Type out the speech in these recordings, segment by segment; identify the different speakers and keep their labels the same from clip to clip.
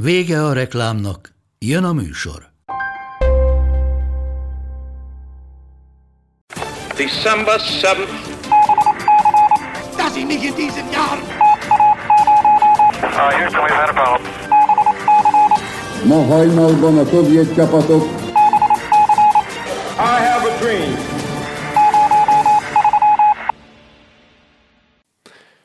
Speaker 1: Vége a reklámnak, jön a műsor.
Speaker 2: December 7th.
Speaker 3: Dass ich mich in diesem Jahr
Speaker 4: Uh, Houston, we've had a problem.
Speaker 5: Ma hajnalban a szovjet csapatok
Speaker 2: I have a dream.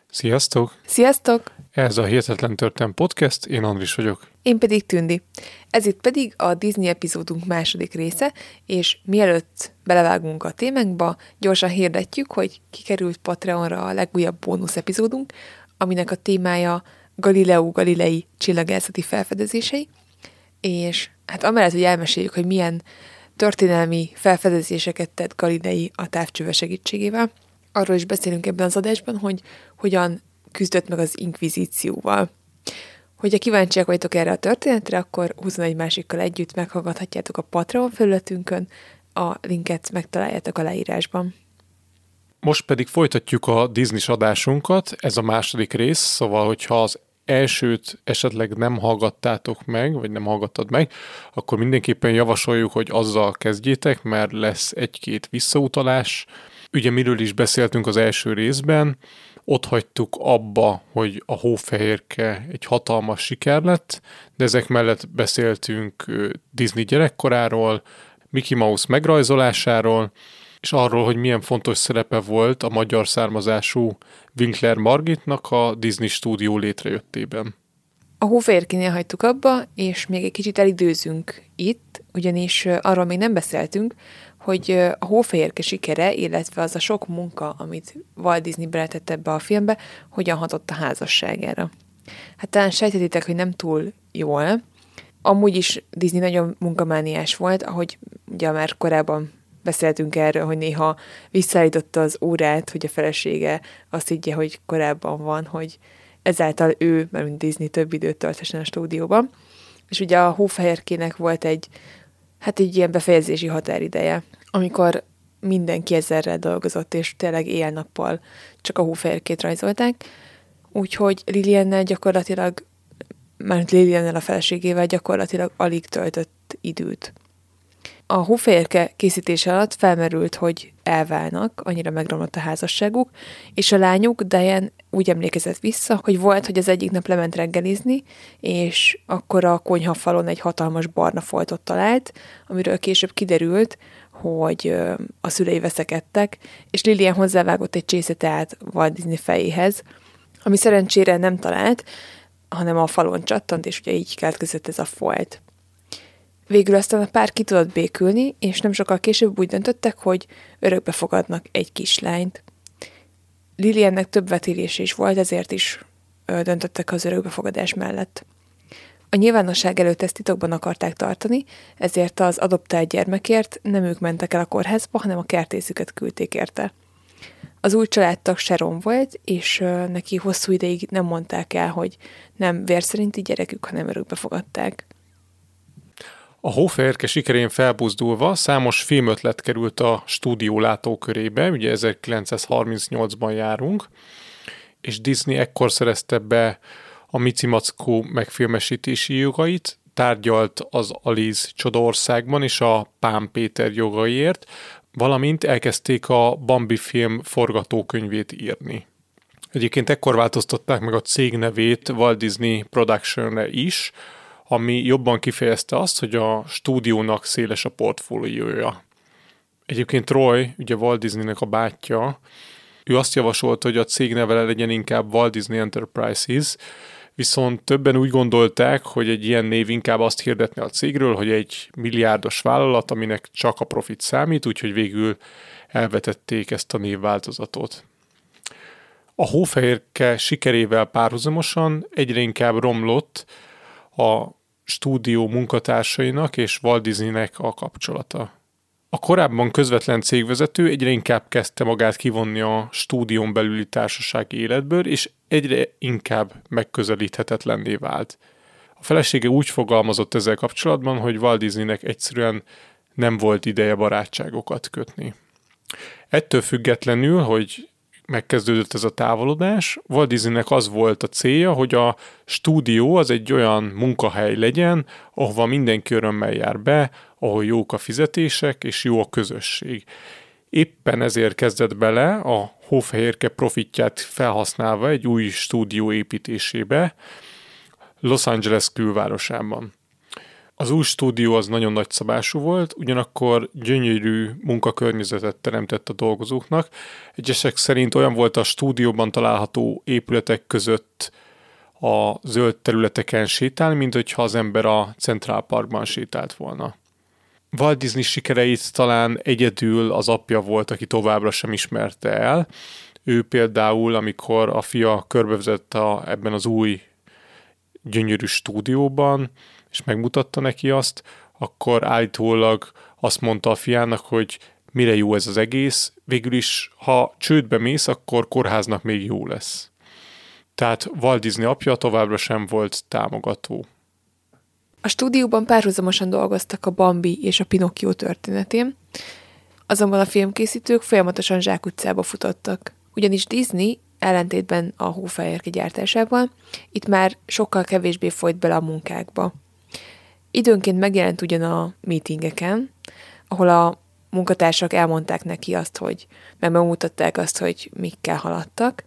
Speaker 6: Sziasztok!
Speaker 7: Sziasztok!
Speaker 6: Ez a Hihetetlen Történet Podcast, én Andris vagyok.
Speaker 7: Én pedig Tündi. Ez itt pedig a Disney epizódunk második része, és mielőtt belevágunk a témánkba, gyorsan hirdetjük, hogy kikerült Patreonra a legújabb bónusz epizódunk, aminek a témája Galileo Galilei csillagászati felfedezései, és hát amellett, hogy elmeséljük, hogy milyen történelmi felfedezéseket tett Galilei a távcsöve segítségével, arról is beszélünk ebben az adásban, hogy hogyan küzdött meg az inkvizícióval. Hogyha kíváncsiak vagytok erre a történetre, akkor 21 másikkal együtt meghallgathatjátok a Patreon felületünkön, a linket megtaláljátok a leírásban.
Speaker 6: Most pedig folytatjuk a disney adásunkat, ez a második rész, szóval hogyha az elsőt esetleg nem hallgattátok meg, vagy nem hallgattad meg, akkor mindenképpen javasoljuk, hogy azzal kezdjétek, mert lesz egy-két visszautalás. Ugye miről is beszéltünk az első részben, ott hagytuk abba, hogy a hófehérke egy hatalmas siker lett, de ezek mellett beszéltünk Disney gyerekkoráról, Mickey Mouse megrajzolásáról, és arról, hogy milyen fontos szerepe volt a magyar származású Winkler Margitnak a Disney stúdió létrejöttében.
Speaker 7: A hófehérkénél hagytuk abba, és még egy kicsit elidőzünk itt, ugyanis arról még nem beszéltünk, hogy a hófehérke sikere, illetve az a sok munka, amit Walt Disney beletett ebbe a filmbe, hogyan hatott a házasságára. Hát talán sejtetitek, hogy nem túl jól. Amúgy is Disney nagyon munkamániás volt, ahogy ugye már korábban beszéltünk erről, hogy néha visszaállította az órát, hogy a felesége azt higgye, hogy korábban van, hogy ezáltal ő, mert mint Disney több időt tölthessen a stúdióban. És ugye a hófehérkének volt egy, hát egy ilyen befejezési határideje, amikor mindenki ezerrel dolgozott, és tényleg éjjel-nappal csak a hófehérkét rajzolták. Úgyhogy Liliennel gyakorlatilag, már Liliennel a feleségével gyakorlatilag alig töltött időt. A hófehérke készítése alatt felmerült, hogy elválnak, annyira megromlott a házasságuk, és a lányuk, Diane úgy emlékezett vissza, hogy volt, hogy az egyik nap lement reggelizni, és akkor a konyhafalon egy hatalmas barna foltot talált, amiről később kiderült, hogy a szülei veszekedtek, és Lilian hozzávágott egy csésze teát Walt Disney fejéhez, ami szerencsére nem talált, hanem a falon csattant, és ugye így keletkezett ez a folt. Végül aztán a pár ki tudott békülni, és nem sokkal később úgy döntöttek, hogy örökbe fogadnak egy kislányt. Liliennek több vetélése is volt, ezért is döntöttek az örökbefogadás mellett. A nyilvánosság előtt ezt titokban akarták tartani, ezért az adoptált gyermekért nem ők mentek el a kórházba, hanem a kertészüket küldték érte. Az új családtag Sharon volt, és neki hosszú ideig nem mondták el, hogy nem vérszerinti gyerekük, hanem örökbe fogadták.
Speaker 6: A hófehérke sikerén felbuzdulva számos filmötlet került a stúdió látókörébe, ugye 1938-ban járunk, és Disney ekkor szerezte be a Mici Mackó megfilmesítési jogait, tárgyalt az Aliz Csodaországban és a Pán Péter jogaiért, valamint elkezdték a Bambi film forgatókönyvét írni. Egyébként ekkor változtatták meg a cég nevét Walt Disney Production-re is, ami jobban kifejezte azt, hogy a stúdiónak széles a portfóliója. Egyébként Roy, ugye Walt Disneynek a bátyja, ő azt javasolta, hogy a cég neve legyen inkább Walt Disney Enterprises, viszont többen úgy gondolták, hogy egy ilyen név inkább azt hirdetne a cégről, hogy egy milliárdos vállalat, aminek csak a profit számít, úgyhogy végül elvetették ezt a névváltozatot. A hófehérke sikerével párhuzamosan egyre inkább romlott a stúdió munkatársainak és Walt Disneynek a kapcsolata. A korábban közvetlen cégvezető egyre inkább kezdte magát kivonni a stúdión belüli társasági életből, és egyre inkább megközelíthetetlenné vált. A felesége úgy fogalmazott ezzel kapcsolatban, hogy Walt Disneynek egyszerűen nem volt ideje barátságokat kötni. Ettől függetlenül, hogy megkezdődött ez a távolodás, Walt Disneynek az volt a célja, hogy a stúdió az egy olyan munkahely legyen, ahova mindenki örömmel jár be, ahol jók a fizetések és jó a közösség. Éppen ezért kezdett bele a hófehérke profitját felhasználva egy új stúdió építésébe Los Angeles külvárosában. Az új stúdió az nagyon nagy szabású volt, ugyanakkor gyönyörű munkakörnyezetet teremtett a dolgozóknak. Egyesek szerint olyan volt a stúdióban található épületek között a zöld területeken sétálni, mint hogyha az ember a Central Parkban sétált volna. Walt Disney sikereit talán egyedül az apja volt, aki továbbra sem ismerte el. Ő például, amikor a fia körbevezette ebben az új gyönyörű stúdióban, és megmutatta neki azt, akkor állítólag azt mondta a fiának, hogy mire jó ez az egész, végül is, ha csődbe mész, akkor kórháznak még jó lesz. Tehát Walt Disney apja továbbra sem volt támogató.
Speaker 7: A stúdióban párhuzamosan dolgoztak a Bambi és a Pinocchio történetén, azonban a filmkészítők folyamatosan zsákutcába futottak. Ugyanis Disney ellentétben a hófehérke gyártásával itt már sokkal kevésbé folyt bele a munkákba. Időnként megjelent ugyan a meetingeken, ahol a munkatársak elmondták neki azt, hogy meg megmutatták azt, hogy mikkel haladtak,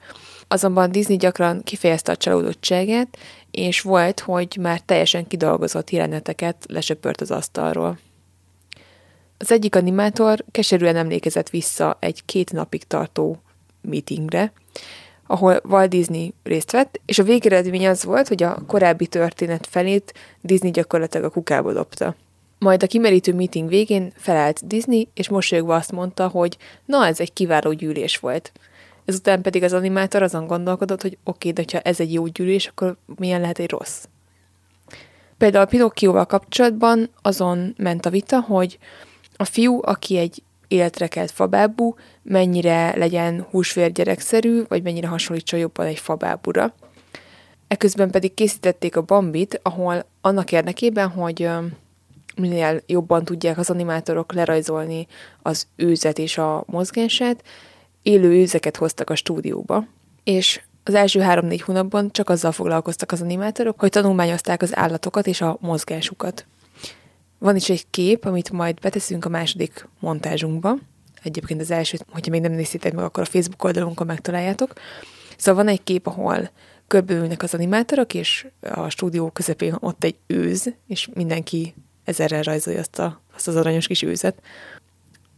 Speaker 7: azonban Disney gyakran kifejezte a csalódottságát, és volt, hogy már teljesen kidolgozott jeleneteket lesöpört az asztalról. Az egyik animátor keserűen emlékezett vissza egy két napig tartó meetingre, ahol Walt Disney részt vett, és a végeredmény az volt, hogy a korábbi történet felét Disney gyakorlatilag a kukába dobta. Majd a kimerítő meeting végén felállt Disney, és mosolyogva azt mondta, hogy na, ez egy kiváló gyűlés volt. Ezután pedig az animátor azon gondolkodott, hogy oké, de ha ez egy jó gyűlés, akkor milyen lehet egy rossz. Például a Pinocchioval kapcsolatban azon ment a vita, hogy a fiú, aki egy életre kelt fabábú, mennyire legyen húsvérgyerekszerű, vagy mennyire hasonlítson jobban egy fabábúra. Eközben pedig készítették a Bambit, ahol annak érdekében, hogy minél jobban tudják az animátorok lerajzolni az őzet és a mozgását, élő őzeket hoztak a stúdióba, és az első három-négy hónapban csak azzal foglalkoztak az animátorok, hogy tanulmányozták az állatokat és a mozgásukat. Van is egy kép, amit majd beteszünk a második montázsunkba. Egyébként az elsőt, hogyha még nem néztétek meg, akkor a Facebook oldalunkon megtaláljátok. Szóval van egy kép, ahol körbeülnek az animátorok, és a stúdió közepén ott egy őz, és mindenki ezerrel rajzolja azt, a, azt az aranyos kis őzet.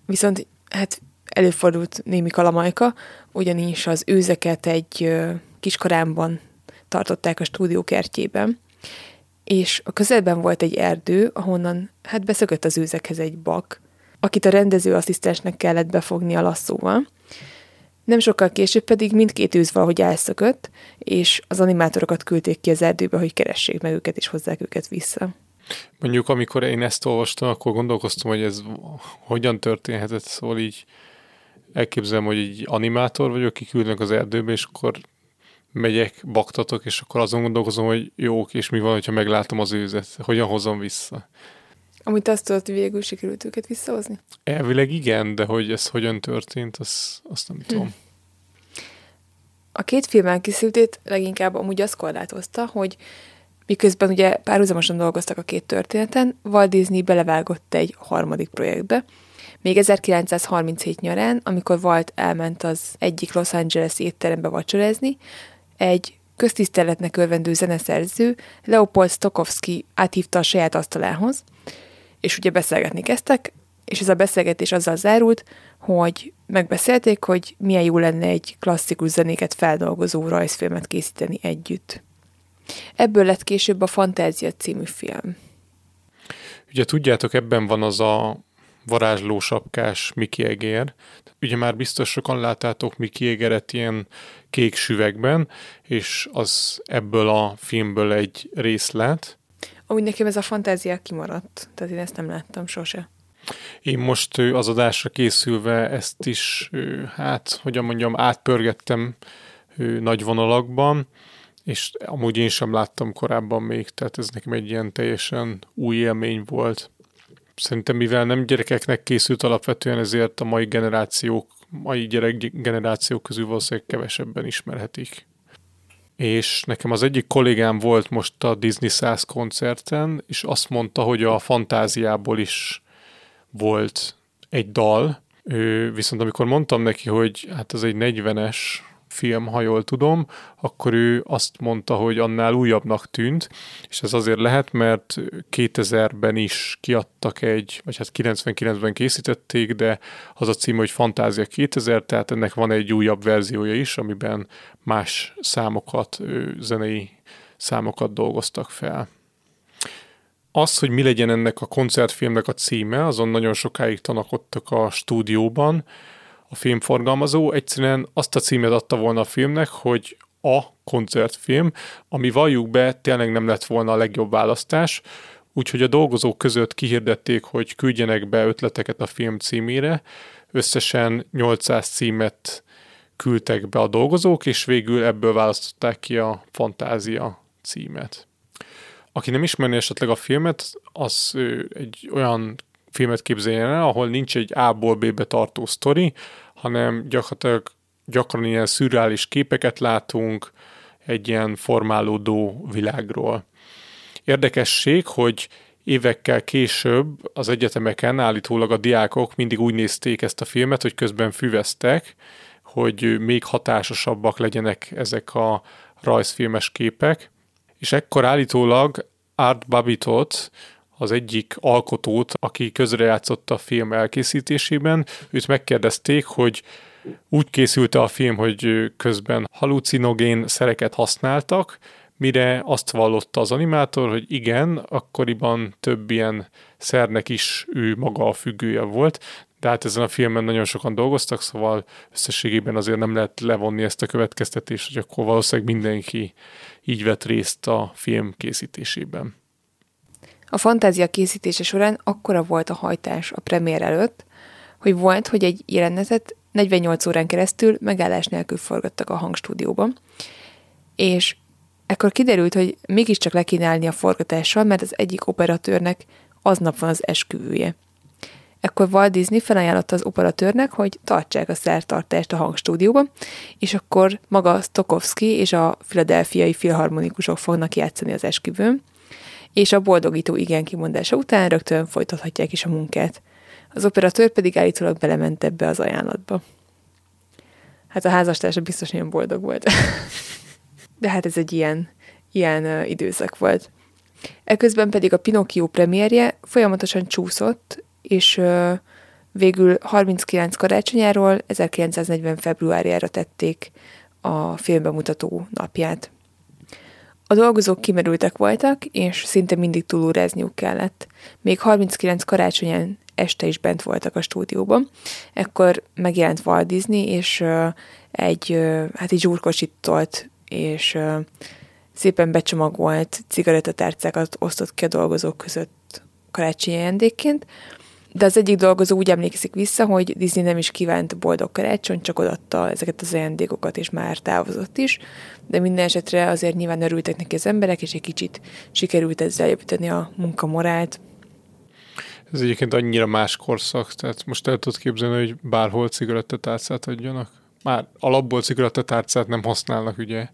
Speaker 7: Viszont hát előfordult némi kalamajka, ugyanis az őzeket egy kis karámban tartották a stúdió kertjében, és a közelben volt egy erdő, ahonnan hát beszökött az őzekhez egy bak, akit a rendező asszisztensnek kellett befogni a lasszóval. Nem sokkal később pedig mindkét őz valahogy elszökött, és az animátorokat küldték ki az erdőbe, hogy keressék meg őket és hozzák őket vissza.
Speaker 6: Mondjuk, amikor én ezt olvastam, akkor gondolkoztam, hogy ez hogyan történhetett, szóval így elképzelem, hogy egy animátor vagyok, kiküldnek az erdőbe, és akkor megyek, baktatok, és akkor azon gondolkozom, hogy jók, és mi van, hogyha meglátom az őzet, hogyan hozom vissza.
Speaker 7: Amit azt tudod, hogy végül sikerült őket visszahozni?
Speaker 6: Elvileg igen, de hogy ez hogyan történt, azt, azt nem hm. tudom.
Speaker 7: A két film elkészültét leginkább amúgy azt korlátozta, hogy miközben ugye párhuzamosan dolgoztak a két történeten, Walt Disney belevágott egy harmadik projektbe, még 1937 nyarán, amikor Walt elment az egyik Los Angeles étterembe vacsorázni, egy köztiszteletnek örvendő zeneszerző Leopold Stokowski áthívta a saját asztalához, és ugye beszélgetni kezdtek, és ez a beszélgetés azzal zárult, hogy megbeszélték, hogy milyen jó lenne egy klasszikus zenéket feldolgozó rajzfilmet készíteni együtt. Ebből lett később a Fantázia című film.
Speaker 6: Ugye tudjátok, ebben van az a varázsló sapkás Miki Egér. Ugye már biztos sokan láttátok Miki Egeret ilyen kék süvegben, és az ebből a filmből egy részlet.
Speaker 7: Amúgy nekem ez a fantázia kimaradt, tehát én ezt nem láttam sose.
Speaker 6: Én most az adásra készülve ezt is, hát, hogyan mondjam, átpörgettem nagy vonalakban, és amúgy én sem láttam korábban még, tehát ez nekem egy ilyen teljesen új élmény volt. Szerintem mivel nem gyerekeknek készült alapvetően, ezért a mai generációk, mai gyerek generációk közül valószínűleg kevesebben ismerhetik. És nekem az egyik kollégám volt most a Disney 100 koncerten, és azt mondta, hogy a fantáziából is volt egy dal, ő, viszont amikor mondtam neki, hogy hát ez egy 40-es film, ha jól tudom, akkor ő azt mondta, hogy annál újabbnak tűnt, és ez azért lehet, mert 2000-ben is kiadtak egy, vagy hát 99-ben készítették, de az a cím, hogy Fantázia 2000, tehát ennek van egy újabb verziója is, amiben más számokat, zenei számokat dolgoztak fel. Az, hogy mi legyen ennek a koncertfilmnek a címe, azon nagyon sokáig tanakodtak a stúdióban, a filmforgalmazó egyszerűen azt a címet adta volna a filmnek, hogy a koncertfilm, ami valljuk be, tényleg nem lett volna a legjobb választás, úgyhogy a dolgozók között kihirdették, hogy küldjenek be ötleteket a film címére, összesen 800 címet küldtek be a dolgozók, és végül ebből választották ki a Fantázia címet. Aki nem ismerné esetleg a filmet, az egy olyan filmet képzeljen el, ahol nincs egy A-ból B-be tartó sztori, hanem gyakorlatilag gyakran ilyen szürreális képeket látunk egy ilyen formálódó világról. Érdekesség, hogy évekkel később az egyetemeken állítólag a diákok mindig úgy nézték ezt a filmet, hogy közben füveztek, hogy még hatásosabbak legyenek ezek a rajzfilmes képek, és ekkor állítólag Art Babitot, az egyik alkotót, aki közrejátszott a film elkészítésében, őt megkérdezték, hogy úgy készült a film, hogy közben halucinogén szereket használtak, mire azt vallotta az animátor, hogy igen, akkoriban több ilyen szernek is ő maga a függője volt, de hát ezen a filmen nagyon sokan dolgoztak, szóval összességében azért nem lehet levonni ezt a következtetést, hogy akkor valószínűleg mindenki így vett részt a film készítésében.
Speaker 7: A fantázia készítése során akkora volt a hajtás a premier előtt, hogy volt, hogy egy jelenetet 48 órán keresztül megállás nélkül forgattak a hangstúdióban, és ekkor kiderült, hogy mégiscsak le kéne állni a forgatással, mert az egyik operatőrnek aznap van az esküvője. Ekkor Walt Disney felajánlotta az operatőrnek, hogy tartsák a szertartást a hangstúdióban, és akkor maga Stokowski és a filadelfiai filharmonikusok fognak játszani az esküvőn, és a boldogító igen kimondása után rögtön folytathatják is a munkát. Az operatőr pedig állítólag belement ebbe az ajánlatba. Hát a házastársa biztos nagyon boldog volt. De hát ez egy ilyen, ilyen időszak volt. Eközben pedig a Pinocchio premierje folyamatosan csúszott, és végül 39 karácsonyáról 1940 februárjára tették a filmbemutató napját. A dolgozók kimerültek voltak, és szinte mindig túlórázniuk kellett. Még 39 karácsonyán este is bent voltak a stúdióban. Ekkor megjelent Walt Disney, és uh, egy, uh, hát egy zsúrkocsit tolt, és uh, szépen becsomagolt cigarettatárcákat osztott ki a dolgozók között karácsonyi ajándékként, de az egyik dolgozó úgy emlékszik vissza, hogy Disney nem is kívánt boldog karácsony, csak odatta ezeket az ajándékokat, és már távozott is. De minden esetre azért nyilván örültek neki az emberek, és egy kicsit sikerült ezzel javítani a munkamorált.
Speaker 6: Ez egyébként annyira más korszak, tehát most el tudod képzelni, hogy bárhol cigarettatárcát adjanak. Már alapból cigarettatárcát nem használnak, ugye,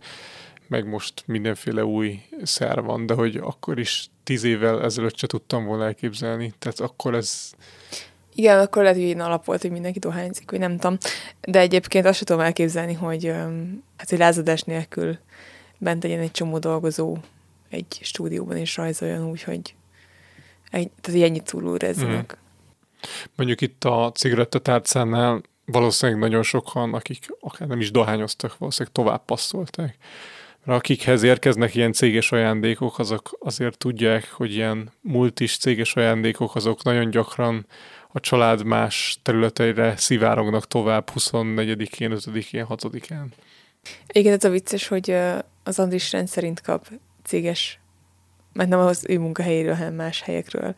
Speaker 6: meg most mindenféle új szer van, de hogy akkor is tíz évvel ezelőtt se tudtam volna elképzelni. Tehát akkor ez...
Speaker 7: Igen, akkor lehet, hogy alap volt, hogy mindenki dohányzik, vagy nem tudom. De egyébként azt sem tudom elképzelni, hogy hát egy lázadás nélkül bent legyen egy csomó dolgozó egy stúdióban és rajzoljon úgy, hogy egy, tehát ennyit túlúrezzenek.
Speaker 6: Mm. Mondjuk itt a cigarettatárcánál valószínűleg nagyon sokan, akik akár nem is dohányoztak, valószínűleg tovább passzolták akikhez érkeznek ilyen céges ajándékok, azok azért tudják, hogy ilyen multis céges ajándékok, azok nagyon gyakran a család más területeire szivárognak tovább 24-én, 5-én, 6-án.
Speaker 7: Igen, ez a vicces, hogy az Andris rendszerint kap céges mert nem az ő munkahelyéről, hanem más helyekről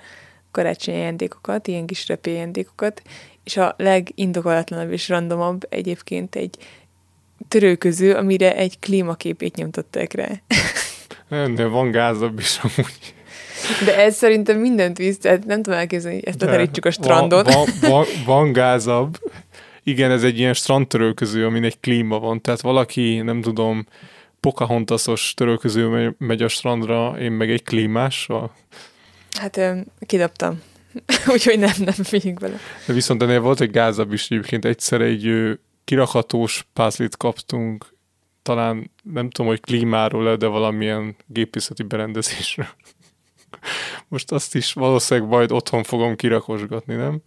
Speaker 7: karácsonyi ajándékokat, ilyen kis repé ajándékokat, és a legindokolatlanabb és randomabb egyébként egy törőköző, amire egy klímaképét nyomtották rá.
Speaker 6: Nem, de van gázabb is amúgy.
Speaker 7: De ez szerintem mindent visz, tehát nem tudom elképzelni, hogy ezt leterítsük a strandon.
Speaker 6: Van, van, van, van gázabb. Igen, ez egy ilyen strandtörölköző, amin egy klíma van. Tehát valaki, nem tudom, Pocahontasos törölköző megy a strandra, én meg egy klímással.
Speaker 7: Hát kidobtam. Úgyhogy nem, nem figyünk bele.
Speaker 6: De viszont ennél volt egy gázabb is egyébként. Egyszer egy kirakhatós pázlit kaptunk, talán nem tudom, hogy klímáról, de valamilyen gépészeti berendezésről. Most azt is valószínűleg majd otthon fogom kirakosgatni, nem?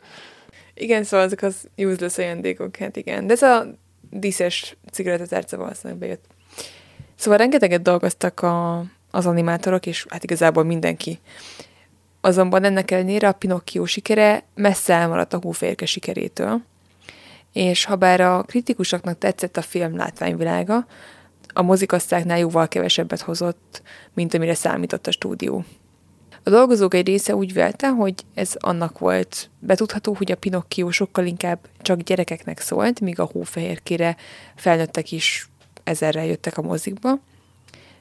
Speaker 7: Igen, szóval ezek az useless ajándékok, hát igen. De ez a díszes cigarettatárca valószínűleg bejött. Szóval rengeteget dolgoztak a, az animátorok, és hát igazából mindenki. Azonban ennek ellenére a Pinocchio sikere messze elmaradt a hóférke sikerétől. És ha bár a kritikusoknak tetszett a film látványvilága, a mozikasztáknál jóval kevesebbet hozott, mint amire számított a stúdió. A dolgozók egy része úgy vélte, hogy ez annak volt betudható, hogy a Pinocchio sokkal inkább csak gyerekeknek szólt, míg a hófehérkére felnőttek is ezerrel jöttek a mozikba.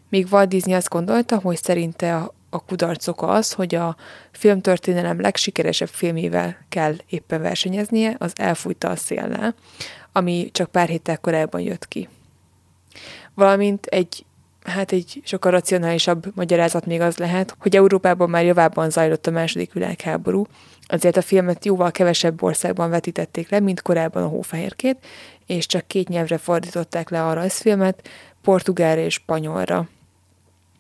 Speaker 7: Míg Walt Disney azt gondolta, hogy szerinte a, a kudarc oka az, hogy a filmtörténelem legsikeresebb filmével kell éppen versenyeznie, az elfújta a széllel, ami csak pár héttel korábban jött ki. Valamint egy hát egy sokkal racionálisabb magyarázat még az lehet, hogy Európában már javában zajlott a második világháború, azért a filmet jóval kevesebb országban vetítették le, mint korábban a Hófehérkét, és csak két nyelvre fordították le a rajzfilmet, portugálra és spanyolra.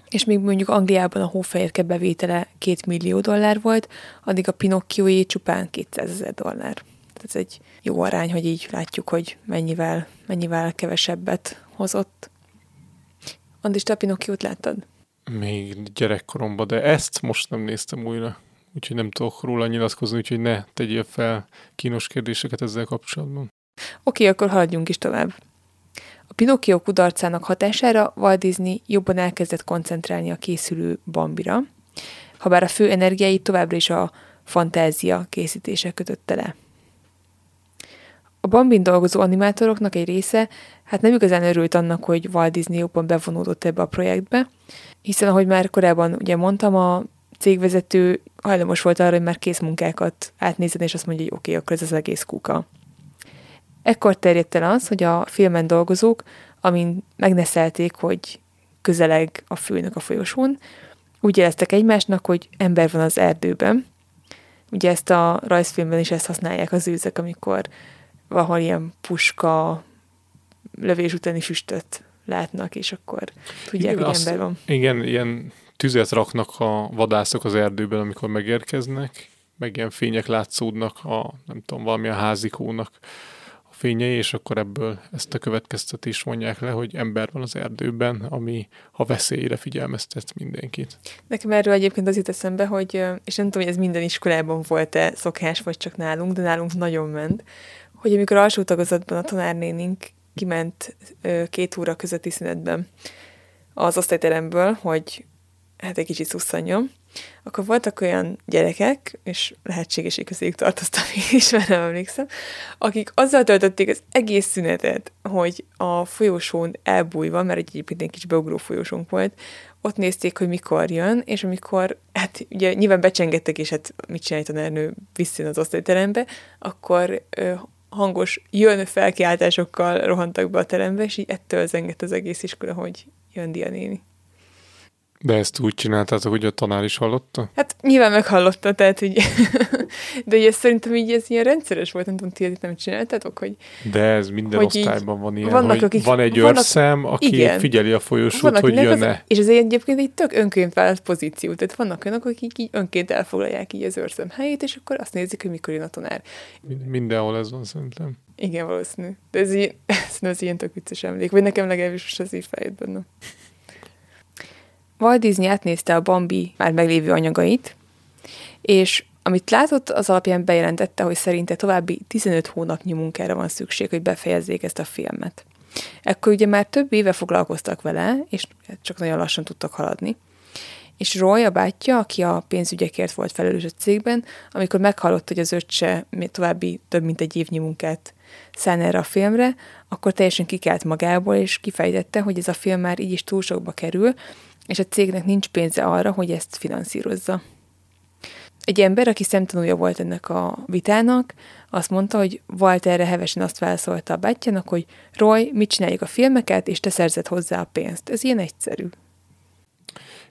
Speaker 7: És még mondjuk Angliában a Hófehérke bevétele 2 millió dollár volt, addig a Pinocchioé csupán 200 ezer dollár. Tehát ez egy jó arány, hogy így látjuk, hogy mennyivel, mennyivel kevesebbet hozott. Andis, te a Pinocchiót láttad?
Speaker 6: Még gyerekkoromban, de ezt most nem néztem újra. Úgyhogy nem tudok róla nyilatkozni, úgyhogy ne tegyél fel kínos kérdéseket ezzel kapcsolatban. Oké,
Speaker 7: okay, akkor haladjunk is tovább. Pinocchio kudarcának hatására Walt Disney jobban elkezdett koncentrálni a készülő Bambira, ha bár a fő energiáit továbbra is a fantázia készítése kötötte le. A Bambin dolgozó animátoroknak egy része hát nem igazán örült annak, hogy Walt Disney jobban bevonódott ebbe a projektbe, hiszen ahogy már korábban ugye mondtam, a cégvezető hajlamos volt arra, hogy már kész munkákat átnézzen, és azt mondja, hogy oké, okay, akkor ez az egész kuka. Ekkor terjedt el az, hogy a filmen dolgozók, amin megneszelték, hogy közeleg a főnök a folyosón, úgy jeleztek egymásnak, hogy ember van az erdőben. Ugye ezt a rajzfilmben is ezt használják az őzek, amikor valahol ilyen puska, lövés utáni füstöt látnak, és akkor tudják, igen, hogy azt, ember van.
Speaker 6: Igen, ilyen tüzet raknak a vadászok az erdőben, amikor megérkeznek, meg ilyen fények látszódnak a, nem tudom, valamilyen házikónak a fényei, és akkor ebből ezt a következtetést mondják le, hogy ember van az erdőben, ami a veszélyre figyelmeztet mindenkit.
Speaker 7: Nekem erről egyébként az jut eszembe, hogy, és nem tudom, hogy ez minden iskolában volt-e szokás, vagy csak nálunk, de nálunk nagyon ment, hogy amikor alsó tagozatban a tanárnénink kiment két óra közötti szünetben az osztályteremből, hogy hát egy kicsit szusszanjon, akkor voltak olyan gyerekek, és lehetséges, közéjük tartoztam én is, mert nem emlékszem, akik azzal töltötték az egész szünetet, hogy a folyosón elbújva, mert egyébként egy kis beugró folyosónk volt, ott nézték, hogy mikor jön, és amikor, hát ugye nyilván becsengettek, és hát mit csinálj tanárnő visszajön az osztályterembe, akkor hangos jön felkiáltásokkal rohantak be a terembe, és így ettől zengett az egész iskola, hogy jön Dia néni.
Speaker 6: De ezt úgy csináltátok, hogy a tanár is hallotta?
Speaker 7: Hát nyilván meghallotta, tehát így, de ugye szerintem így ez ilyen rendszeres volt, nem tudom, ti nem csináltátok, hogy...
Speaker 6: De ez minden osztályban van ilyen, vannak, hogy akik, van egy vannak, őrszem, aki igen, figyeli a folyosót, vannak, hogy jön-e. Az,
Speaker 7: és ez egyébként egy tök önként vállalt pozíció, tehát vannak olyanok, akik így önként elfoglalják így az őrszem helyét, és akkor azt nézik, hogy mikor jön a tanár.
Speaker 6: Mindenhol ez van szerintem.
Speaker 7: Igen, valószínű. De ez, így, ez ilyen tök vicces emlék, vagy nekem legalábbis most ez így feljött benne. Walt Disney átnézte a Bambi már meglévő anyagait, és amit látott, az alapján bejelentette, hogy szerinte további 15 hónapnyi munkára van szükség, hogy befejezzék ezt a filmet. Ekkor ugye már több éve foglalkoztak vele, és csak nagyon lassan tudtak haladni. és Roy, a bátyja, aki a pénzügyekért volt felelős a cégben, amikor meghallott, hogy az öccse további több mint egy évnyi munkát szán erre a filmre, akkor teljesen kikelt magából, és kifejtette, hogy ez a film már így is túl sokba kerül, és a cégnek nincs pénze arra, hogy ezt finanszírozza. Egy ember, aki szemtanúja volt ennek a vitának, azt mondta, hogy Walterre hevesen azt válaszolta a bátyjának, hogy Roy, mit csináljuk a filmeket, és te szerzed hozzá a pénzt. Ez ilyen egyszerű.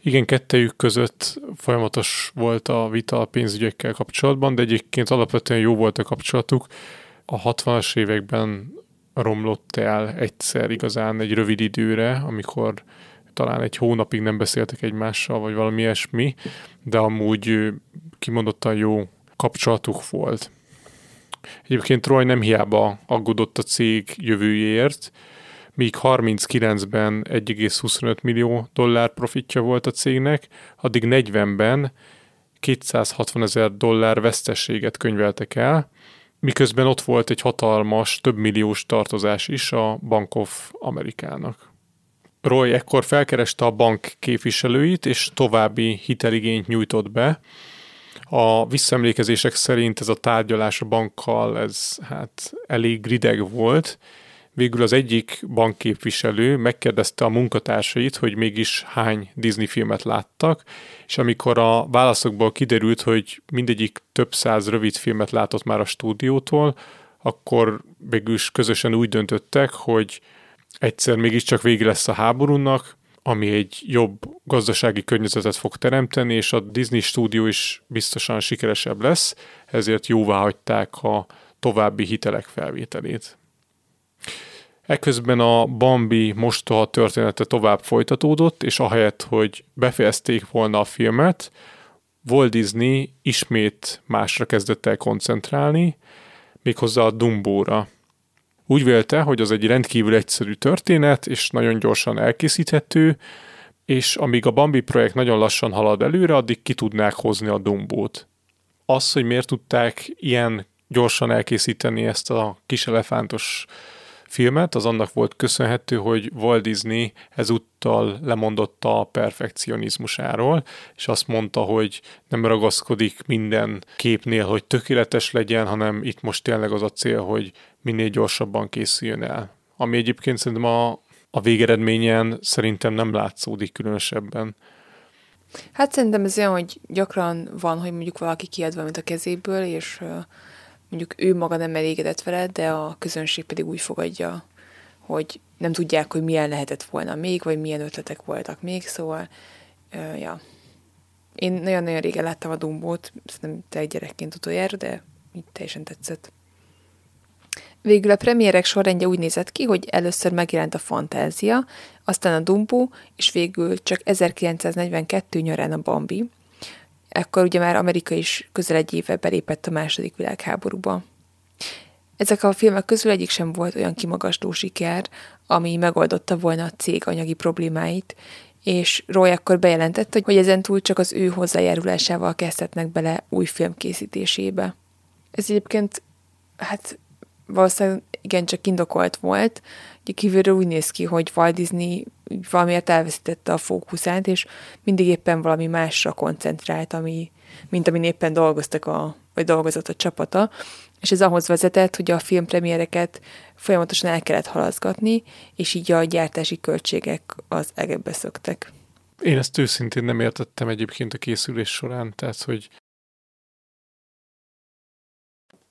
Speaker 6: Igen, kettejük között folyamatos volt a vita a pénzügyekkel kapcsolatban, de egyébként alapvetően jó volt a kapcsolatuk. A 60-as években romlott el egyszer igazán egy rövid időre, amikor talán egy hónapig nem beszéltek egymással, vagy valami ilyesmi, de amúgy kimondottan jó kapcsolatuk volt. Egyébként Roy nem hiába aggódott a cég jövőjéért, míg 39-ben 1,25 millió dollár profitja volt a cégnek, addig 40-ben 260 ezer dollár vesztességet könyveltek el, miközben ott volt egy hatalmas, több milliós tartozás is a Bank of Amerikának. Roy ekkor felkereste a bank képviselőit, és további hiteligényt nyújtott be. A visszaemlékezések szerint ez a tárgyalás a bankkal, ez hát elég rideg volt, végül az egyik bankképviselő megkérdezte a munkatársait, hogy mégis hány Disney filmet láttak, és amikor a válaszokból kiderült, hogy mindegyik több száz rövid filmet látott már a stúdiótól, akkor végül közösen úgy döntöttek, hogy egyszer mégiscsak vége lesz a háborúnak, ami egy jobb gazdasági környezetet fog teremteni, és a Disney stúdió is biztosan sikeresebb lesz, ezért jóvá hagyták a további hitelek felvételét. Ekközben a Bambi mostoha története tovább folytatódott, és ahelyett, hogy befejezték volna a filmet, Walt Disney ismét másra kezdett el koncentrálni, méghozzá a Dumbóra. Úgy vélte, hogy az egy rendkívül egyszerű történet, és nagyon gyorsan elkészíthető, és amíg a Bambi projekt nagyon lassan halad előre, addig ki tudnák hozni a Dumbót. Az, hogy miért tudták ilyen gyorsan elkészíteni ezt a kis elefántos filmet, az annak volt köszönhető, hogy Walt Disney ezúttal lemondott a perfekcionizmusáról, és azt mondta, hogy nem ragaszkodik minden képnél, hogy tökéletes legyen, hanem itt most tényleg az a cél, hogy minél gyorsabban készüljön el. Ami egyébként szerintem a, a végeredményen szerintem nem látszódik különösebben.
Speaker 7: Hát szerintem ez olyan, hogy gyakran van, hogy mondjuk valaki kiad valamit a kezéből, és mondjuk ő maga nem elégedett vele, de a közönség pedig úgy fogadja, hogy nem tudják, hogy milyen lehetett volna még, vagy milyen ötletek voltak még, szóval, ja. Én nagyon-nagyon régen láttam a Dumbót, szerintem te gyerekként utoljára, de így teljesen tetszett. Végül a premierek sorrendje úgy nézett ki, hogy először megjelent a Fantázia, aztán a Dumbo, és végül csak 1942 nyarán a Bambi, Ekkor ugye már Amerika is közel egy éve belépett a második világháborúba. Ezek a filmek közül egyik sem volt olyan kimagasló siker, ami megoldotta volna a cég anyagi problémáit, és Roy akkor bejelentette, hogy ezen túl csak az ő hozzájárulásával kezdhetnek bele új film készítésébe. Ez egyébként, hát valószínűleg igencsak indokolt volt. Ugye kívülről úgy néz ki, hogy Walt Disney valamiért elveszítette a fókuszát, és mindig éppen valami másra koncentrált, ami, mint amin éppen dolgoztak a, vagy dolgozott a csapata, és ez ahhoz vezetett, hogy a filmpremiereket folyamatosan el kellett halaszgatni, és így a gyártási költségek az egebbe szöktek.
Speaker 6: Én ezt őszintén nem értettem egyébként a készülés során, tehát hogy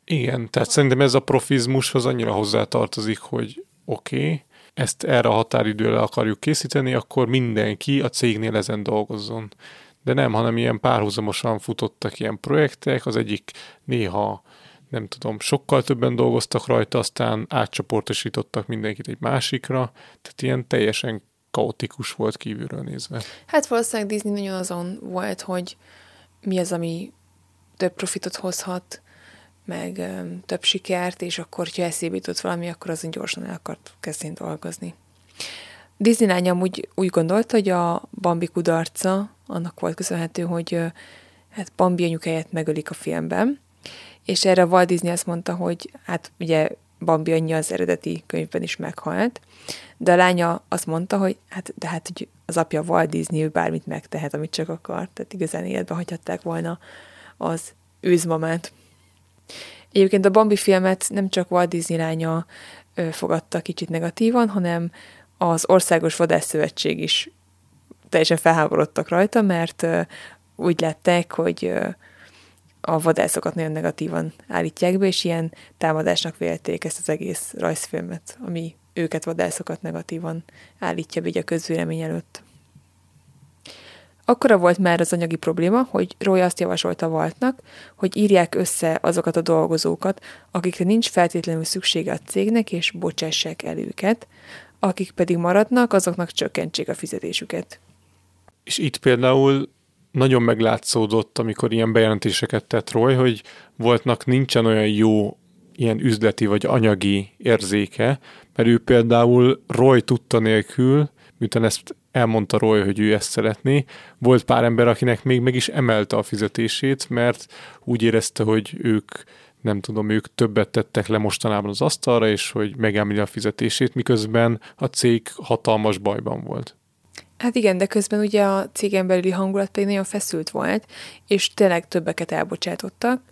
Speaker 6: igen, tehát szerintem ez a profizmushoz annyira hozzátartozik, hogy oké, okay, ezt erre a határidőre akarjuk készíteni, akkor mindenki a cégnél ezen dolgozzon. De nem, hanem ilyen párhuzamosan futottak ilyen projektek, az egyik néha nem tudom, sokkal többen dolgoztak rajta, aztán átcsoportosítottak mindenkit egy másikra, tehát ilyen teljesen kaotikus volt kívülről nézve.
Speaker 7: Hát valószínűleg Disney nagyon azon volt, hogy mi az, ami több profitot hozhat, meg több sikert, és akkor, ha eszébe jutott valami, akkor azon gyorsan el akart kezdeni dolgozni. Disney lánya úgy, úgy gondolta, hogy a Bambi kudarca annak volt köszönhető, hogy hát Bambi anyukáját megölik a filmben, és erre Walt Disney azt mondta, hogy hát ugye Bambi anyja az eredeti könyvben is meghalt, de a lánya azt mondta, hogy hát, de hát hogy az apja Walt Disney, ő bármit megtehet, amit csak akar. Tehát igazán életbe hagyhatták volna az őzmamát. Egyébként a Bambi filmet nem csak Walt Disney lánya fogadta kicsit negatívan, hanem az Országos Vadászszövetség is teljesen felháborodtak rajta, mert úgy látták, hogy a vadászokat nagyon negatívan állítják be, és ilyen támadásnak vélték ezt az egész rajzfilmet, ami őket vadászokat negatívan állítja be a közvélemény előtt. Akkora volt már az anyagi probléma, hogy Roy azt javasolta Waltnak, hogy írják össze azokat a dolgozókat, akikre nincs feltétlenül szüksége a cégnek, és bocsássák el őket, akik pedig maradnak, azoknak csökkentsék a fizetésüket.
Speaker 6: És itt például nagyon meglátszódott, amikor ilyen bejelentéseket tett Roy, hogy voltnak nincsen olyan jó ilyen üzleti vagy anyagi érzéke, mert ő például Roy tudta nélkül, miután ezt elmondta Roy, hogy ő ezt szeretné, volt pár ember, akinek még meg is emelte a fizetését, mert úgy érezte, hogy ők nem tudom, ők többet tettek le mostanában az asztalra, és hogy megemeli a fizetését, miközben a cég hatalmas bajban volt.
Speaker 7: Hát igen, de közben ugye a cégen belüli hangulat pedig nagyon feszült volt, és tényleg többeket elbocsátottak,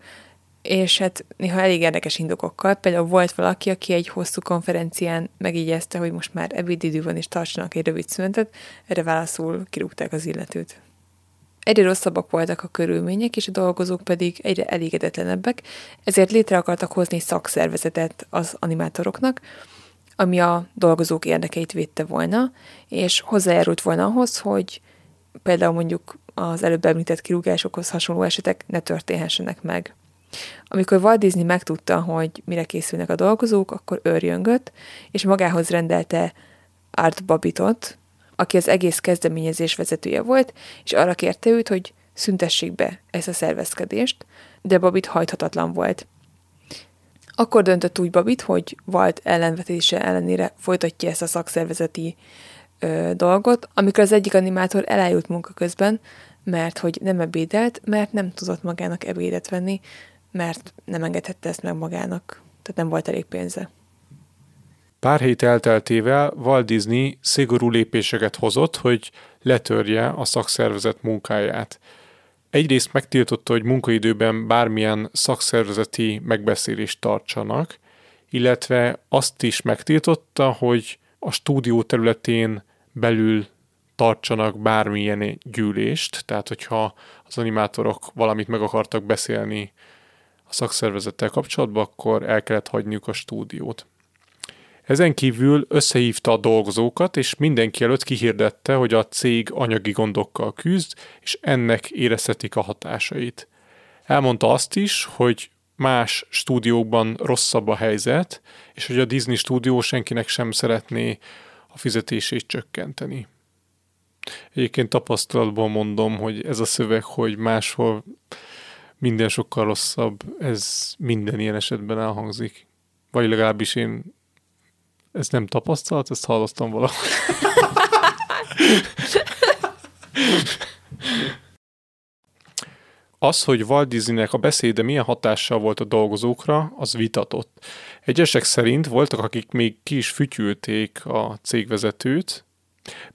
Speaker 7: és hát néha elég érdekes indokokkal. Például volt valaki, aki egy hosszú konferencián megigyezte, hogy most már ebédidő van, és tartsanak egy rövid szünetet, erre válaszul kirúgták az illetőt. Egyre rosszabbak voltak a körülmények, és a dolgozók pedig egyre elégedetlenebbek, ezért létre akartak hozni szakszervezetet az animátoroknak, ami a dolgozók érdekeit védte volna, és hozzájárult volna ahhoz, hogy például mondjuk az előbb említett kirúgásokhoz hasonló esetek ne történhessenek meg. Amikor Walt Disney megtudta, hogy mire készülnek a dolgozók, akkor őrjöngött, és magához rendelte Art Babitot, aki az egész kezdeményezés vezetője volt, és arra kérte őt, hogy szüntessék be ezt a szervezkedést, de Babit hajthatatlan volt. Akkor döntött úgy Babit, hogy Walt ellenvetése ellenére folytatja ezt a szakszervezeti ö, dolgot, amikor az egyik animátor elájult munka közben, mert hogy nem ebédelt, mert nem tudott magának ebédet venni, mert nem engedhette ezt meg magának, tehát nem volt elég pénze.
Speaker 6: Pár hét elteltével Walt Disney szigorú lépéseket hozott, hogy letörje a szakszervezet munkáját. Egyrészt megtiltotta, hogy munkaidőben bármilyen szakszervezeti megbeszélést tartsanak, illetve azt is megtiltotta, hogy a stúdió területén belül tartsanak bármilyen gyűlést, tehát hogyha az animátorok valamit meg akartak beszélni a szakszervezettel kapcsolatban, akkor el kellett hagyniuk a stúdiót. Ezen kívül összehívta a dolgozókat, és mindenki előtt kihirdette, hogy a cég anyagi gondokkal küzd, és ennek érezhetik a hatásait. Elmondta azt is, hogy más stúdiókban rosszabb a helyzet, és hogy a Disney stúdió senkinek sem szeretné a fizetését csökkenteni. Egyébként tapasztalatból mondom, hogy ez a szöveg, hogy máshol minden sokkal rosszabb, ez minden ilyen esetben elhangzik. Vagy legalábbis én ez nem tapasztalat, ezt hallottam valahol. Az, hogy Walt Disneynek a beszéde milyen hatással volt a dolgozókra, az vitatott. Egyesek szerint voltak, akik még ki is fütyülték a cégvezetőt,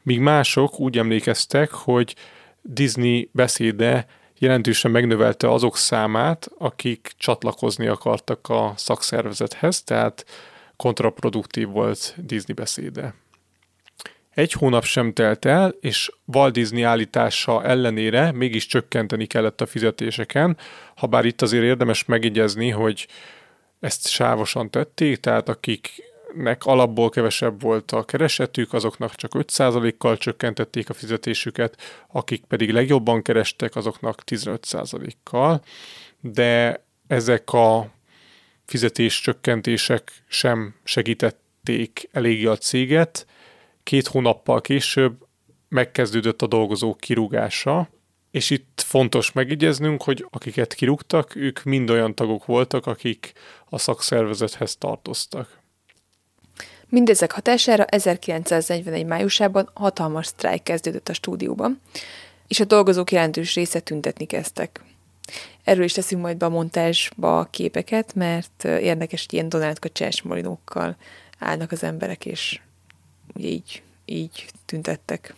Speaker 6: míg mások úgy emlékeztek, hogy Disney beszéde jelentősen megnövelte azok számát, akik csatlakozni akartak a szakszervezethez, tehát kontraproduktív volt Disney beszéde. Egy hónap sem telt el, és Walt Disney állítása ellenére mégis csökkenteni kellett a fizetéseken, ha bár itt azért érdemes megjegyezni, hogy ezt sávosan tették, tehát akiknek alapból kevesebb volt a keresetük, azoknak csak 5%-kal csökkentették a fizetésüket, akik pedig legjobban kerestek, azoknak 15%-kal, de ezek a fizetés csökkentések sem segítették eléggé a céget. Két hónappal később megkezdődött a dolgozók kirúgása, és itt fontos megjegyeznünk, hogy akiket kirúgtak, ők mind olyan tagok voltak, akik a szakszervezethez tartoztak.
Speaker 7: Mindezek hatására 1941. májusában hatalmas sztrájk kezdődött a stúdióban, és a dolgozók jelentős része tüntetni kezdtek. Erről is teszünk majd be a montásba a képeket, mert érdekes, hogy ilyen Donald kacsás marinókkal állnak az emberek, és így, így tüntettek.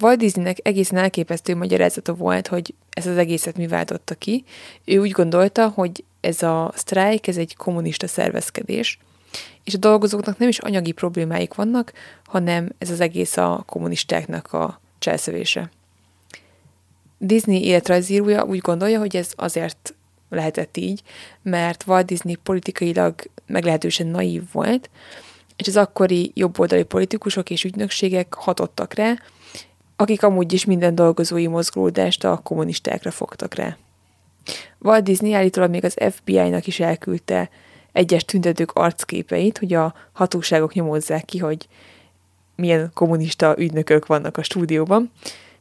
Speaker 7: Walt Disneynek egészen elképesztő magyarázata volt, hogy ez az egészet mi váltotta ki. Ő úgy gondolta, hogy ez a sztrájk, ez egy kommunista szervezkedés, és a dolgozóknak nem is anyagi problémáik vannak, hanem ez az egész a kommunistáknak a cselszövése. Disney életrajzírója úgy gondolja, hogy ez azért lehetett így, mert Walt Disney politikailag meglehetősen naív volt, és az akkori jobboldali politikusok és ügynökségek hatottak rá, akik amúgy is minden dolgozói mozgolódást a kommunistákra fogtak rá. Walt Disney állítólag még az FBI-nak is elküldte egyes tüntetők arcképeit, hogy a hatóságok nyomozzák ki, hogy milyen kommunista ügynökök vannak a stúdióban,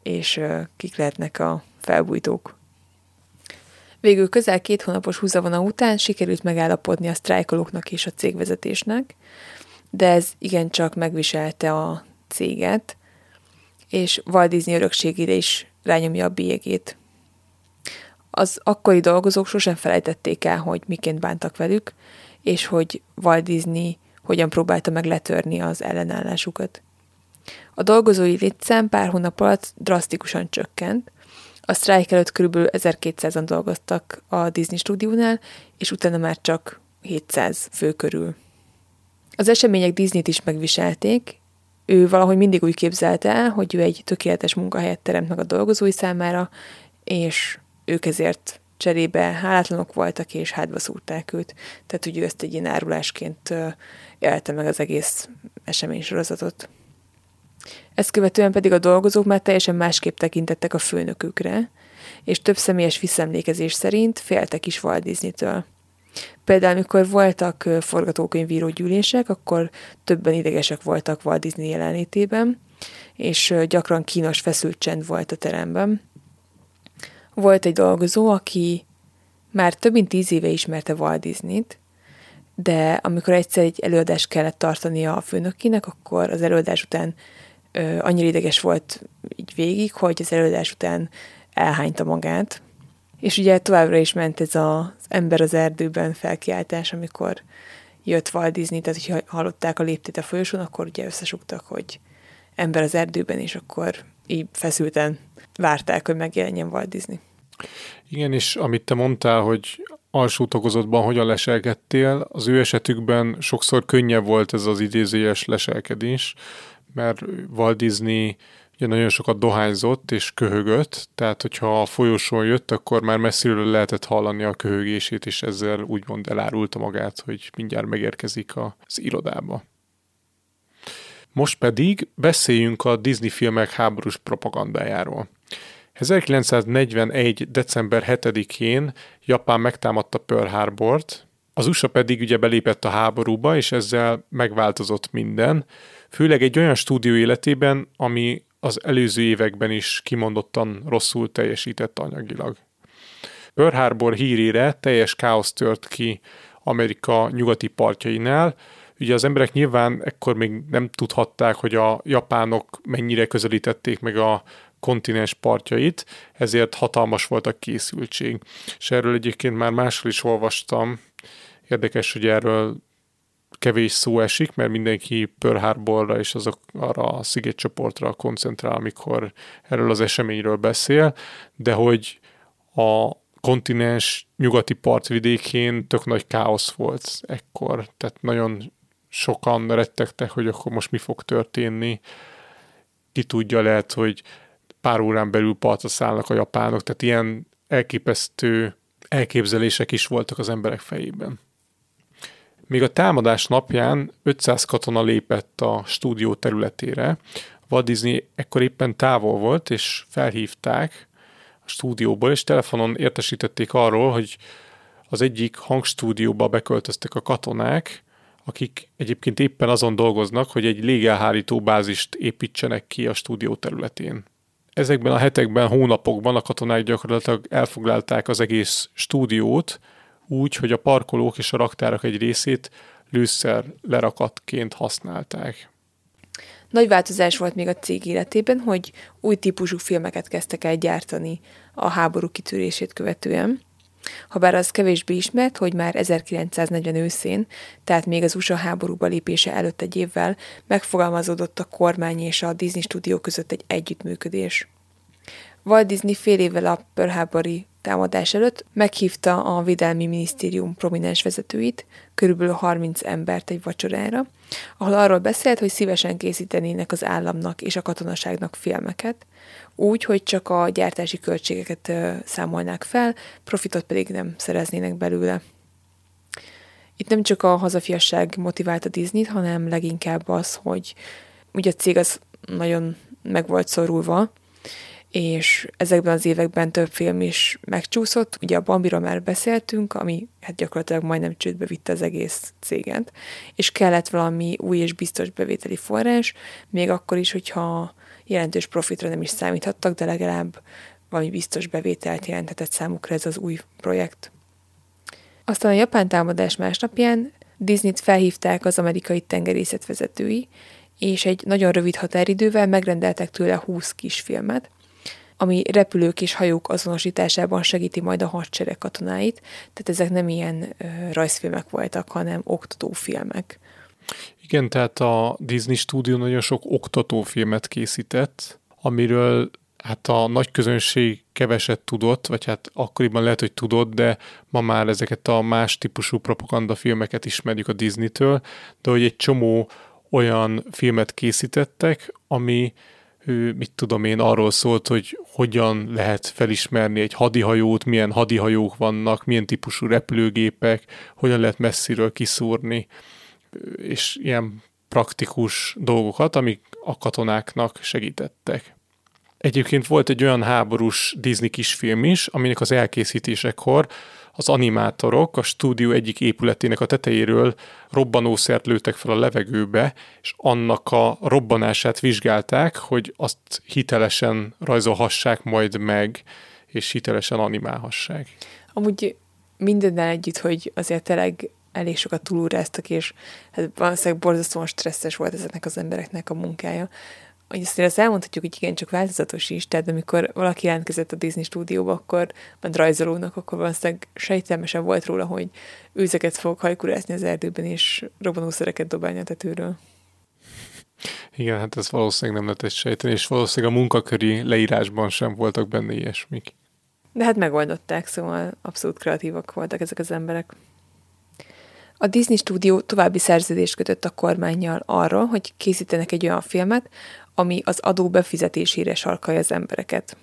Speaker 7: és kik lehetnek a felbújtók. Végül közel két hónapos húzavona után sikerült megállapodni a sztrájkolóknak és a cégvezetésnek, de ez igencsak megviselte a céget, és Walt Disney örökségére is rányomja a bélyegét. Az akkori dolgozók sosem felejtették el, hogy miként bántak velük, és hogy Walt Disney hogyan próbálta meg letörni az ellenállásukat. A dolgozói létszám pár hónap alatt drasztikusan csökkent, a sztrájk előtt kb. 1200-an dolgoztak a Disney stúdiónál, és utána már csak 700 fő körül. Az események Disney-t is megviselték, ő valahogy mindig úgy képzelte el, hogy ő egy tökéletes munkahelyet teremt meg a dolgozói számára, és ők ezért cserébe hálátlanok voltak, és hátba szúrták őt. Tehát úgy ő ezt egy ilyen árulásként élte meg az egész eseménysorozatot. Ezt követően pedig a dolgozók már teljesen másképp tekintettek a főnökükre, és több személyes visszemlékezés szerint féltek is Walt Disney-től. Például, amikor voltak forgatókönyvíró gyűlések, akkor többen idegesek voltak Walt Disney jelenlétében, és gyakran kínos feszült csend volt a teremben. Volt egy dolgozó, aki már több mint tíz éve ismerte Walt Disney-t, de amikor egyszer egy előadást kellett tartania a főnökének, akkor az előadás után ö, annyira ideges volt így végig, hogy az előadás után elhányta magát. És ugye továbbra is ment ez az ember az erdőben felkiáltás, amikor jött Walt Disney, tehát hogyha hallották a léptét a folyosón, akkor ugye összesugtak, hogy ember az erdőben, és akkor így feszülten várták, hogy megjelenjen Walt Disney.
Speaker 6: Igen, és amit te mondtál, hogy alsó tagozatban hogyan leselkedtél, az ő esetükben sokszor könnyebb volt ez az idézőjes leselkedés, mert Walt Disney ugye nagyon sokat dohányzott és köhögött, tehát hogyha a folyosón jött, akkor már messziről lehetett hallani a köhögését, és ezzel úgymond elárulta magát, hogy mindjárt megérkezik az irodába. Most pedig beszéljünk a Disney filmek háborús propagandájáról. 1941. december 7-én Japán megtámadta Pearl Harbort, az USA pedig ugye belépett a háborúba, és ezzel megváltozott minden, főleg egy olyan stúdió életében, ami az előző években is kimondottan rosszul teljesített anyagilag. Pearl Harbor hírére teljes káosz tört ki Amerika nyugati partjainál, Ugye az emberek nyilván ekkor még nem tudhatták, hogy a japánok mennyire közelítették meg a kontinens partjait, ezért hatalmas volt a készültség. És erről egyébként már máshol is olvastam, érdekes, hogy erről kevés szó esik, mert mindenki Pearl Harborra és azok arra a szigetcsoportra koncentrál, amikor erről az eseményről beszél, de hogy a kontinens nyugati partvidékén tök nagy káosz volt ekkor, tehát nagyon sokan rettegtek, hogy akkor most mi fog történni. Ki tudja, lehet, hogy pár órán belül partra szállnak a japánok, tehát ilyen elképesztő elképzelések is voltak az emberek fejében. Még a támadás napján 500 katona lépett a stúdió területére. Walt Disney ekkor éppen távol volt, és felhívták a stúdióból, és telefonon értesítették arról, hogy az egyik hangstúdióba beköltöztek a katonák, akik egyébként éppen azon dolgoznak, hogy egy légelhárító bázist építsenek ki a stúdió területén. Ezekben a hetekben, hónapokban a katonák gyakorlatilag elfoglalták az egész stúdiót, úgy, hogy a parkolók és a raktárak egy részét lőszer lerakatként használták.
Speaker 7: Nagy változás volt még a cég életében, hogy új típusú filmeket kezdtek el gyártani a háború kitörését követően. Habár az kevésbé ismert, hogy már 1940 őszén, tehát még az USA háborúba lépése előtt egy évvel megfogalmazódott a kormány és a Disney stúdió között egy együttműködés. Walt Disney fél évvel a Pearl Harbor-i támadás előtt meghívta a Védelmi Minisztérium prominens vezetőit, körülbelül 30 embert egy vacsorára, ahol arról beszélt, hogy szívesen készítenének az államnak és a katonaságnak filmeket, úgy, hogy csak a gyártási költségeket számolnák fel, profitot pedig nem szereznének belőle. Itt nem csak a hazafiasság motiválta Disney-t, hanem leginkább az, hogy ugye a cég az nagyon meg volt szorulva, és ezekben az években több film is megcsúszott. Ugye a Bambiról már beszéltünk, ami hát gyakorlatilag majdnem csődbe vitte az egész céget, és kellett valami új és biztos bevételi forrás, még akkor is, hogyha jelentős profitra nem is számíthattak, de legalább valami biztos bevételt jelenthetett számukra ez az új projekt. Aztán a japán támadás másnapján Disney-t felhívták az amerikai tengerészet vezetői, és egy nagyon rövid határidővel megrendeltek tőle 20 kisfilmet, ami repülők és hajók azonosításában segíti majd a hadsereg katonáit, tehát ezek nem ilyen rajzfilmek voltak, hanem oktatófilmek.
Speaker 6: Igen, tehát a Disney stúdió nagyon sok oktatófilmet készített, amiről hát a nagy közönség keveset tudott, vagy hát akkoriban lehet, hogy tudott, de ma már ezeket a más típusú propagandafilmeket ismerjük a Disney-től, de hogy egy csomó olyan filmet készítettek, ami mit tudom én, arról szólt, hogy hogyan lehet felismerni egy hadihajót, milyen hadihajók vannak, milyen típusú repülőgépek, hogyan lehet messziről kiszúrni, és ilyen praktikus dolgokat, amik a katonáknak segítettek. Egyébként volt egy olyan háborús Disney kisfilm is, aminek az elkészítésekor az animátorok a stúdió egyik épületének a tetejéről robbanószert lőttek fel a levegőbe, és annak a robbanását vizsgálták, hogy azt hitelesen rajzolhassák majd meg, és hitelesen animálhassák.
Speaker 7: Amúgy mindennel együtt, hogy azért tényleg elég sokat túlúráztak, és hát valószínűleg borzasztóan stresszes volt ezeknek az embereknek a munkája hogy azt, azt elmondhatjuk, hogy igen, csak változatos is, tehát amikor valaki jelentkezett a Disney stúdióba, akkor ment rajzolónak, akkor valószínűleg sejtelmesen volt róla, hogy őzeket fog hajkurászni az erdőben, és robbanószereket dobálni a tetőről.
Speaker 6: Igen, hát ez valószínűleg nem lehetett sejteni, és valószínűleg a munkaköri leírásban sem voltak benne ilyesmik.
Speaker 7: De hát megoldották, szóval abszolút kreatívak voltak ezek az emberek. A Disney stúdió további szerződést kötött a kormányjal arról, hogy készítenek egy olyan filmet, ami az adó befizetésére sarkalja az embereket.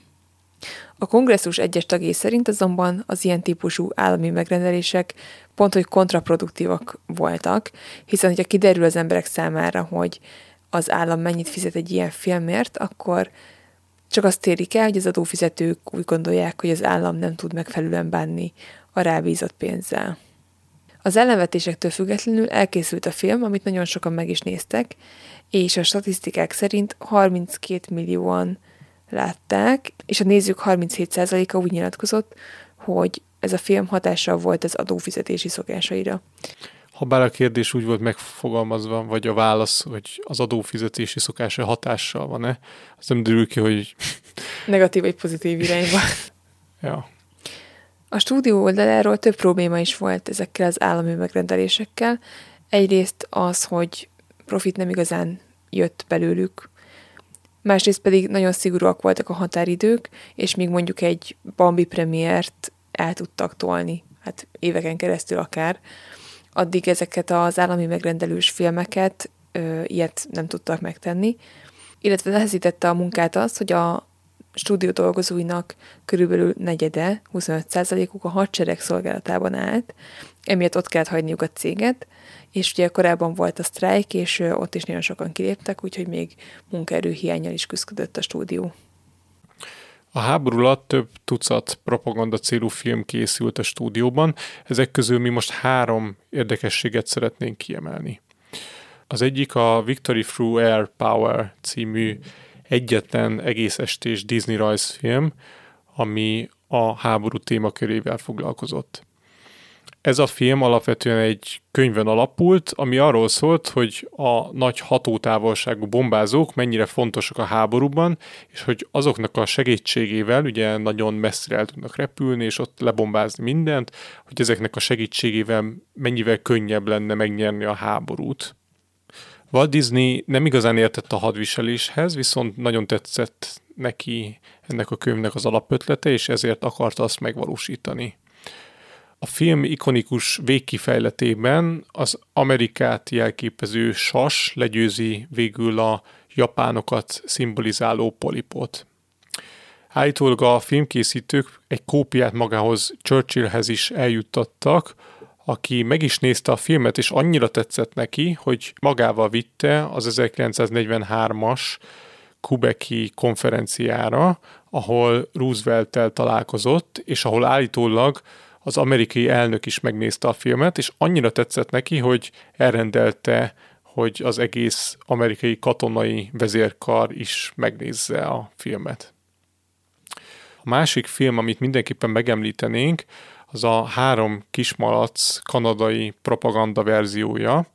Speaker 7: A kongresszus egyes tagjai szerint azonban az ilyen típusú állami megrendelések pont, hogy kontraproduktívak voltak, hiszen hogyha kiderül az emberek számára, hogy az állam mennyit fizet egy ilyen filmért, akkor csak azt térik el, hogy az adófizetők úgy gondolják, hogy az állam nem tud megfelelően bánni a rábízott pénzzel. Az ellenvetésektől függetlenül elkészült a film, amit nagyon sokan meg is néztek, és a statisztikák szerint 32 millióan látták, és a nézők 37%-a úgy nyilatkozott, hogy ez a film hatással volt az adófizetési szokásaira.
Speaker 6: Ha bár a kérdés úgy volt megfogalmazva, vagy a válasz, hogy az adófizetési szokása hatással van-e, az nem derül ki, hogy...
Speaker 7: Negatív vagy pozitív irányba.
Speaker 6: ja.
Speaker 7: A stúdió oldaláról több probléma is volt ezekkel az állami megrendelésekkel. Egyrészt az, hogy profit nem igazán jött belőlük. Másrészt pedig nagyon szigorúak voltak a határidők, és még mondjuk egy Bambi premiért el tudtak tolni, hát éveken keresztül akár, addig ezeket az állami megrendelős filmeket ö, ilyet nem tudtak megtenni, illetve nehezítette a munkát az, hogy a stúdió dolgozóinak körülbelül negyede, 25%-uk a hadsereg szolgálatában állt, emiatt ott kellett hagyniuk a céget, és ugye korábban volt a sztrájk, és ott is nagyon sokan kiléptek, úgyhogy még munkaerő hiányjal is küzdött a stúdió.
Speaker 6: A háború alatt több tucat propaganda célú film készült a stúdióban, ezek közül mi most három érdekességet szeretnénk kiemelni. Az egyik a Victory Through Air Power című egyetlen egész estés Disney rajzfilm, ami a háború témakörével foglalkozott. Ez a film alapvetően egy könyvön alapult, ami arról szólt, hogy a nagy hatótávolságú bombázók mennyire fontosak a háborúban, és hogy azoknak a segítségével, ugye nagyon messzire el tudnak repülni, és ott lebombázni mindent, hogy ezeknek a segítségével mennyivel könnyebb lenne megnyerni a háborút. Walt Disney nem igazán értett a hadviseléshez, viszont nagyon tetszett neki ennek a könyvnek az alapötlete, és ezért akarta azt megvalósítani. A film ikonikus végkifejletében az Amerikát jelképező sas legyőzi végül a japánokat szimbolizáló polipot. Állítólag a filmkészítők egy kópiát magához Churchillhez is eljuttattak, aki meg is nézte a filmet, és annyira tetszett neki, hogy magával vitte az 1943-as Kubeki konferenciára, ahol Roosevelt-tel találkozott, és ahol állítólag az amerikai elnök is megnézte a filmet, és annyira tetszett neki, hogy elrendelte, hogy az egész amerikai katonai vezérkar is megnézze a filmet. A másik film, amit mindenképpen megemlítenénk, az a három kismalac kanadai propaganda verziója.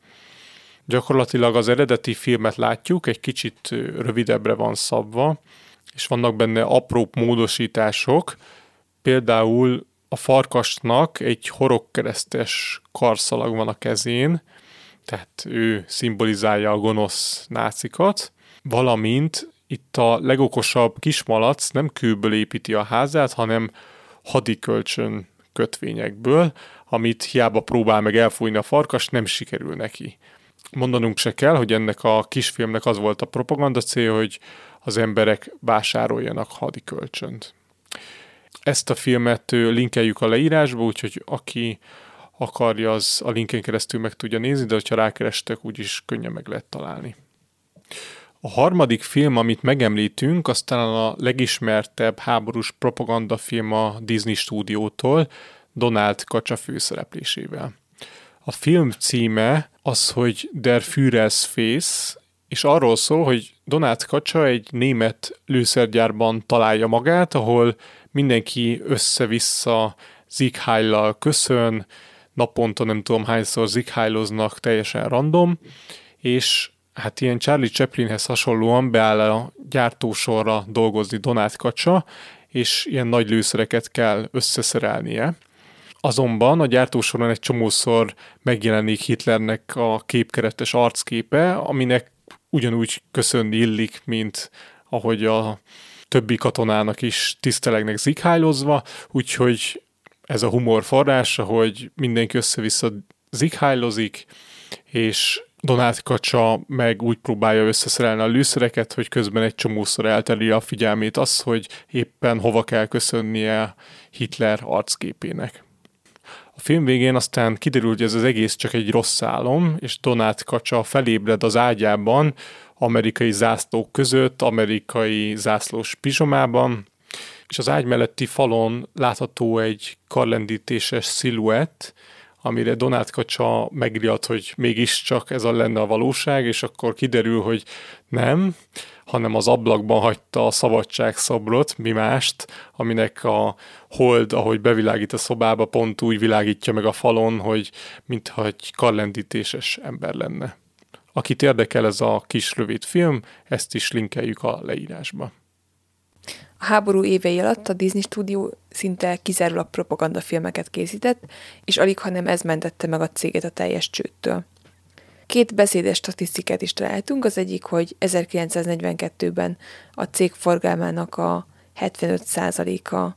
Speaker 6: Gyakorlatilag az eredeti filmet látjuk, egy kicsit rövidebbre van szabva, és vannak benne apró módosítások, például a farkasnak egy horogkeresztes karszalag van a kezén, tehát ő szimbolizálja a gonosz nácikat, valamint itt a legokosabb kismalac nem kőből építi a házát, hanem hadikölcsön kötvényekből, amit hiába próbál meg elfújni a farkas, nem sikerül neki. Mondanunk se kell, hogy ennek a kisfilmnek az volt a propaganda célja, hogy az emberek vásároljanak hadikölcsönt. Ezt a filmet linkeljük a leírásba, úgyhogy aki akarja, az a linken keresztül meg tudja nézni, de ha rákerestek, úgyis könnyen meg lehet találni. A harmadik film, amit megemlítünk, aztán a legismertebb háborús propagandafilm a Disney stúdiótól, Donald Kacsa főszereplésével. A film címe az, hogy Der Führer's Face, és arról szól, hogy Donald Kacsa egy német lőszergyárban találja magát, ahol mindenki össze-vissza zighájlal köszön, naponta nem tudom hányszor zighájloznak teljesen random, és hát ilyen Charlie Chaplinhez hasonlóan beáll a gyártósorra dolgozni Donát Kacsa, és ilyen nagy lőszereket kell összeszerelnie. Azonban a gyártósoron egy csomószor megjelenik Hitlernek a képkeretes arcképe, aminek ugyanúgy köszönni illik, mint ahogy a többi katonának is tisztelegnek zighálozva, úgyhogy ez a humor forrása, hogy mindenki össze-vissza zighájlozik, és Donát Kacsa meg úgy próbálja összeszerelni a lőszereket, hogy közben egy csomószor elteri a figyelmét az, hogy éppen hova kell köszönnie Hitler arcképének. A film végén aztán kiderül, hogy ez az egész csak egy rossz álom, és Donát Kacsa felébred az ágyában, amerikai zászlók között, amerikai zászlós pizsomában, és az ágy melletti falon látható egy karlendítéses sziluett, amire Donát Kacsa megriadt, hogy mégiscsak ez a lenne a valóság, és akkor kiderül, hogy nem, hanem az ablakban hagyta a szabadságszobrot, mi mást, aminek a hold, ahogy bevilágít a szobába, pont úgy világítja meg a falon, hogy mintha egy karlendítéses ember lenne. Akit érdekel ez a kis rövid film, ezt is linkeljük a leírásba.
Speaker 7: A háború évei alatt a Disney stúdió szinte kizárólag propagandafilmeket készített, és alig, ha nem ez mentette meg a céget a teljes csőttől. Két beszédes statisztikát is találtunk, az egyik, hogy 1942-ben a cég forgalmának a 75%-a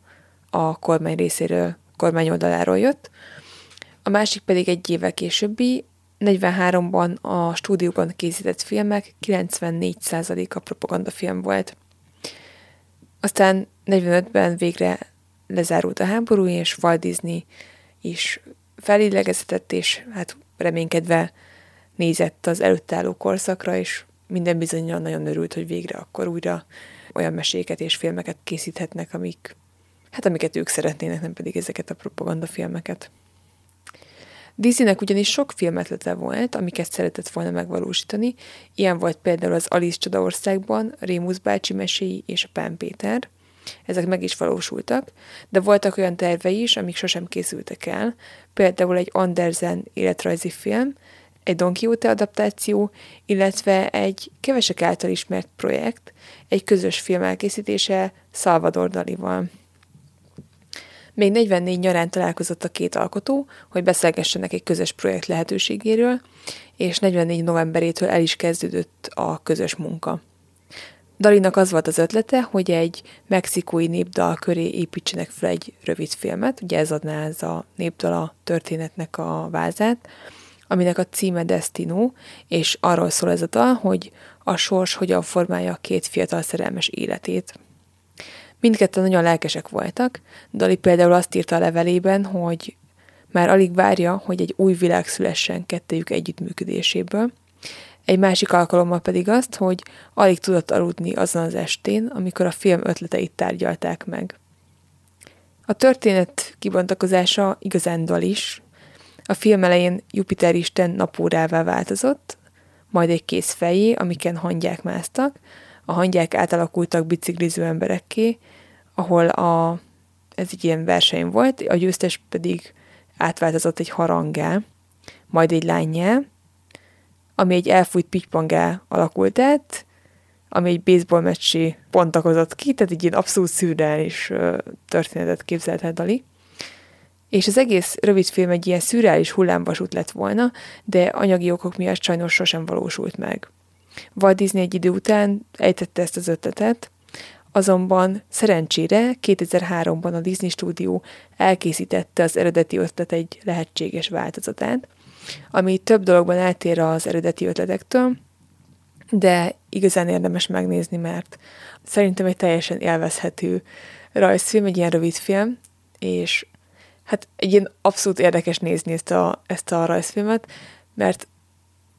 Speaker 7: a kormány részéről, kormány oldaláról jött, a másik pedig egy évvel későbbi, 43-ban a stúdióban készített filmek 94%-a propagandafilm volt. Aztán 45-ben végre lezárult a háború, és Walt Disney is felélegeztetett, és hát reménykedve nézett az előtt álló korszakra, és minden bizonyal nagyon örült, hogy végre akkor újra olyan meséket és filmeket készíthetnek, amik, hát amiket ők szeretnének, nem pedig ezeket a propagandafilmeket. Disneynek ugyanis sok filmetlete volt, amiket szeretett volna megvalósítani, ilyen volt például az Alice Csodaországban, Rémusz bácsi meséi és a Pán Péter, ezek meg is valósultak, de voltak olyan tervei is, amik sosem készültek el, például egy Andersen életrajzi film, egy Don Quixote adaptáció, illetve egy kevesek által ismert projekt, egy közös film elkészítése Salvador Dalival. Még 44 nyarán találkozott a két alkotó, hogy beszélgessenek egy közös projekt lehetőségéről, és 44 novemberétől el is kezdődött a közös munka. Dalinak az volt az ötlete, hogy egy mexikói népdal köré építsenek fel egy rövid filmet, ugye ez adná ez a népdal a történetnek a vázát, aminek a címe Destino, és arról szól ez a dal, hogy a sors hogyan formálja a két fiatal szerelmes életét. Mindketten nagyon lelkesek voltak. Dali például azt írta a levelében, hogy már alig várja, hogy egy új világ szülessen kettejük együttműködéséből. Egy másik alkalommal pedig azt, hogy alig tudott aludni azon az estén, amikor a film ötleteit tárgyalták meg. A történet kibontakozása igazán dal is. A film elején Jupiter isten napórává változott, majd egy kész fejé, amiken hangyák másztak, a hangyák átalakultak bicikliző emberekké, ahol a, ez egy ilyen verseny volt, a győztes pedig átváltozott egy harangá, majd egy lányjá, ami egy elfújt pitypangá alakult át, ami egy baseball meccsé pontakozott ki, tehát egy ilyen abszolút szürreális történetet képzelt el Dali. És az egész rövid film egy ilyen szürreális hullámvasút lett volna, de anyagi okok miatt sajnos sosem valósult meg. Walt Disney egy idő után ejtette ezt az ötletet, Azonban szerencsére 2003-ban a Disney Studio elkészítette az eredeti ötlet egy lehetséges változatát, ami több dologban eltér az eredeti ötletektől, de igazán érdemes megnézni, mert szerintem egy teljesen élvezhető rajzfilm, egy ilyen rövid film, és hát egy ilyen abszolút érdekes nézni ezt a, ezt a rajzfilmet, mert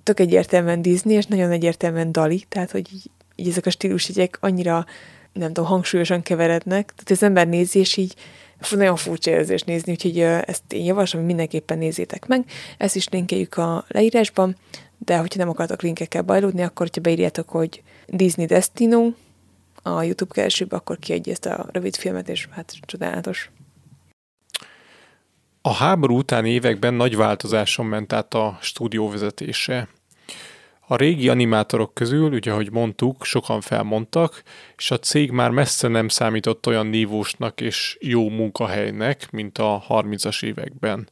Speaker 7: tök egyértelműen Disney, és nagyon egyértelműen Dali, tehát hogy így, így ezek a stílusjegyek annyira nem tudom, hangsúlyosan keverednek. Tehát az ember nézi, és így nagyon furcsa érzés nézni, úgyhogy ezt én javaslom, hogy mindenképpen nézzétek meg. Ezt is linkeljük a leírásban, de hogyha nem akartok linkekkel bajlódni, akkor hogyha beírjátok, hogy Disney Destino a YouTube keresőbe, akkor kiadja ezt a rövid filmet, és hát csodálatos.
Speaker 6: A háború utáni években nagy változáson ment át a stúdió vezetése. A régi animátorok közül, ugye ahogy mondtuk, sokan felmondtak, és a cég már messze nem számított olyan nívósnak és jó munkahelynek, mint a 30-as években.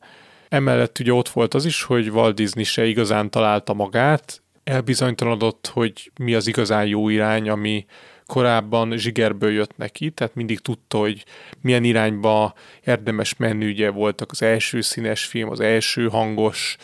Speaker 6: Emellett ugye ott volt az is, hogy Walt Disney se igazán találta magát, elbizonytalanodott, hogy mi az igazán jó irány, ami korábban zsigerből jött neki, tehát mindig tudta, hogy milyen irányba érdemes menni, ugye voltak az első színes film, az első hangos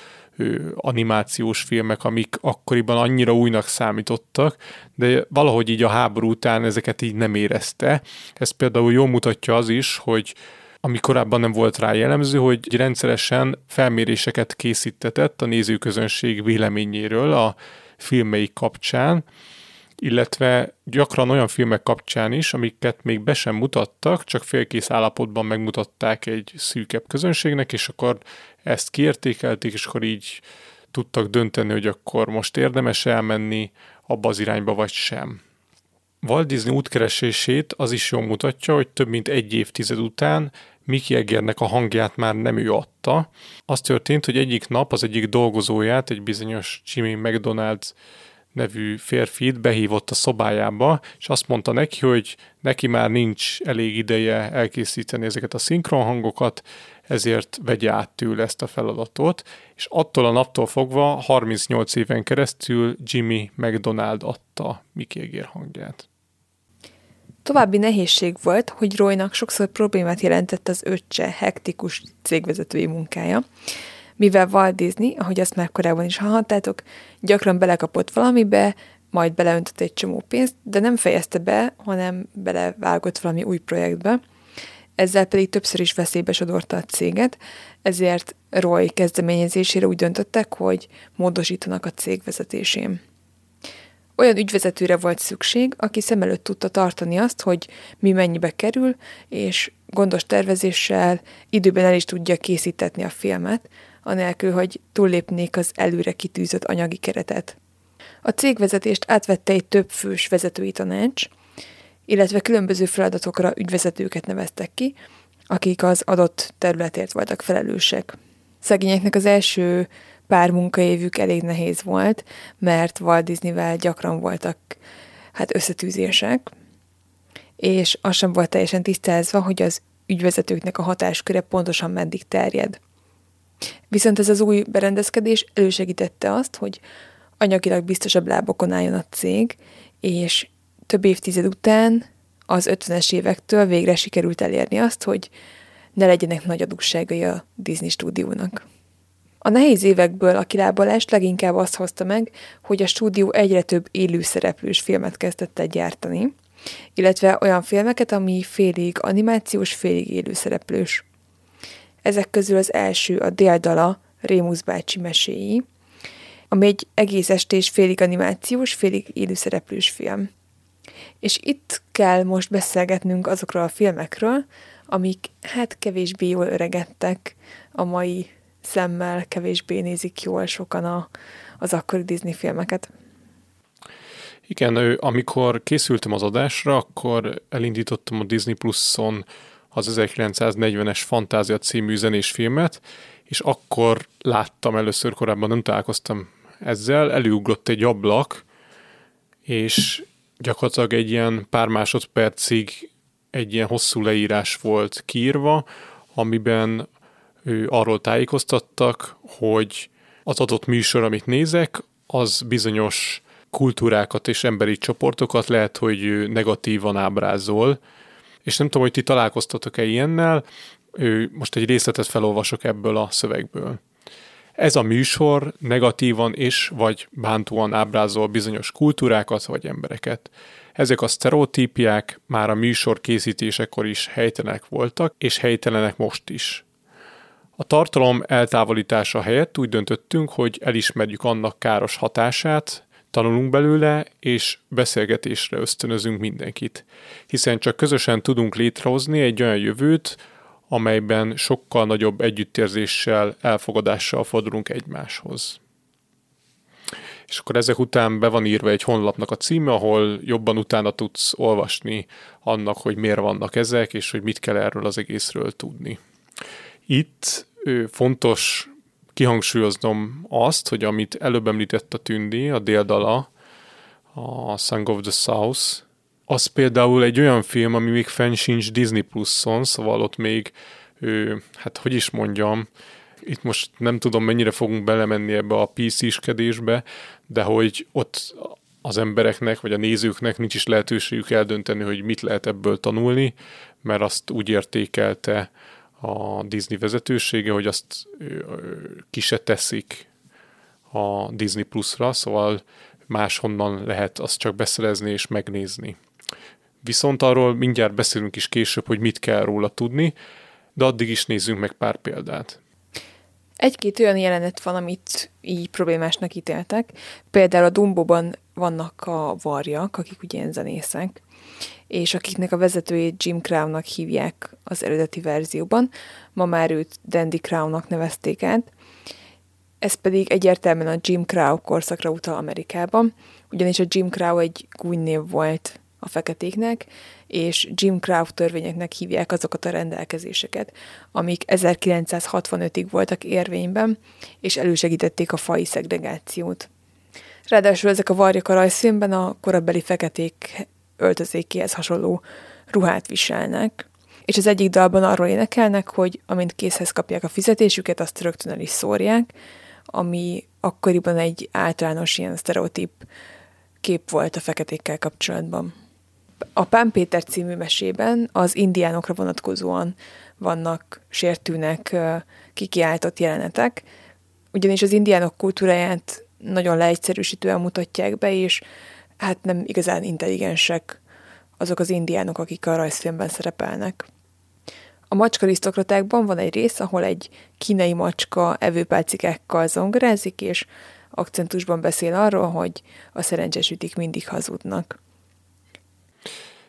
Speaker 6: animációs filmek, amik akkoriban annyira újnak számítottak, de valahogy így a háború után ezeket így nem érezte. Ez például jól mutatja az is, hogy ami korábban nem volt rá jellemző, hogy rendszeresen felméréseket készítetett a nézőközönség véleményéről a filmeik kapcsán, illetve gyakran olyan filmek kapcsán is, amiket még be sem mutattak, csak félkész állapotban megmutatták egy szűkebb közönségnek, és akkor ezt kiértékelték, és akkor így tudtak dönteni, hogy akkor most érdemes elmenni abba az irányba, vagy sem. Walt Disney útkeresését az is jól mutatja, hogy több mint egy évtized után Mickey Egernek a hangját már nem ő adta. Az történt, hogy egyik nap az egyik dolgozóját, egy bizonyos Jimmy McDonald's nevű férfit behívott a szobájába, és azt mondta neki, hogy neki már nincs elég ideje elkészíteni ezeket a szinkronhangokat, ezért vegye át tőle ezt a feladatot, és attól a naptól fogva 38 éven keresztül Jimmy McDonald adta Mickey Egér hangját.
Speaker 7: További nehézség volt, hogy Roynak sokszor problémát jelentett az öccse hektikus cégvezetői munkája, mivel Walt Disney, ahogy azt már korábban is hallhattátok, gyakran belekapott valamibe, majd beleöntött egy csomó pénzt, de nem fejezte be, hanem belevágott valami új projektbe, ezzel pedig többször is veszélybe sodorta a céget, ezért Roy kezdeményezésére úgy döntöttek, hogy módosítanak a cég vezetésén. Olyan ügyvezetőre volt szükség, aki szem előtt tudta tartani azt, hogy mi mennyibe kerül, és gondos tervezéssel időben el is tudja készítetni a filmet, anélkül, hogy túllépnék az előre kitűzött anyagi keretet. A cégvezetést átvette egy több fős vezetői tanács, illetve különböző feladatokra ügyvezetőket neveztek ki, akik az adott területért voltak felelősek. Szegényeknek az első pár munkaévük elég nehéz volt, mert Walt Disneyvel gyakran voltak hát összetűzések, és az sem volt teljesen tisztázva, hogy az ügyvezetőknek a hatásköre pontosan meddig terjed. Viszont ez az új berendezkedés elősegítette azt, hogy anyagilag biztosabb lábokon álljon a cég, és több évtized után az 50-es évektől végre sikerült elérni azt, hogy ne legyenek nagy adósságai a Disney stúdiónak. A nehéz évekből a kilábalást leginkább azt hozta meg, hogy a stúdió egyre több élő szereplős filmet kezdett el gyártani, illetve olyan filmeket, ami félig animációs, félig élő szereplős. Ezek közül az első a Déldala Rémusz bácsi meséi, ami egy egész estés félig animációs, félig élőszereplős film. És itt kell most beszélgetnünk azokról a filmekről, amik hát kevésbé jól öregedtek a mai szemmel, kevésbé nézik jól sokan a, az akkori Disney filmeket.
Speaker 6: Igen, amikor készültem az adásra, akkor elindítottam a Disney Plus-on az 1940-es Fantázia című zenés filmet, és akkor láttam először, korábban nem találkoztam ezzel, előugrott egy ablak, és gyakorlatilag egy ilyen pár másodpercig egy ilyen hosszú leírás volt kiírva, amiben ő arról tájékoztattak, hogy az adott műsor, amit nézek, az bizonyos kultúrákat és emberi csoportokat lehet, hogy negatívan ábrázol. És nem tudom, hogy ti találkoztatok-e ilyennel, most egy részletet felolvasok ebből a szövegből. Ez a műsor negatívan és vagy bántóan ábrázol bizonyos kultúrákat vagy embereket. Ezek a sztereotípiák már a műsor készítésekor is helytelenek voltak, és helytelenek most is. A tartalom eltávolítása helyett úgy döntöttünk, hogy elismerjük annak káros hatását, tanulunk belőle, és beszélgetésre ösztönözünk mindenkit. Hiszen csak közösen tudunk létrehozni egy olyan jövőt, amelyben sokkal nagyobb együttérzéssel, elfogadással fordulunk egymáshoz. És akkor ezek után be van írva egy honlapnak a címe, ahol jobban utána tudsz olvasni annak, hogy miért vannak ezek, és hogy mit kell erről az egészről tudni. Itt fontos kihangsúlyoznom azt, hogy amit előbb említett a Tündi, a déldala, a Song of the South, az például egy olyan film, ami még fenn sincs Disney Plus-on, szóval ott még, ő, hát hogy is mondjam, itt most nem tudom mennyire fogunk belemenni ebbe a PC-skedésbe, de hogy ott az embereknek, vagy a nézőknek nincs is lehetőségük eldönteni, hogy mit lehet ebből tanulni, mert azt úgy értékelte a Disney vezetősége, hogy azt ki se teszik a Disney Plus-ra, szóval máshonnan lehet azt csak beszerezni és megnézni. Viszont arról mindjárt beszélünk is később, hogy mit kell róla tudni, de addig is nézzünk meg pár példát.
Speaker 7: Egy-két olyan jelenet van, amit így problémásnak ítéltek. Például a Dumbo-ban vannak a varjak, akik ugye ilyen zenészek, és akiknek a vezetőjét Jim Crownnak hívják az eredeti verzióban. Ma már őt Dandy Crownnak nevezték át. Ez pedig egyértelműen a Jim Crow korszakra utal Amerikában, ugyanis a Jim Crow egy gúnynév volt a feketéknek, és Jim Crow törvényeknek hívják azokat a rendelkezéseket, amik 1965-ig voltak érvényben, és elősegítették a fai szegregációt. Ráadásul ezek a varjak a rajzfilmben a korabeli feketék öltözékéhez hasonló ruhát viselnek, és az egyik dalban arról énekelnek, hogy amint készhez kapják a fizetésüket, azt rögtön el is szórják, ami akkoriban egy általános ilyen sztereotíp kép volt a feketékkel kapcsolatban. A Pán Péter című mesében az indiánokra vonatkozóan vannak sértőnek kikiáltott jelenetek, ugyanis az indiánok kultúráját nagyon leegyszerűsítően mutatják be, és hát nem igazán intelligensek azok az indiánok, akik a rajzfilmben szerepelnek. A macskarisztokratákban van egy rész, ahol egy kínai macska evőpálcikákkal zongorázik, és akcentusban beszél arról, hogy a szerencsésütik mindig hazudnak.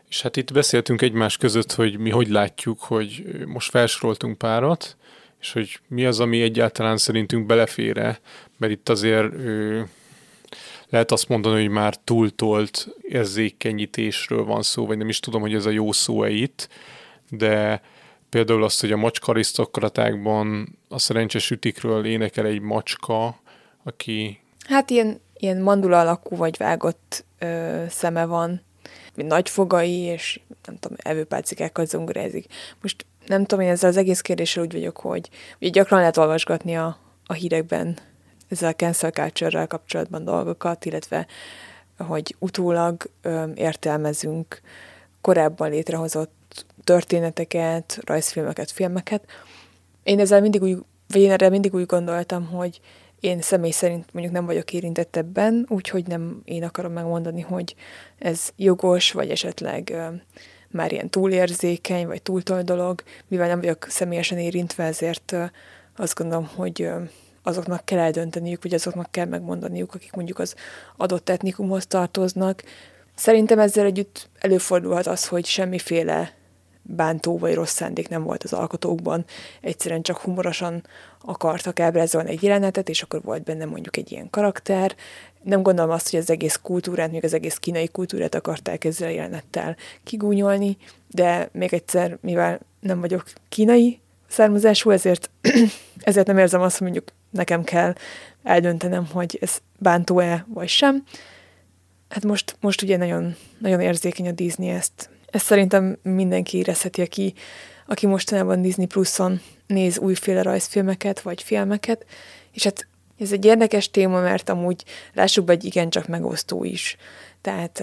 Speaker 6: És hát itt beszéltünk egymás között, hogy mi hogy látjuk, hogy most felsoroltunk párat, és hogy mi az, ami egyáltalán szerintünk belefére, mert itt azért lehet azt mondani, hogy már túltolt érzékenyítésről van szó, vagy nem is tudom, hogy ez a jó szó-e itt, de például azt, hogy a macska arisztokratákban a szerencsés ütikről énekel egy macska, aki...
Speaker 7: Hát ilyen, ilyen mandula alakú vagy vágott ö, szeme van, nagy fogai, és nem tudom, evőpálcikákkal zongorázik. Most nem tudom, én ezzel az egész kérdéssel úgy vagyok, hogy ugye gyakran lehet olvasgatni a, a hírekben ezzel a cancel culture kapcsolatban dolgokat, illetve hogy utólag ö, értelmezünk korábban létrehozott történeteket, rajzfilmeket, filmeket. Én ezzel mindig úgy, vagy én erre mindig úgy gondoltam, hogy én személy szerint mondjuk nem vagyok érintett ebben, úgyhogy nem én akarom megmondani, hogy ez jogos, vagy esetleg ö, már ilyen túlérzékeny, vagy túltol dolog, mivel nem vagyok személyesen érintve, ezért ö, azt gondolom, hogy azoknak kell eldönteniük, vagy azoknak kell megmondaniuk, akik mondjuk az adott etnikumhoz tartoznak. Szerintem ezzel együtt előfordulhat az, hogy semmiféle bántó vagy rossz szándék nem volt az alkotókban, egyszerűen csak humorosan akartak ábrázolni egy jelenetet, és akkor volt benne mondjuk egy ilyen karakter. Nem gondolom azt, hogy az egész kultúrát, még az egész kínai kultúrát akarták ezzel a jelenettel kigúnyolni, de még egyszer, mivel nem vagyok kínai származású, ezért, ezért nem érzem azt, hogy mondjuk nekem kell eldöntenem, hogy ez bántó-e vagy sem. Hát most, most ugye nagyon, nagyon érzékeny a Disney ezt. Ezt szerintem mindenki érezheti, aki, aki mostanában Disney Plus-on néz újféle rajzfilmeket vagy filmeket, és hát ez egy érdekes téma, mert amúgy lássuk be, hogy igencsak megosztó is. Tehát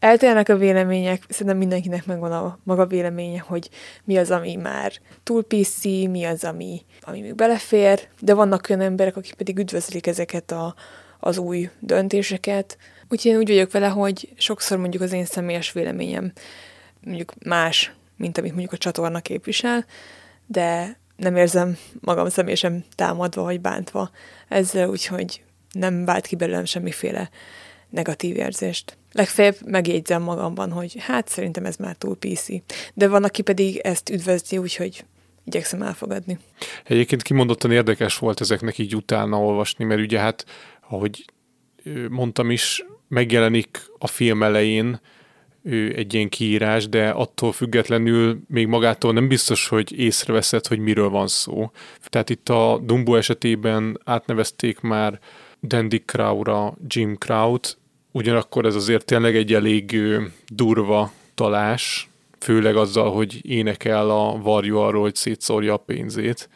Speaker 7: eltérnek a vélemények, szerintem mindenkinek megvan a maga véleménye, hogy mi az, ami már túl PC, mi az, ami, ami még belefér, de vannak olyan emberek, akik pedig üdvözlik ezeket a, az új döntéseket. Úgyhogy én úgy vagyok vele, hogy sokszor mondjuk az én személyes véleményem mondjuk más, mint amit mondjuk a csatorna képvisel, de nem érzem magam személyesen támadva vagy bántva ezzel, úgyhogy nem vált ki belőlem semmiféle negatív érzést. Legfeljebb megjegyzem magamban, hogy hát szerintem ez már túl PC. De van, aki pedig ezt üdvözli, úgyhogy igyekszem elfogadni.
Speaker 6: Egyébként kimondottan érdekes volt ezeknek így utána olvasni, mert ugye hát, ahogy mondtam is, megjelenik a film elején egy ilyen kiírás, de attól függetlenül még magától nem biztos, hogy észreveszed, hogy miről van szó. Tehát itt a Dumbo esetében átnevezték már Dandy Crow-ra Jim Crow-t, ugyanakkor ez azért tényleg egy elég durva talás, főleg azzal, hogy énekel a varjú arról, hogy szétszórja a pénzét,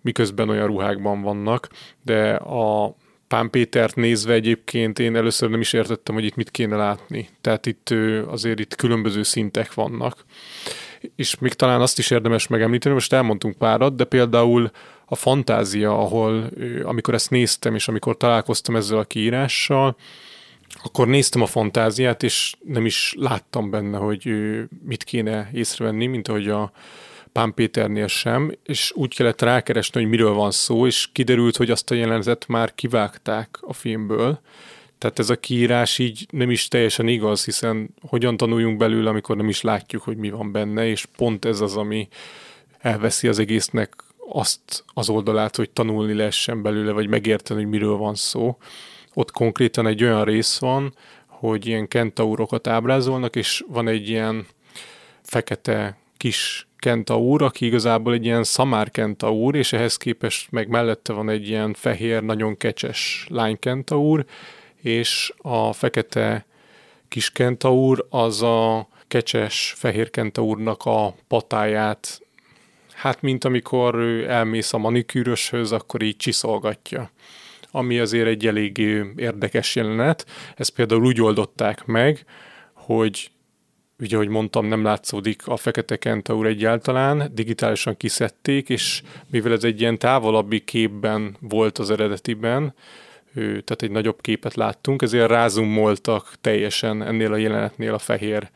Speaker 6: miközben olyan ruhákban vannak, de a Pán Pétert nézve egyébként én először nem is értettem, hogy itt mit kéne látni. Tehát itt azért itt különböző szintek vannak. És még talán azt is érdemes megemlíteni, most elmondtunk párat, de például a fantázia, ahol amikor ezt néztem, és amikor találkoztam ezzel a kiírással, akkor néztem a fantáziát, és nem is láttam benne, hogy mit kéne észrevenni, mint ahogy a Pán Péternél sem, és úgy kellett rákeresni, hogy miről van szó, és kiderült, hogy azt a jelenetet már kivágták a filmből. Tehát ez a kiírás így nem is teljesen igaz, hiszen hogyan tanuljunk belőle, amikor nem is látjuk, hogy mi van benne, és pont ez az, ami elveszi az egésznek azt az oldalát, hogy tanulni lehessen belőle, vagy megérteni, hogy miről van szó. Ott konkrétan egy olyan rész van, hogy ilyen kentaurokat ábrázolnak, és van egy ilyen fekete kis kentaur, aki igazából egy ilyen szamár kentaur, és ehhez képest meg mellette van egy ilyen fehér, nagyon kecses lány kentaur, és a fekete kis kentaur az a kecses fehér kentaurnak a patáját, hát mint amikor elmész a manikűröshöz, akkor így csiszolgatja ami azért egy elég érdekes jelenet. Ezt például úgy oldották meg, hogy ugye, ahogy mondtam, nem látszódik a fekete kentaur egyáltalán, digitálisan kiszedték, és mivel ez egy ilyen távolabbi képben volt az eredetiben, tehát egy nagyobb képet láttunk, ezért rázumoltak teljesen ennél a jelenetnél a fehér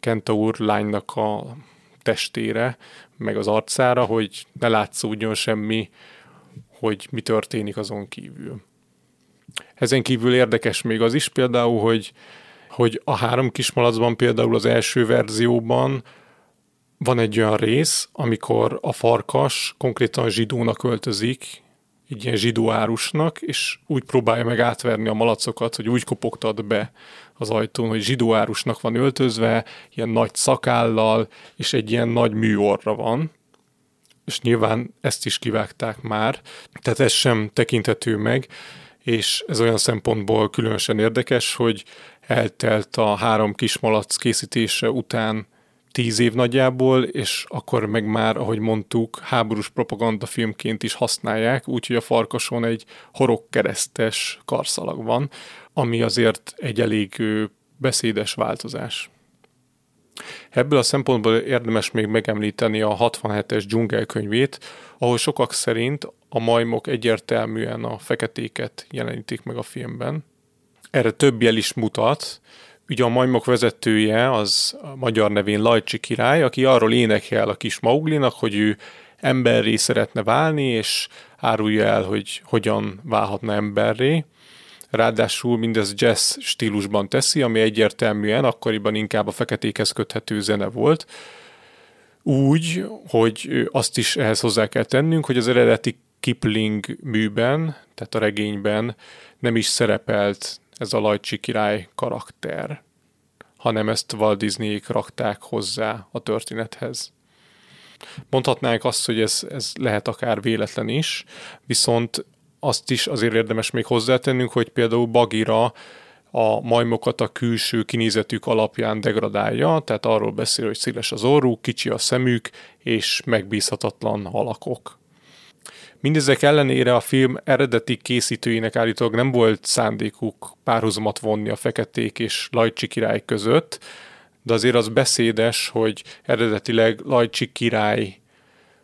Speaker 6: kentaur lánynak a testére, meg az arcára, hogy ne látszódjon semmi, hogy mi történik azon kívül. Ezen kívül érdekes még az is például, hogy hogy a három kismalacban például az első verzióban van egy olyan rész, amikor a farkas konkrétan zsidónak öltözik, egy ilyen zsidó árusnak, és úgy próbálja meg átverni a malacokat, hogy úgy kopogtat be az ajtón, hogy zsidó árusnak van öltözve, ilyen nagy szakállal, és egy ilyen nagy műorra van, és nyilván ezt is kivágták már, tehát ez sem tekinthető meg, és ez olyan szempontból különösen érdekes, hogy eltelt a három kismalac készítése után tíz év nagyjából, és akkor meg már, ahogy mondtuk, háborús propaganda filmként is használják, úgyhogy a farkason egy horogkeresztes karszalag van, ami azért egy elég beszédes változás. Ebből a szempontból érdemes még megemlíteni a 67-es dzsungelkönyvét, ahol sokak szerint a majmok egyértelműen a feketéket jelenítik meg a filmben. Erre több jel is mutat. Ugye a majmok vezetője az a magyar nevén Lajcsi király, aki arról énekel a kis Mauglinak, hogy ő emberré szeretne válni, és árulja el, hogy hogyan válhatna emberré. Ráadásul mindez jazz stílusban teszi, ami egyértelműen akkoriban inkább a feketékhez köthető zene volt. Úgy, hogy azt is ehhez hozzá kell tennünk, hogy az eredeti Kipling műben, tehát a regényben nem is szerepelt ez a Lajcsi király karakter, hanem ezt Walt disney rakták hozzá a történethez. Mondhatnánk azt, hogy ez, ez lehet akár véletlen is, viszont azt is azért érdemes még hozzátennünk, hogy például Bagira a majmokat a külső kinézetük alapján degradálja, tehát arról beszél, hogy széles az orruk, kicsi a szemük, és megbízhatatlan alakok. Mindezek ellenére a film eredeti készítőinek állítólag nem volt szándékuk párhuzamot vonni a feketék és Lajcsi király között, de azért az beszédes, hogy eredetileg Lajcsi király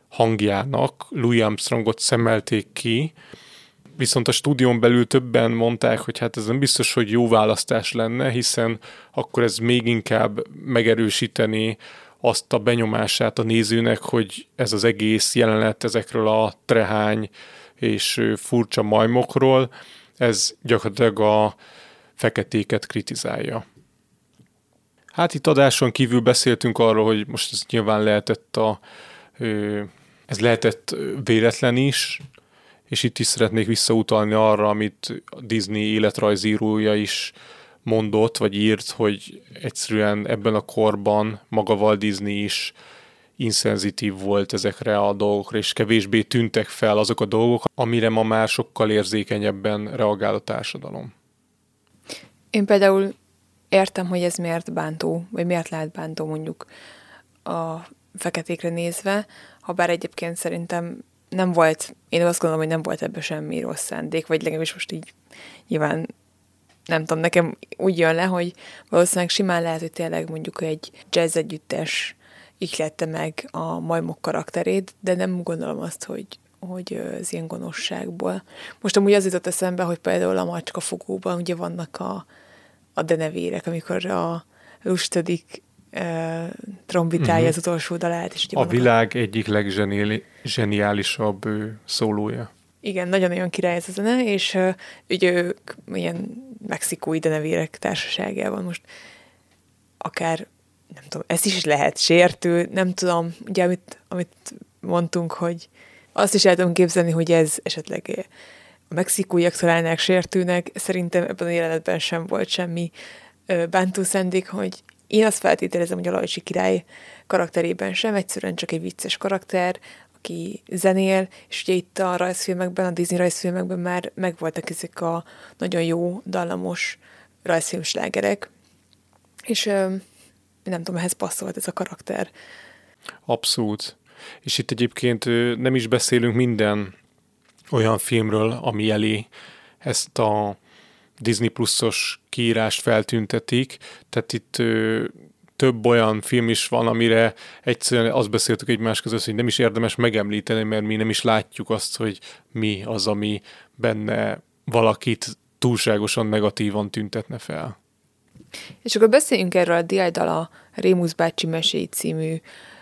Speaker 6: hangjának Louis Armstrongot szemelték ki, viszont a stúdión belül többen mondták, hogy hát ez nem biztos, hogy jó választás lenne, hiszen akkor ez még inkább megerősíteni azt a benyomását a nézőnek, hogy ez az egész jelenet ezekről a trehány és furcsa majmokról, ez gyakorlatilag a feketéket kritizálja. Hát itt adáson kívül beszéltünk arról, hogy most ez nyilván lehetett a, ez lehetett véletlen is, és itt is szeretnék visszautalni arra, amit Disney életrajzírója is mondott, vagy írt, hogy egyszerűen ebben a korban maga Walt Disney is inszenzitív volt ezekre a dolgokra, és kevésbé tűntek fel azok a dolgok, amire ma már sokkal érzékenyebben reagál a társadalom.
Speaker 7: Én például értem, hogy ez miért bántó, vagy miért lehet bántó mondjuk a feketékre nézve, ha bár egyébként szerintem nem volt, én azt gondolom, hogy nem volt ebben semmi rossz szándék, vagy legalábbis most így nyilván nem tudom, nekem úgy jön le, hogy valószínűleg simán lehet, hogy tényleg mondjuk egy jazz együttes ihlette meg a majmok karakterét, de nem gondolom azt, hogy, hogy az ilyen gonoszságból. Most amúgy az jutott eszembe, hogy például a macska fogóban ugye vannak a, a denevérek, amikor a lustadik trombitálja uh-huh. az utolsó dalát. És
Speaker 6: a világ a... egyik leggeniálisabb szólója.
Speaker 7: Igen, nagyon-nagyon király ez a zene, és uh, ugye ők ilyen mexikói denevérek társaságában most akár, nem tudom, ez is lehet sértő, nem tudom, ugye amit, amit mondtunk, hogy azt is el tudom képzelni, hogy ez esetleg a mexikóiak találnák sértőnek, szerintem ebben a jelenetben sem volt semmi bántó szendék, hogy én azt feltételezem, hogy a Lajcsi király karakterében sem, egyszerűen csak egy vicces karakter, aki zenél, és ugye itt a rajzfilmekben, a Disney rajzfilmekben már megvoltak ezek a nagyon jó, dallamos rajzfilmslágerek, és nem tudom, ehhez passzolt ez a karakter.
Speaker 6: Abszolút. És itt egyébként nem is beszélünk minden olyan filmről, ami elé ezt a Disney pluszos kiírást feltüntetik, tehát itt több olyan film is van, amire egyszerűen azt beszéltük egymás között, hogy nem is érdemes megemlíteni, mert mi nem is látjuk azt, hogy mi az, ami benne valakit túlságosan negatívan tüntetne fel.
Speaker 7: És akkor beszéljünk erről a Diájdal a Rémusz bácsi meséi című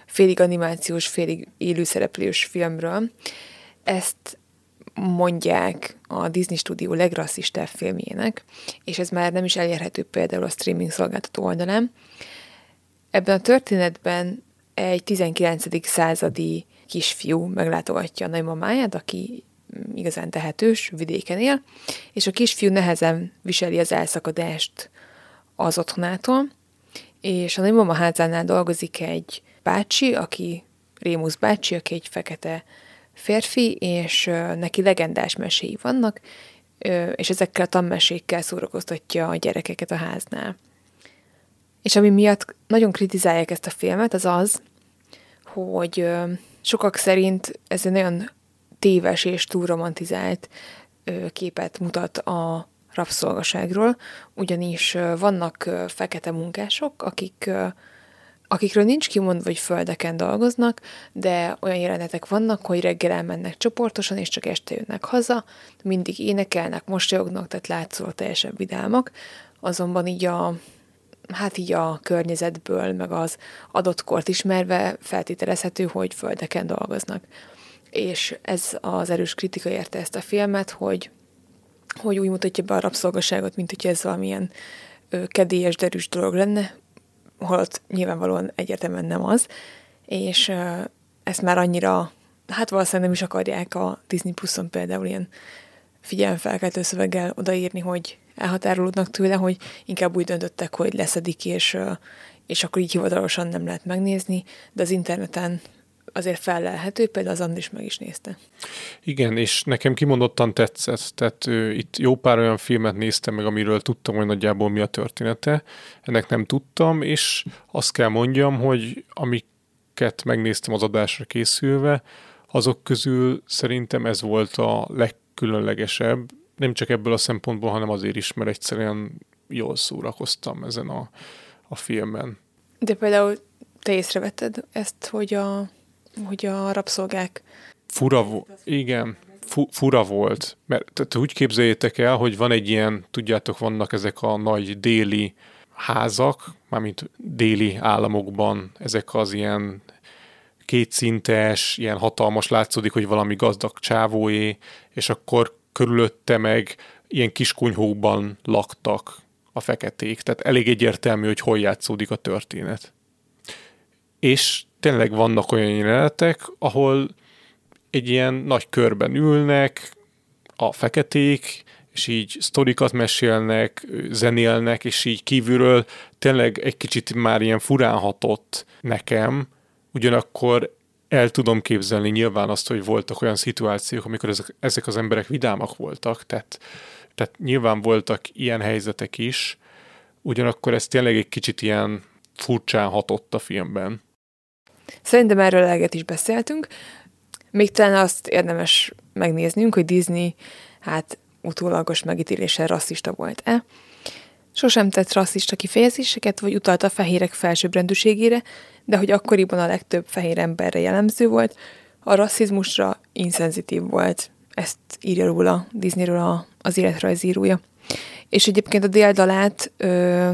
Speaker 7: félig animációs, félig élőszereplős filmről. Ezt mondják a Disney Studio legrasszistább filmjének, és ez már nem is elérhető például a streaming szolgáltató oldalán. Ebben a történetben egy 19. századi kisfiú meglátogatja a nagymamáját, aki igazán tehetős, vidéken él, és a kisfiú nehezen viseli az elszakadást az otthonától, és a nagymama házánál dolgozik egy bácsi, aki Rémusz bácsi, aki egy fekete férfi, és neki legendás meséi vannak, és ezekkel a tanmesékkel szórakoztatja a gyerekeket a háznál. És ami miatt nagyon kritizálják ezt a filmet, az az, hogy sokak szerint ez egy nagyon téves és túlromantizált képet mutat a rabszolgaságról, ugyanis vannak fekete munkások, akik akikről nincs kimondva, hogy földeken dolgoznak, de olyan jelenetek vannak, hogy reggel elmennek csoportosan, és csak este jönnek haza, mindig énekelnek, mosolyognak, tehát látszólag teljesen vidámak, azonban így a, hát így a környezetből, meg az adott kort ismerve feltételezhető, hogy földeken dolgoznak. És ez az erős kritika érte ezt a filmet, hogy, hogy úgy mutatja be a rabszolgaságot, mint hogy ez valamilyen kedélyes, derűs dolog lenne, holott nyilvánvalóan egyértelműen nem az, és ezt már annyira, hát valószínűleg nem is akarják a Disney Plus-on például ilyen figyelemfelkeltő szöveggel odaírni, hogy elhatárolódnak tőle, hogy inkább úgy döntöttek, hogy leszedik, és, és akkor így hivatalosan nem lehet megnézni, de az interneten azért fellelhető, például az Andris meg is nézte.
Speaker 6: Igen, és nekem kimondottan tetszett, tehát ő, itt jó pár olyan filmet néztem meg, amiről tudtam, hogy nagyjából mi a története. Ennek nem tudtam, és azt kell mondjam, hogy amiket megnéztem az adásra készülve, azok közül szerintem ez volt a legkülönlegesebb, nem csak ebből a szempontból, hanem azért is, mert egyszerűen jól szórakoztam ezen a, a filmen.
Speaker 7: De például te észrevetted ezt, hogy a hogy a rabszolgák...
Speaker 6: Fura, vo- igen, fu- fura volt, mert tehát úgy képzeljétek el, hogy van egy ilyen, tudjátok, vannak ezek a nagy déli házak, mármint déli államokban, ezek az ilyen kétszintes, ilyen hatalmas, látszódik, hogy valami gazdag csávóé, és akkor körülötte meg ilyen kis kunyhókban laktak a feketék. Tehát elég egyértelmű, hogy hol játszódik a történet. És tényleg vannak olyan jelenetek, ahol egy ilyen nagy körben ülnek a feketék, és így sztorikat mesélnek, zenélnek, és így kívülről tényleg egy kicsit már ilyen furán hatott nekem, ugyanakkor el tudom képzelni nyilván azt, hogy voltak olyan szituációk, amikor ezek, ezek az emberek vidámak voltak, tehát, tehát nyilván voltak ilyen helyzetek is, ugyanakkor ez tényleg egy kicsit ilyen furcsán hatott a filmben.
Speaker 7: Szerintem erről eleget is beszéltünk. Még talán azt érdemes megnéznünk, hogy Disney hát utólagos megítéléssel rasszista volt-e. Sosem tett rasszista kifejezéseket, vagy utalt a fehérek felsőbbrendűségére, de hogy akkoriban a legtöbb fehér emberre jellemző volt, a rasszizmusra inszenzitív volt. Ezt írja róla Disneyről az életrajzírója. És egyébként a déldalát ö,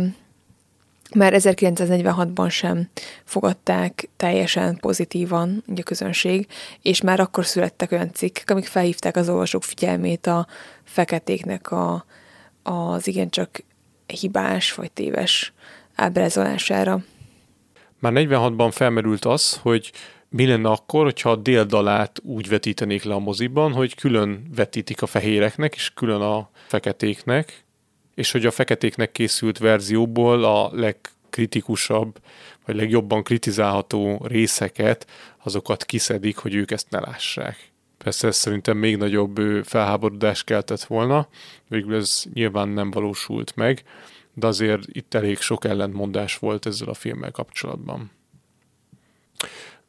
Speaker 7: már 1946-ban sem fogadták teljesen pozitívan a közönség, és már akkor születtek olyan cikkek, amik felhívták az olvasók figyelmét a feketéknek a, az igencsak hibás vagy téves ábrázolására.
Speaker 6: Már 46-ban felmerült az, hogy mi lenne akkor, hogyha a déldalát úgy vetítenék le a moziban, hogy külön vetítik a fehéreknek, és külön a feketéknek, és hogy a feketéknek készült verzióból a legkritikusabb, vagy legjobban kritizálható részeket, azokat kiszedik, hogy ők ezt ne lássák. Persze ez szerintem még nagyobb felháborodást keltett volna, végül ez nyilván nem valósult meg, de azért itt elég sok ellentmondás volt ezzel a filmmel kapcsolatban.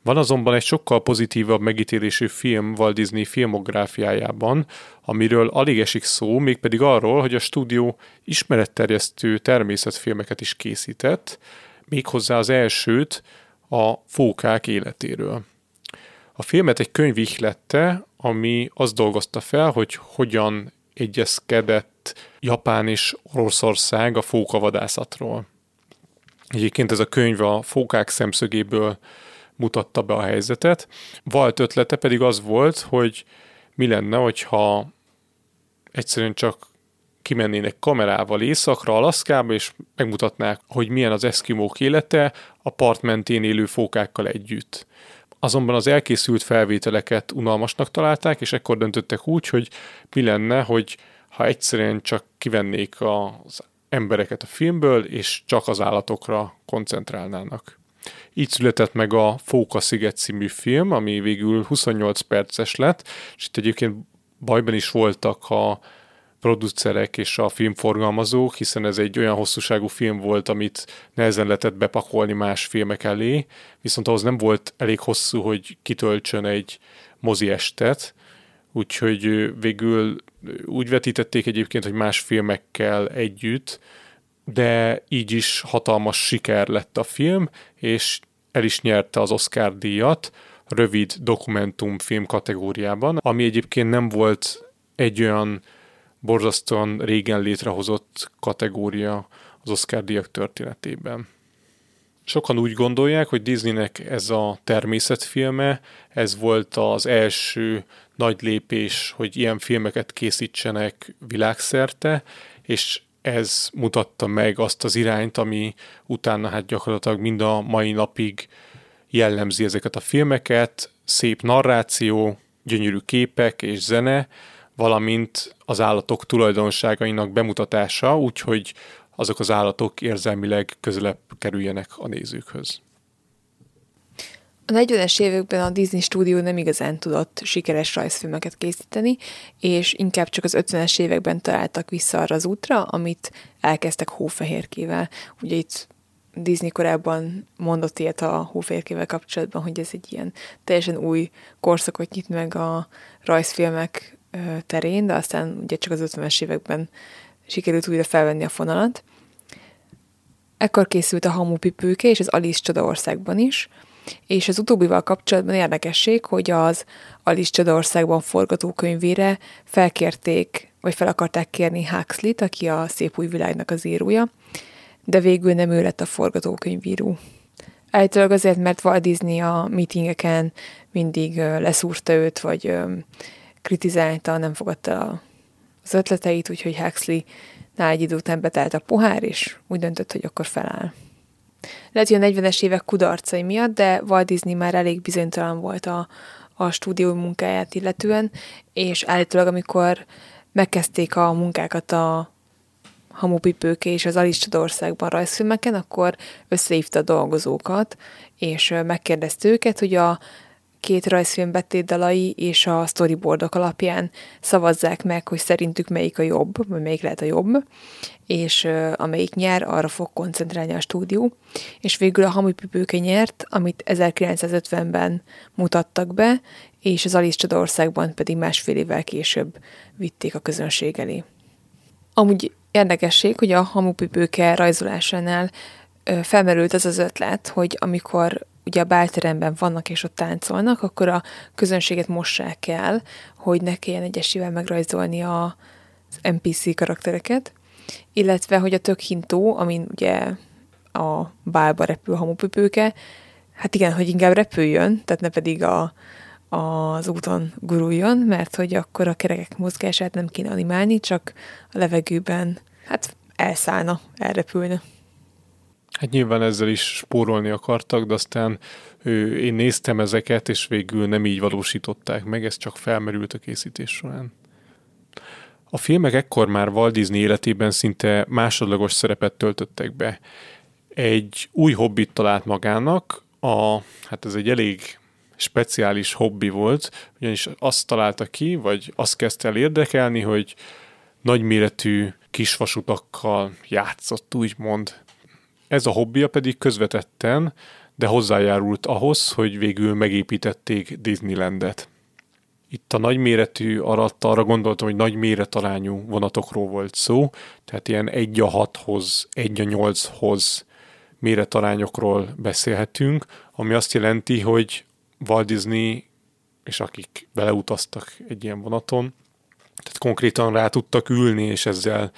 Speaker 6: Van azonban egy sokkal pozitívabb megítélésű film Walt Disney filmográfiájában, amiről alig esik szó, mégpedig arról, hogy a stúdió ismeretterjesztő természetfilmeket is készített, méghozzá az elsőt a fókák életéről. A filmet egy könyv ihlette, ami azt dolgozta fel, hogy hogyan egyezkedett Japán és Oroszország a fókavadászatról. Egyébként ez a könyv a fókák szemszögéből mutatta be a helyzetet. Volt ötlete pedig az volt, hogy mi lenne, hogyha egyszerűen csak kimennének kamerával északra, Alaszkába, és megmutatnák, hogy milyen az eszkimók élete a part mentén élő fókákkal együtt. azonban az elkészült felvételeket unalmasnak találták, és ekkor döntöttek úgy, hogy mi lenne, hogy ha egyszerűen csak kivennék az embereket a filmből, és csak az állatokra koncentrálnának. Így született meg a Fóka Sziget című film, ami végül 28 perces lett, és itt egyébként bajban is voltak a producerek és a filmforgalmazók, hiszen ez egy olyan hosszúságú film volt, amit nehezen lehetett bepakolni más filmek elé, viszont ahhoz nem volt elég hosszú, hogy kitöltsön egy mozi estet, úgyhogy végül úgy vetítették egyébként, hogy más filmekkel együtt, de így is hatalmas siker lett a film, és el is nyerte az Oscar díjat rövid dokumentumfilm kategóriában, ami egyébként nem volt egy olyan borzasztóan régen létrehozott kategória az Oscar díjak történetében. Sokan úgy gondolják, hogy Disneynek ez a természetfilme, ez volt az első nagy lépés, hogy ilyen filmeket készítsenek világszerte, és ez mutatta meg azt az irányt, ami utána hát gyakorlatilag mind a mai napig jellemzi ezeket a filmeket, szép narráció, gyönyörű képek és zene, valamint az állatok tulajdonságainak bemutatása, úgyhogy azok az állatok érzelmileg közelebb kerüljenek a nézőkhöz.
Speaker 7: A 40-es években a Disney stúdió nem igazán tudott sikeres rajzfilmeket készíteni, és inkább csak az 50-es években találtak vissza arra az útra, amit elkezdtek hófehérkével. Ugye itt Disney korábban mondott ilyet a hófehérkével kapcsolatban, hogy ez egy ilyen teljesen új korszakot nyit meg a rajzfilmek terén, de aztán ugye csak az 50-es években sikerült újra felvenni a fonalat. Ekkor készült a Hamupipőke és az Alice Csodaországban is, és az utóbbival kapcsolatban érdekesség, hogy az Alice Csodaországban forgatókönyvére felkérték, vagy fel akarták kérni Huxley-t, aki a Szép új világnak az írója, de végül nem ő lett a forgatókönyvíró. Állítólag azért, mert Walt Disney a meetingeken mindig leszúrta őt, vagy kritizálta, nem fogadta az ötleteit, úgyhogy Huxley nál egy idő után betelt a pohár, és úgy döntött, hogy akkor feláll. Lehet, hogy a 40-es évek kudarcai miatt, de Walt Disney már elég bizonytalan volt a, a stúdió munkáját illetően, és állítólag amikor megkezdték a munkákat a Hamupipőke és az Alice Csodországban rajzfilmeken, akkor összehívta a dolgozókat, és megkérdezte őket, hogy a két rajzfilm dalai és a storyboardok alapján szavazzák meg, hogy szerintük melyik a jobb, vagy melyik lehet a jobb, és amelyik nyer, arra fog koncentrálni a stúdió. És végül a Hamupipőke nyert, amit 1950-ben mutattak be, és az Alice Csodaországban pedig másfél évvel később vitték a közönség elé. Amúgy érdekesség, hogy a Hamupipőke rajzolásánál felmerült az az ötlet, hogy amikor ugye a bálteremben vannak és ott táncolnak, akkor a közönséget mossák el, hogy ne kelljen egyesével megrajzolni a, az NPC karaktereket, illetve, hogy a tök hintó, amin ugye a bálba repül hamupipőke, hát igen, hogy inkább repüljön, tehát ne pedig a, az úton guruljon, mert hogy akkor a kerekek mozgását nem kéne animálni, csak a levegőben hát elszállna, elrepülne.
Speaker 6: Hát nyilván ezzel is spórolni akartak, de aztán ő, én néztem ezeket, és végül nem így valósították meg, ez csak felmerült a készítés során. A filmek ekkor már Walt Disney életében szinte másodlagos szerepet töltöttek be. Egy új hobbit talált magának, a, hát ez egy elég speciális hobbi volt, ugyanis azt találta ki, vagy azt kezdte el érdekelni, hogy nagyméretű kisvasutakkal játszott, úgymond. Ez a hobbija pedig közvetetten, de hozzájárult ahhoz, hogy végül megépítették Disneylandet. Itt a nagyméretű alatt arra gondoltam, hogy nagy méretarányú vonatokról volt szó, tehát ilyen 1 a 6-hoz, 1 a 8-hoz méretarányokról beszélhetünk, ami azt jelenti, hogy Walt Disney és akik beleutaztak egy ilyen vonaton, tehát konkrétan rá tudtak ülni, és ezzel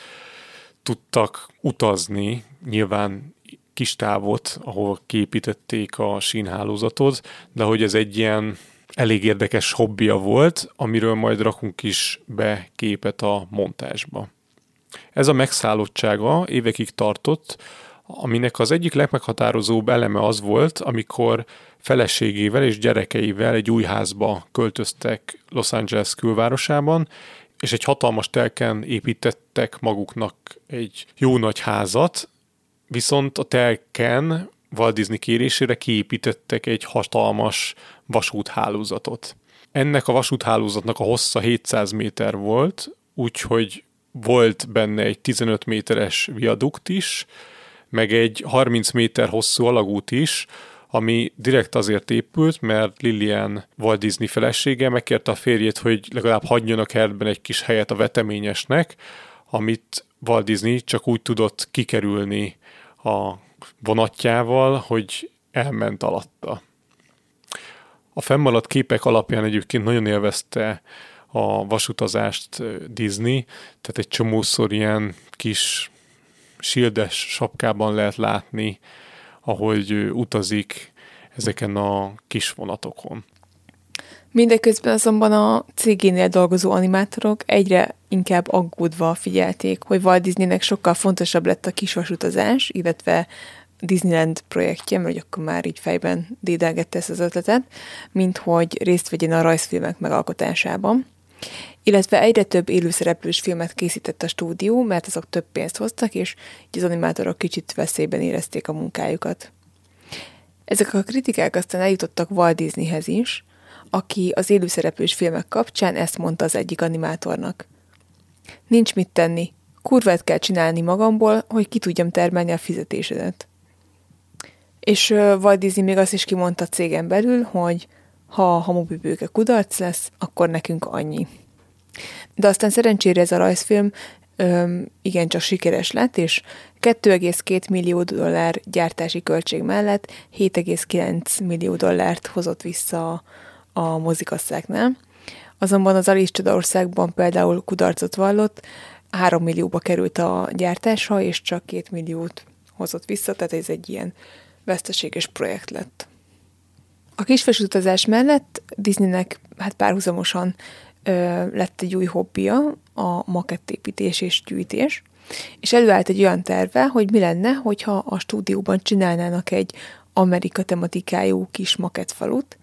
Speaker 6: tudtak utazni, nyilván kis távot, ahol képítették a sínhálózatot, de hogy ez egy ilyen elég érdekes hobbija volt, amiről majd rakunk is be képet a montásba. Ez a megszállottsága évekig tartott, aminek az egyik legmeghatározóbb eleme az volt, amikor feleségével és gyerekeivel egy új házba költöztek Los Angeles külvárosában, és egy hatalmas telken építettek maguknak egy jó nagy házat, viszont a telken Walt Disney kérésére kiépítettek egy hatalmas vasúthálózatot. Ennek a vasúthálózatnak a hossza 700 méter volt, úgyhogy volt benne egy 15 méteres viadukt is, meg egy 30 méter hosszú alagút is, ami direkt azért épült, mert Lilian Walt Disney felesége megkérte a férjét, hogy legalább hagyjon a kertben egy kis helyet a veteményesnek, amit Walt Disney csak úgy tudott kikerülni a vonatjával, hogy elment alatta. A fennmaradt képek alapján egyébként nagyon élvezte a vasutazást Disney, tehát egy csomószor ilyen kis sildes sapkában lehet látni, ahogy utazik ezeken a kis vonatokon.
Speaker 7: Mindeközben azonban a cégénél dolgozó animátorok egyre inkább aggódva figyelték, hogy Walt Disneynek sokkal fontosabb lett a kisvasutazás, illetve Disneyland projektje, mert akkor már így fejben dédelgette ezt az ötletet, mint hogy részt vegyen a rajzfilmek megalkotásában. Illetve egyre több élőszereplős filmet készített a stúdió, mert azok több pénzt hoztak, és így az animátorok kicsit veszélyben érezték a munkájukat. Ezek a kritikák aztán eljutottak Walt Disneyhez is, aki az élőszereplős filmek kapcsán ezt mondta az egyik animátornak. Nincs mit tenni, kurvát kell csinálni magamból, hogy ki tudjam termelni a fizetésedet. És uh, Walt Disney még azt is kimondta a cégen belül, hogy ha a hamupipőke kudarc lesz, akkor nekünk annyi. De aztán szerencsére ez a rajzfilm öm, igencsak sikeres lett, és 2,2 millió dollár gyártási költség mellett 7,9 millió dollárt hozott vissza a, a mozikasszáknál. Azonban az Alice Csodaországban például kudarcot vallott, 3 millióba került a gyártása, és csak 2 milliót hozott vissza, tehát ez egy ilyen veszteséges projekt lett. A kisfesutazás mellett Disneynek hát párhuzamosan ö, lett egy új hobbija, a makettépítés és gyűjtés, és előállt egy olyan terve, hogy mi lenne, hogyha a stúdióban csinálnának egy Amerika tematikájú kis makettfalut,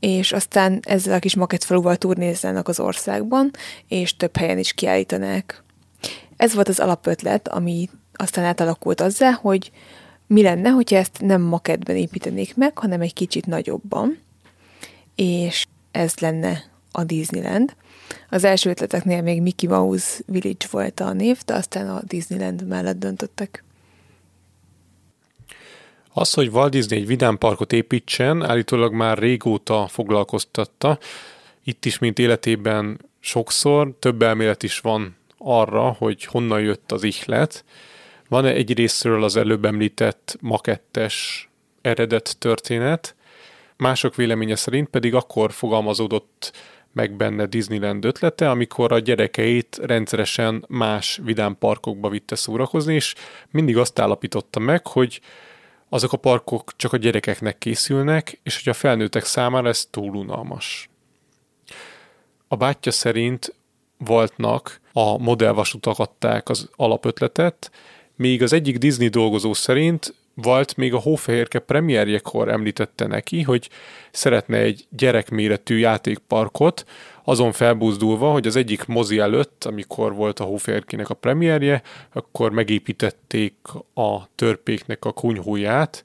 Speaker 7: és aztán ezzel a kis makettfaluval turnéznának az országban, és több helyen is kiállítanák. Ez volt az alapötlet, ami aztán átalakult azzá, hogy mi lenne, hogyha ezt nem makettben építenék meg, hanem egy kicsit nagyobban, és ez lenne a Disneyland. Az első ötleteknél még Mickey Mouse Village volt a név, de aztán a Disneyland mellett döntöttek.
Speaker 6: Az, hogy Walt Disney egy vidámparkot építsen, állítólag már régóta foglalkoztatta. Itt is, mint életében sokszor, több elmélet is van arra, hogy honnan jött az ihlet. Van egy részről az előbb említett makettes eredet történet, mások véleménye szerint pedig akkor fogalmazódott meg benne Disneyland ötlete, amikor a gyerekeit rendszeresen más vidám parkokba vitte szórakozni, és mindig azt állapította meg, hogy azok a parkok csak a gyerekeknek készülnek, és hogy a felnőttek számára ez túl unalmas. A bátyja szerint Waltnak a modellvasutak adták az alapötletet, míg az egyik Disney dolgozó szerint Walt még a Hófehérke premierjekor említette neki, hogy szeretne egy gyerekméretű játékparkot, azon felbúzdulva, hogy az egyik mozi előtt, amikor volt a Hófehérkének a premierje, akkor megépítették a törpéknek a kunyhóját,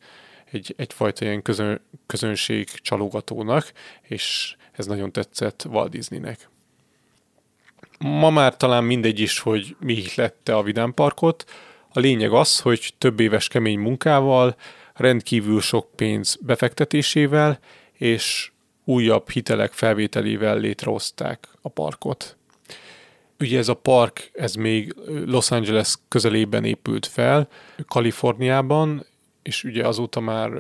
Speaker 6: egy, egyfajta ilyen közön, közönség csalogatónak, és ez nagyon tetszett Walt Disneynek. Ma már talán mindegy is, hogy mi lett a Vidám Parkot, a lényeg az, hogy több éves kemény munkával, rendkívül sok pénz befektetésével és újabb hitelek felvételével létrehozták a parkot. Ugye ez a park, ez még Los Angeles közelében épült fel, Kaliforniában, és ugye azóta már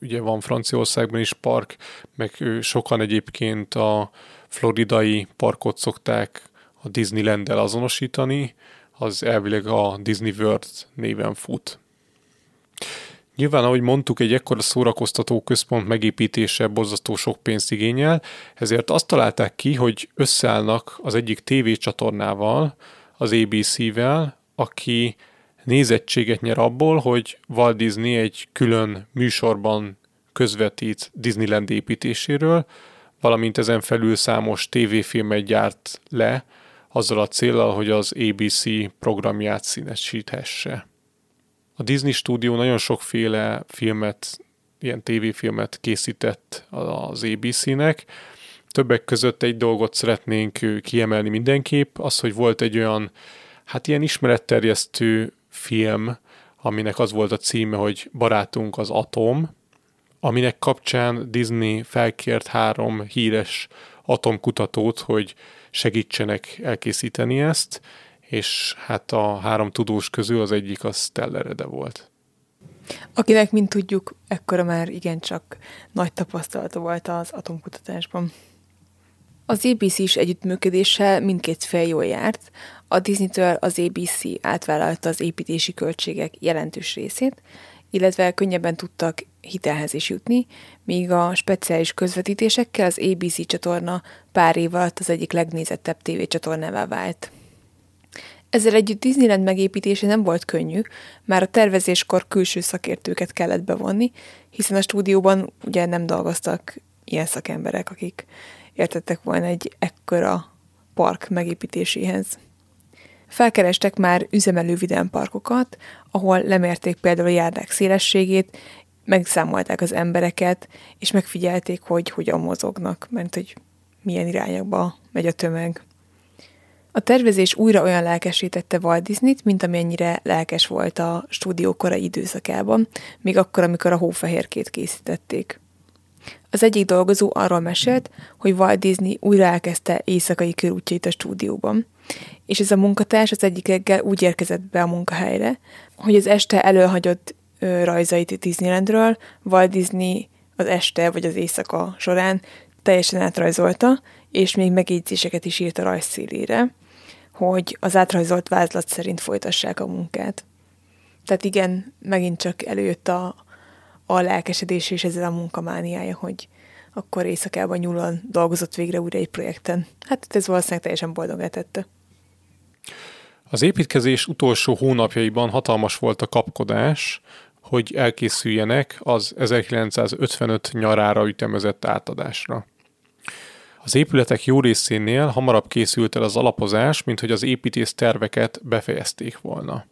Speaker 6: ugye van Franciaországban is park, meg sokan egyébként a floridai parkot szokták a Disneyland-del azonosítani, az elvileg a Disney World néven fut. Nyilván, ahogy mondtuk, egy ekkora szórakoztató központ megépítése borzasztó sok pénzt igényel, ezért azt találták ki, hogy összeállnak az egyik tévécsatornával, az ABC-vel, aki nézettséget nyer abból, hogy Walt Disney egy külön műsorban közvetít Disneyland építéséről, valamint ezen felül számos tévéfilmet gyárt le, azzal a célral, hogy az ABC programját színesíthesse. A Disney stúdió nagyon sokféle filmet, ilyen tévéfilmet készített az ABC-nek. Többek között egy dolgot szeretnénk kiemelni mindenképp, az, hogy volt egy olyan, hát ilyen ismeretterjesztő film, aminek az volt a címe, hogy Barátunk az Atom, aminek kapcsán Disney felkért három híres atomkutatót, hogy segítsenek elkészíteni ezt, és hát a három tudós közül az egyik az Stellerede volt.
Speaker 7: Akinek, mint tudjuk, ekkora már igencsak nagy tapasztalata volt az atomkutatásban. Az ABC is együttműködéssel mindkét fél jól járt, a Disney-től az ABC átvállalta az építési költségek jelentős részét, illetve könnyebben tudtak hitelhez is jutni, míg a speciális közvetítésekkel az ABC csatorna pár év alatt az egyik legnézettebb tévécsatornává vált. Ezzel együtt Disneyland megépítése nem volt könnyű, már a tervezéskor külső szakértőket kellett bevonni, hiszen a stúdióban ugye nem dolgoztak ilyen szakemberek, akik értettek volna egy ekkora park megépítéséhez. Felkerestek már üzemelő parkokat, ahol lemérték például a járdák szélességét, megszámolták az embereket, és megfigyelték, hogy hogyan mozognak, mert hogy milyen irányokba megy a tömeg. A tervezés újra olyan lelkesítette Walt Disney-t, mint amennyire lelkes volt a stúdió korai időszakában, még akkor, amikor a hófehérkét készítették. Az egyik dolgozó arról mesélt, hogy Walt Disney újra elkezdte éjszakai körútjait a stúdióban, és ez a munkatárs az egyik reggel úgy érkezett be a munkahelyre, hogy az este előhagyott rajzait Disneylandről Walt Disney az este vagy az éjszaka során teljesen átrajzolta, és még megjegyzéseket is írt a rajzszélére, hogy az átrajzolt vázlat szerint folytassák a munkát. Tehát igen, megint csak előjött a, a lelkesedés és ezzel a munkamániája, hogy akkor éjszakában nyúlóan dolgozott végre újra egy projekten. Hát ez valószínűleg teljesen boldog tette.
Speaker 6: Az építkezés utolsó hónapjaiban hatalmas volt a kapkodás, hogy elkészüljenek az 1955 nyarára ütemezett átadásra. Az épületek jó részénél hamarabb készült el az alapozás, mint hogy az építész terveket befejezték volna.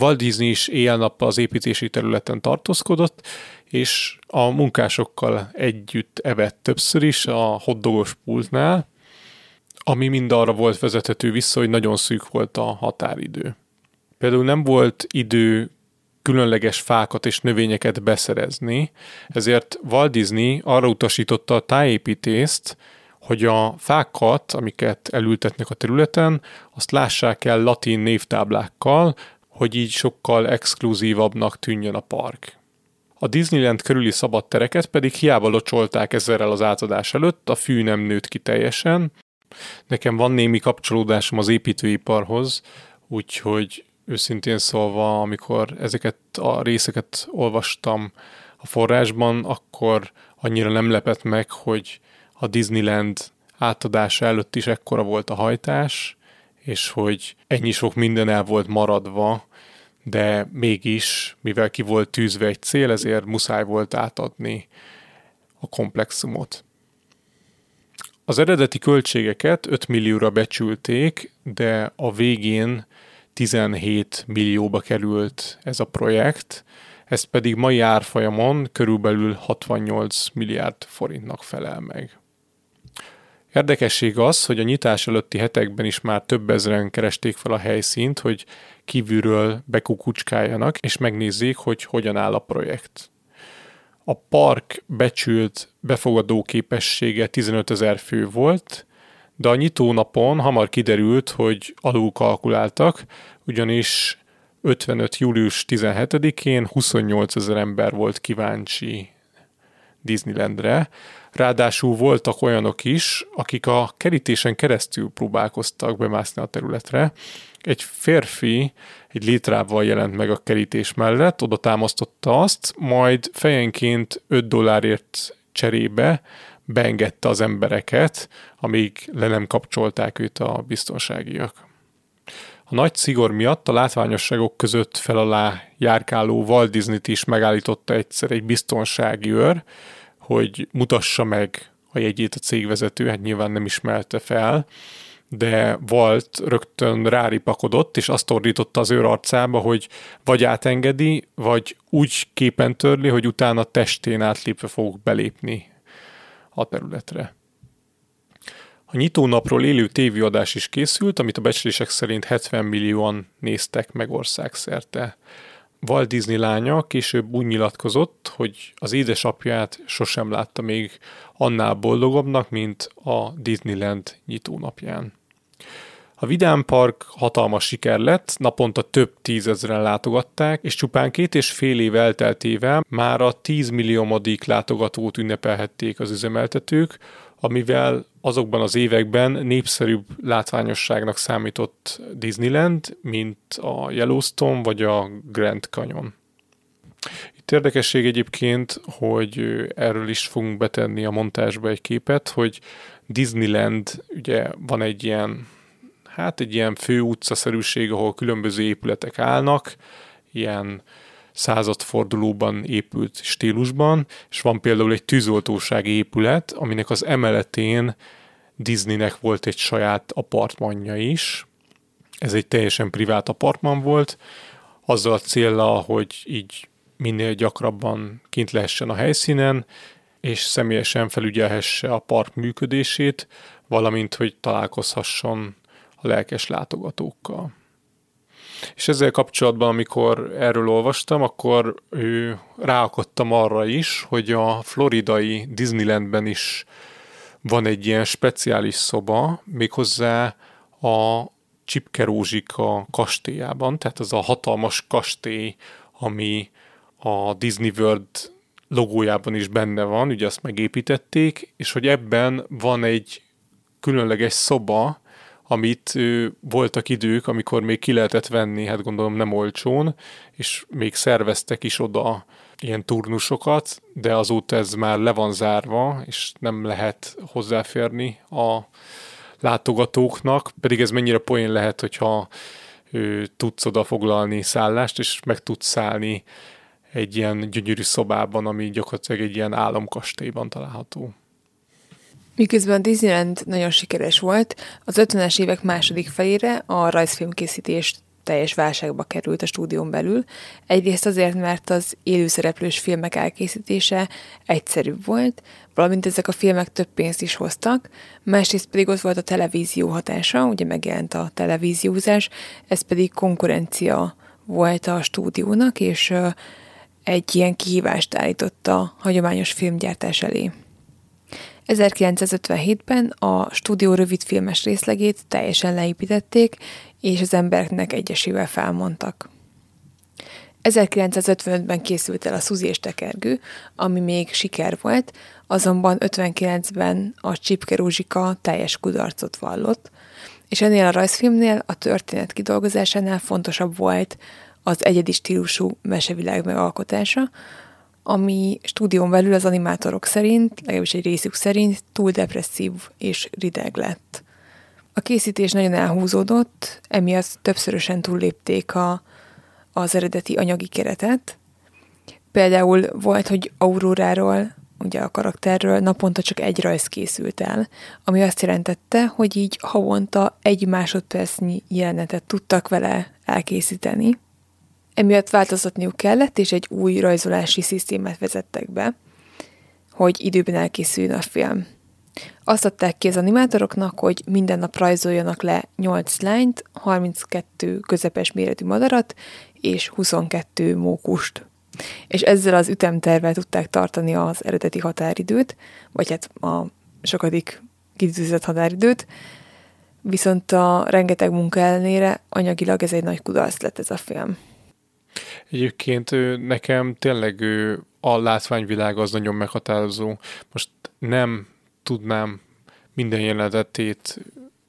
Speaker 6: Walt Disney is éjjel-nappal az építési területen tartózkodott, és a munkásokkal együtt evett többször is a hoddogos pultnál, ami mind arra volt vezethető vissza, hogy nagyon szűk volt a határidő. Például nem volt idő különleges fákat és növényeket beszerezni, ezért Walt Disney arra utasította a tájépítést, hogy a fákat, amiket elültetnek a területen, azt lássák el latin névtáblákkal, hogy így sokkal exkluzívabbnak tűnjön a park. A Disneyland körüli szabad tereket pedig hiába locsolták ezerrel az átadás előtt, a fű nem nőtt ki teljesen. Nekem van némi kapcsolódásom az építőiparhoz, úgyhogy őszintén szólva, amikor ezeket a részeket olvastam a forrásban, akkor annyira nem lepett meg, hogy a Disneyland átadása előtt is ekkora volt a hajtás, és hogy ennyi sok minden el volt maradva, de mégis, mivel ki volt tűzve egy cél, ezért muszáj volt átadni a komplexumot. Az eredeti költségeket 5 millióra becsülték, de a végén 17 millióba került ez a projekt, ez pedig mai árfolyamon körülbelül 68 milliárd forintnak felel meg. Érdekesség az, hogy a nyitás előtti hetekben is már több ezeren keresték fel a helyszínt, hogy kívülről bekukucskáljanak, és megnézzék, hogy hogyan áll a projekt. A park becsült befogadó képessége 15 ezer fő volt, de a nyitónapon hamar kiderült, hogy alul kalkuláltak, ugyanis 55. július 17-én 28 ezer ember volt kíváncsi Disneylandre. Ráadásul voltak olyanok is, akik a kerítésen keresztül próbálkoztak bemászni a területre. Egy férfi egy létrával jelent meg a kerítés mellett, oda támasztotta azt, majd fejenként 5 dollárért cserébe beengedte az embereket, amíg le nem kapcsolták őt a biztonságiak. A nagy szigor miatt a látványosságok között fel alá járkáló Walt Disney-t is megállította egyszer egy biztonsági őr, hogy mutassa meg a jegyét a cégvezető, hát nyilván nem ismerte fel, de Walt rögtön ráripakodott, és azt ordította az őr arcába, hogy vagy átengedi, vagy úgy képen törli, hogy utána testén átlépve fogok belépni a területre. A nyitónapról élő tévéadás is készült, amit a becslések szerint 70 millióan néztek meg országszerte. Walt Disney lánya később úgy nyilatkozott, hogy az édesapját sosem látta még annál boldogabbnak, mint a Disneyland nyitónapján. A Vidám Park hatalmas siker lett, naponta több tízezren látogatták, és csupán két és fél év elteltével már a 10 milliómodik látogatót ünnepelhették az üzemeltetők, amivel azokban az években népszerűbb látványosságnak számított Disneyland, mint a Yellowstone vagy a Grand Canyon. Itt érdekesség egyébként, hogy erről is fogunk betenni a montásba egy képet, hogy Disneyland, ugye van egy ilyen, hát egy ilyen fő utcaszerűség, ahol különböző épületek állnak, ilyen századfordulóban épült stílusban, és van például egy tűzoltósági épület, aminek az emeletén Disneynek volt egy saját apartmanja is. Ez egy teljesen privát apartman volt, azzal a célra, hogy így minél gyakrabban kint lehessen a helyszínen, és személyesen felügyelhesse a park működését, valamint, hogy találkozhasson a lelkes látogatókkal. És ezzel kapcsolatban, amikor erről olvastam, akkor ő, ráakadtam arra is, hogy a floridai Disneylandben is van egy ilyen speciális szoba, méghozzá a Csipke Rózsika kastélyában, tehát az a hatalmas kastély, ami a Disney World logójában is benne van, ugye azt megépítették, és hogy ebben van egy különleges szoba, amit voltak idők, amikor még ki lehetett venni, hát gondolom nem olcsón, és még szerveztek is oda ilyen turnusokat, de azóta ez már le van zárva, és nem lehet hozzáférni a látogatóknak, pedig ez mennyire poén lehet, hogyha ő, tudsz oda foglalni szállást, és meg tudsz szállni egy ilyen gyönyörű szobában, ami gyakorlatilag egy ilyen álomkastélyban található.
Speaker 7: Miközben Disneyland nagyon sikeres volt, az 50-es évek második felére a rajzfilmkészítés teljes válságba került a stúdión belül. Egyrészt azért, mert az élőszereplős filmek elkészítése egyszerűbb volt, valamint ezek a filmek több pénzt is hoztak, másrészt pedig ott volt a televízió hatása, ugye megjelent a televíziózás, ez pedig konkurencia volt a stúdiónak, és egy ilyen kihívást állította a hagyományos filmgyártás elé. 1957-ben a stúdió rövidfilmes részlegét teljesen leépítették, és az embereknek egyesével felmondtak. 1955-ben készült el a Szuzi és Tekergő, ami még siker volt, azonban 59-ben a Csipke Rózsika teljes kudarcot vallott, és ennél a rajzfilmnél a történet kidolgozásánál fontosabb volt az egyedi stílusú mesevilág megalkotása, ami stúdión belül az animátorok szerint, legalábbis egy részük szerint túl depresszív és rideg lett. A készítés nagyon elhúzódott, emiatt többszörösen túllépték a, az eredeti anyagi keretet. Például volt, hogy Auróráról, ugye a karakterről naponta csak egy rajz készült el, ami azt jelentette, hogy így havonta egy másodpercnyi jelenetet tudtak vele elkészíteni. Emiatt változtatniuk kellett, és egy új rajzolási szisztémát vezettek be, hogy időben elkészüljön a film. Azt adták ki az animátoroknak, hogy minden nap rajzoljanak le 8 lányt, 32 közepes méretű madarat és 22 mókust. És ezzel az ütemtervel tudták tartani az eredeti határidőt, vagy hát a sokadik kitűzött határidőt, viszont a rengeteg munka ellenére anyagilag ez egy nagy kudarc lett ez a film.
Speaker 6: Egyébként nekem tényleg a látványvilág az nagyon meghatározó. Most nem tudnám minden jelenetét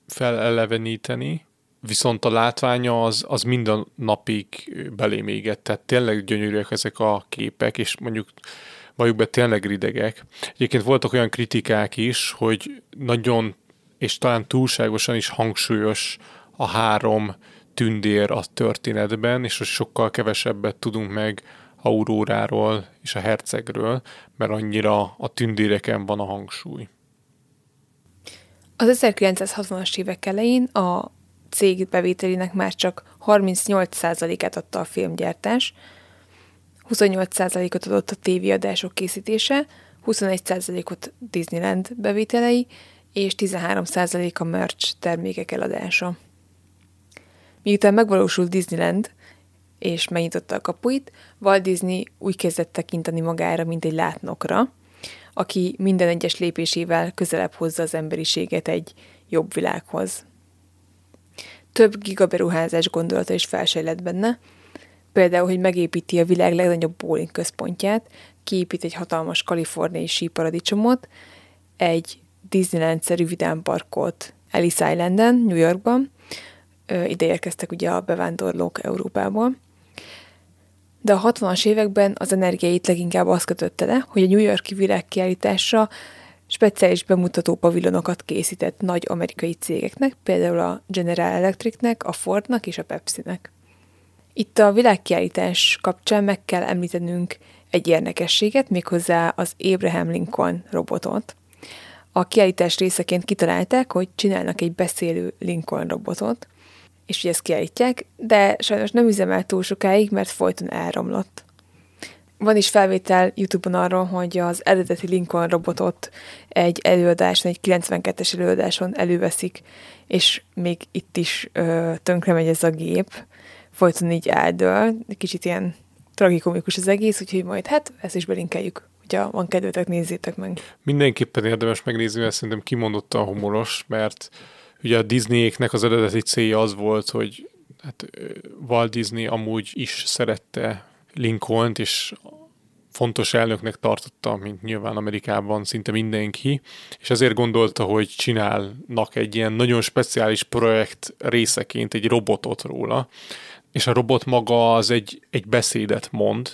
Speaker 6: feleleveníteni, viszont a látványa az, az minden napig belém égett, tehát tényleg gyönyörűek ezek a képek, és mondjuk valljuk be tényleg ridegek. Egyébként voltak olyan kritikák is, hogy nagyon, és talán túlságosan is hangsúlyos a három tündér a történetben, és sokkal kevesebbet tudunk meg Auróráról és a hercegről, mert annyira a tündéreken van a hangsúly.
Speaker 7: Az 1960-as évek elején a cég bevételének már csak 38%-át adta a filmgyártás, 28%-ot adott a tévéadások készítése, 21%-ot Disneyland bevételei, és 13% a merch termékek eladása. Miután megvalósult Disneyland, és megnyitotta a kapuit, Walt Disney úgy kezdett tekinteni magára, mint egy látnokra, aki minden egyes lépésével közelebb hozza az emberiséget egy jobb világhoz. Több gigaberuházás gondolata is felsejlett benne, például, hogy megépíti a világ legnagyobb bowling központját, kiépít egy hatalmas kaliforniai síparadicsomot, egy Disneyland-szerű vidámparkot Ellis Islanden, New Yorkban, ide érkeztek ugye a bevándorlók Európából, de a 60-as években az energiáit leginkább az kötötte le, hogy a New Yorki világkiállításra speciális bemutató pavilonokat készített nagy amerikai cégeknek, például a General Electricnek, a Fordnak és a Pepsi-nek. Itt a világkiállítás kapcsán meg kell említenünk egy érdekességet, méghozzá az Abraham Lincoln robotot. A kiállítás részeként kitalálták, hogy csinálnak egy beszélő Lincoln robotot, és hogy ezt kiállítják, de sajnos nem üzemelt túl sokáig, mert folyton elromlott. Van is felvétel YouTube-on arról, hogy az eredeti Lincoln robotot egy előadáson, egy 92-es előadáson előveszik, és még itt is ö, tönkre megy ez a gép, folyton így eldől, kicsit ilyen tragikomikus az egész, úgyhogy majd hát ezt is belinkeljük, hogyha van kedvetek, nézzétek meg.
Speaker 6: Mindenképpen érdemes megnézni, mert szerintem kimondottan humoros, mert ugye a Disneyéknek az eredeti célja az volt, hogy hát Walt Disney amúgy is szerette Lincoln-t, és fontos elnöknek tartotta, mint nyilván Amerikában szinte mindenki, és ezért gondolta, hogy csinálnak egy ilyen nagyon speciális projekt részeként egy robotot róla, és a robot maga az egy, egy beszédet mond,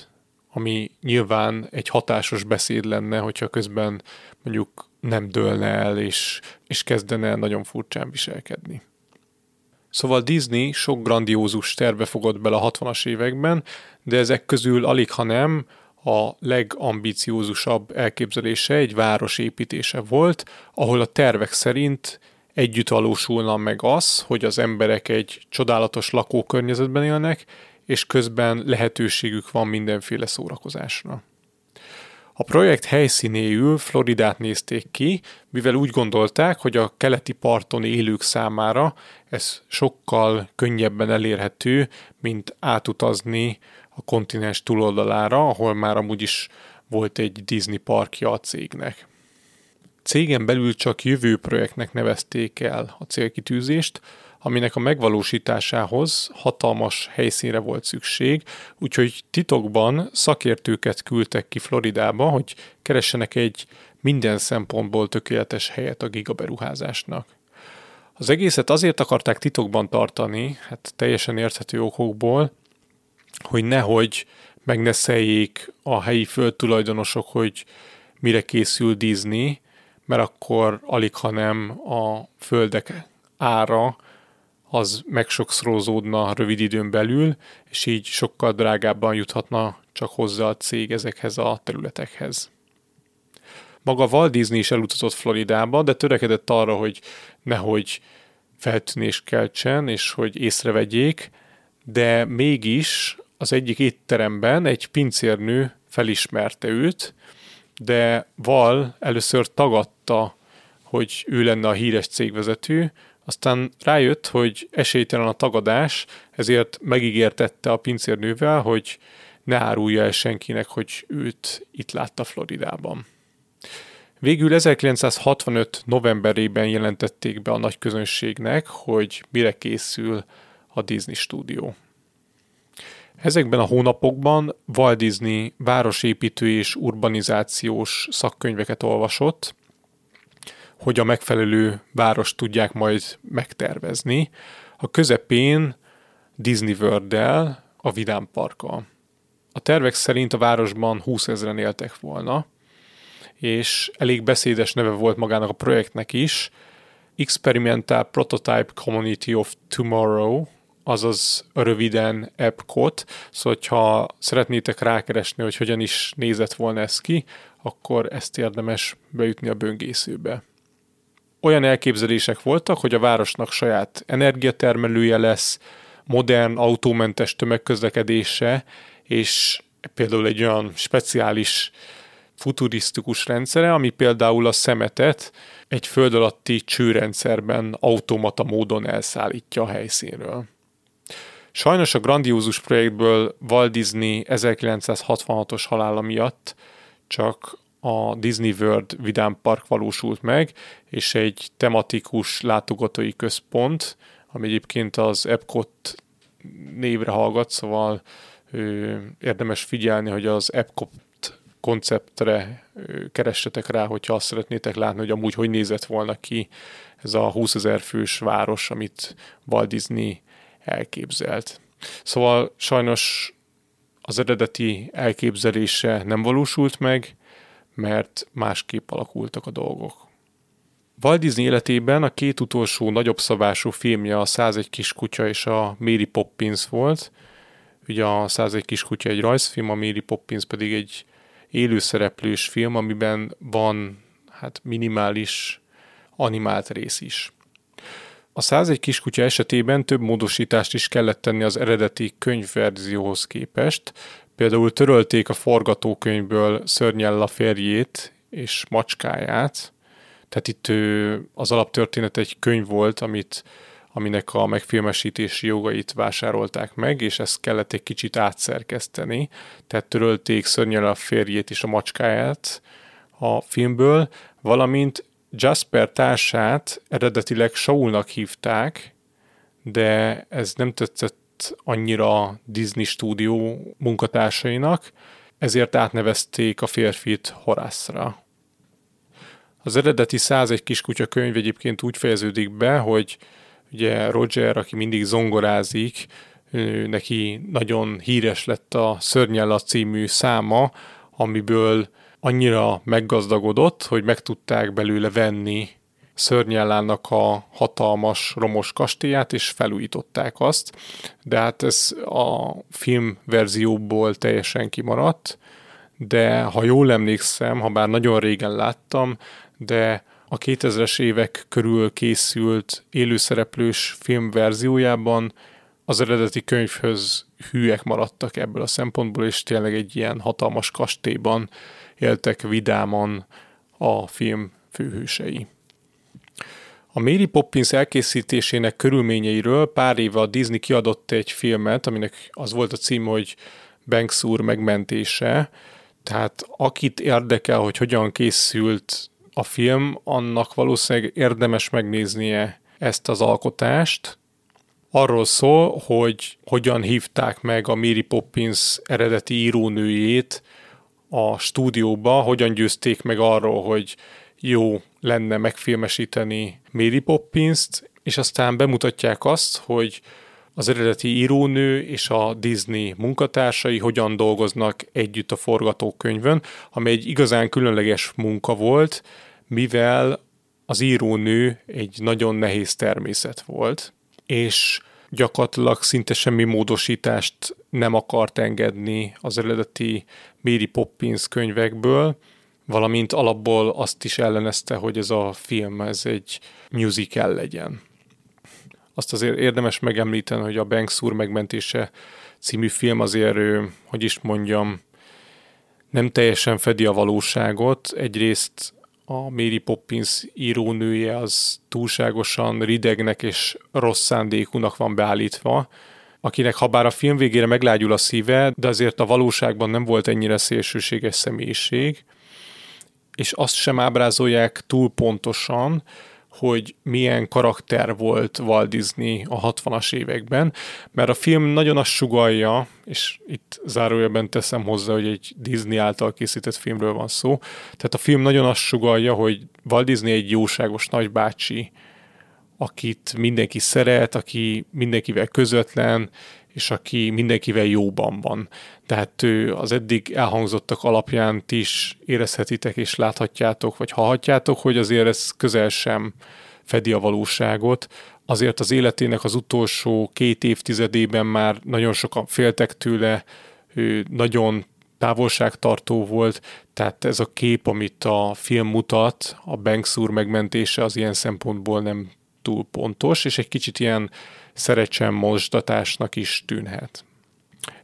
Speaker 6: ami nyilván egy hatásos beszéd lenne, hogyha közben mondjuk nem dőlne el, és, és kezdene nagyon furcsán viselkedni. Szóval Disney sok grandiózus terve fogott bele a 60-as években, de ezek közül alig, ha nem, a legambiciózusabb elképzelése egy város építése volt, ahol a tervek szerint együtt valósulna meg az, hogy az emberek egy csodálatos lakókörnyezetben élnek, és közben lehetőségük van mindenféle szórakozásra. A projekt helyszínéül Floridát nézték ki, mivel úgy gondolták, hogy a keleti parton élők számára ez sokkal könnyebben elérhető, mint átutazni a kontinens túloldalára, ahol már amúgy is volt egy Disney parkja a cégnek. Cégen belül csak jövő projektnek nevezték el a célkitűzést, aminek a megvalósításához hatalmas helyszínre volt szükség, úgyhogy titokban szakértőket küldtek ki Floridába, hogy keressenek egy minden szempontból tökéletes helyet a gigaberuházásnak. Az egészet azért akarták titokban tartani, hát teljesen érthető okokból, hogy nehogy meg ne szeljék a helyi földtulajdonosok, hogy mire készül Disney, mert akkor alig, ha nem a földek ára az megsokszorozódna rövid időn belül, és így sokkal drágábban juthatna csak hozzá a cég ezekhez a területekhez. Maga Walt Disney is elutazott Floridába, de törekedett arra, hogy nehogy feltűnés keltsen, és hogy észrevegyék, de mégis az egyik étteremben egy pincérnő felismerte őt, de Val először tagadta, hogy ő lenne a híres cégvezető, aztán rájött, hogy esélytelen a tagadás, ezért megígértette a pincérnővel, hogy ne árulja el senkinek, hogy őt itt látta Floridában. Végül 1965. novemberében jelentették be a nagy közönségnek, hogy mire készül a Disney stúdió. Ezekben a hónapokban Walt Disney városépítő és urbanizációs szakkönyveket olvasott, hogy a megfelelő város tudják majd megtervezni. A közepén Disney world a Vidám Parka. A tervek szerint a városban 20 ezeren éltek volna, és elég beszédes neve volt magának a projektnek is, Experimental Prototype Community of Tomorrow, azaz röviden Epcot, szóval ha szeretnétek rákeresni, hogy hogyan is nézett volna ez ki, akkor ezt érdemes beütni a böngészőbe. Olyan elképzelések voltak, hogy a városnak saját energiatermelője lesz, modern, autómentes tömegközlekedése, és például egy olyan speciális futurisztikus rendszere, ami például a szemetet egy föld alatti csőrendszerben automata módon elszállítja a helyszínről. Sajnos a grandiózus projektből Walt Disney 1966-os halála miatt csak a Disney World Vidám Park valósult meg, és egy tematikus látogatói központ, ami egyébként az Epcot névre hallgat, szóval ö, érdemes figyelni, hogy az Epcot konceptre ö, keressetek rá, hogyha azt szeretnétek látni, hogy amúgy hogy nézett volna ki ez a 20 ezer fős város, amit Walt Disney elképzelt. Szóval sajnos az eredeti elképzelése nem valósult meg, mert másképp alakultak a dolgok. Walt Disney életében a két utolsó nagyobb szabású filmje a 101 kiskutya és a Mary Poppins volt. Ugye a 101 kiskutya egy rajzfilm, a Mary Poppins pedig egy élőszereplős film, amiben van hát minimális animált rész is. A 101 kiskutya esetében több módosítást is kellett tenni az eredeti könyvverzióhoz képest. Például törölték a forgatókönyvből Szörnyella férjét és macskáját, tehát itt az alaptörténet egy könyv volt, amit, aminek a megfilmesítési jogait vásárolták meg, és ezt kellett egy kicsit átszerkeszteni. Tehát törölték Szörnyella férjét és a macskáját a filmből, valamint Jasper társát eredetileg Saulnak hívták, de ez nem tetszett annyira Disney stúdió munkatársainak, ezért átnevezték a férfit Horászra. Az eredeti 101 kiskutya könyv egyébként úgy fejeződik be, hogy ugye Roger, aki mindig zongorázik, neki nagyon híres lett a Szörnyella című száma, amiből annyira meggazdagodott, hogy meg tudták belőle venni Szörnyellának a hatalmas romos kastélyát, és felújították azt, de hát ez a film verzióból teljesen kimaradt, de ha jól emlékszem, ha bár nagyon régen láttam, de a 2000-es évek körül készült élőszereplős film verziójában az eredeti könyvhöz hűek maradtak ebből a szempontból, és tényleg egy ilyen hatalmas kastélyban éltek vidáman a film főhősei. A Mary Poppins elkészítésének körülményeiről pár éve a Disney kiadott egy filmet, aminek az volt a cím, hogy Banks úr megmentése. Tehát akit érdekel, hogy hogyan készült a film, annak valószínűleg érdemes megnéznie ezt az alkotást. Arról szól, hogy hogyan hívták meg a Mary Poppins eredeti írónőjét a stúdióba, hogyan győzték meg arról, hogy jó lenne megfilmesíteni Mary Poppins-t, és aztán bemutatják azt, hogy az eredeti írónő és a Disney munkatársai hogyan dolgoznak együtt a forgatókönyvön, ami egy igazán különleges munka volt, mivel az írónő egy nagyon nehéz természet volt, és gyakorlatilag szinte semmi módosítást nem akart engedni az eredeti Mary Poppins könyvekből, valamint alapból azt is ellenezte, hogy ez a film ez egy musical legyen. Azt azért érdemes megemlíteni, hogy a Banks úr megmentése című film azért, hogy is mondjam, nem teljesen fedi a valóságot. Egyrészt a Mary Poppins írónője az túlságosan ridegnek és rossz szándékúnak van beállítva, akinek ha bár a film végére meglágyul a szíve, de azért a valóságban nem volt ennyire szélsőséges személyiség, és azt sem ábrázolják túl pontosan, hogy milyen karakter volt Walt Disney a 60-as években, mert a film nagyon azt sugalja, és itt zárójelben teszem hozzá, hogy egy Disney által készített filmről van szó, tehát a film nagyon azt sugalja, hogy Walt Disney egy jóságos nagybácsi, akit mindenki szeret, aki mindenkivel közvetlen, és aki mindenkivel jóban van. Tehát ő az eddig elhangzottak alapján is érezhetitek és láthatjátok, vagy hallhatjátok, hogy azért ez közel sem fedi a valóságot. azért az életének az utolsó két évtizedében már nagyon sokan féltek tőle, ő nagyon távolságtartó volt, tehát ez a kép, amit a film mutat, a Banks úr megmentése az ilyen szempontból nem túl pontos, és egy kicsit ilyen szerecsen mosdatásnak is tűnhet.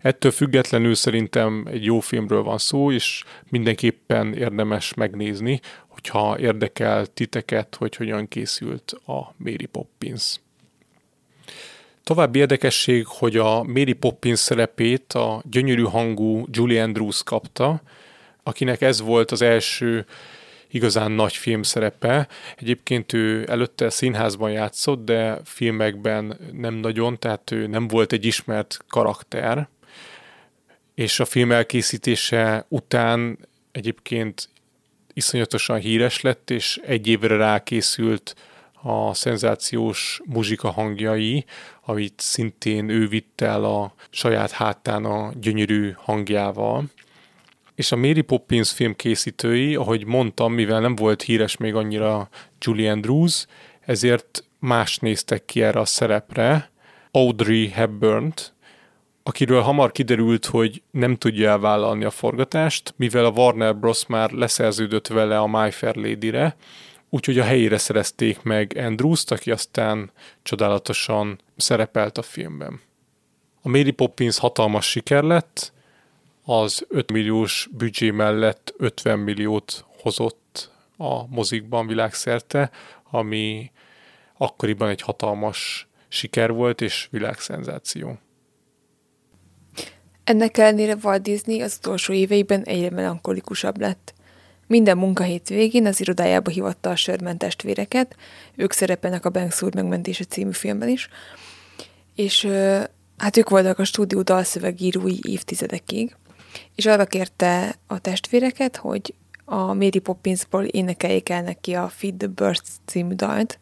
Speaker 6: Ettől függetlenül szerintem egy jó filmről van szó, és mindenképpen érdemes megnézni, hogyha érdekel titeket, hogy hogyan készült a Mary Poppins. További érdekesség, hogy a Mary Poppins szerepét a gyönyörű hangú Julie Andrews kapta, akinek ez volt az első igazán nagy film szerepe. Egyébként ő előtte színházban játszott, de filmekben nem nagyon, tehát ő nem volt egy ismert karakter. És a film elkészítése után egyébként iszonyatosan híres lett, és egy évre rákészült a szenzációs muzsika hangjai, amit szintén ő vitt el a saját hátán a gyönyörű hangjával. És a Mary Poppins film készítői, ahogy mondtam, mivel nem volt híres még annyira Julie Andrews, ezért más néztek ki erre a szerepre, Audrey hepburn akiről hamar kiderült, hogy nem tudja elvállalni a forgatást, mivel a Warner Bros. már leszerződött vele a My Fair Lady-re, úgyhogy a helyére szerezték meg Andrews-t, aki aztán csodálatosan szerepelt a filmben. A Mary Poppins hatalmas siker lett, az 5 milliós büdzsé mellett 50 milliót hozott a mozikban világszerte, ami akkoriban egy hatalmas siker volt és világszenzáció.
Speaker 7: Ennek ellenére Walt Disney az utolsó éveiben egyre melankolikusabb lett. Minden munkahét végén az irodájába hivatta a Sherman testvéreket, ők szerepelnek a Banks úr megmentése című filmben is, és hát ők voltak a stúdió dalszövegírói évtizedekig, és arra kérte a testvéreket, hogy a Mary Poppinsból énekeljék el neki a Feed the Birds című dalt,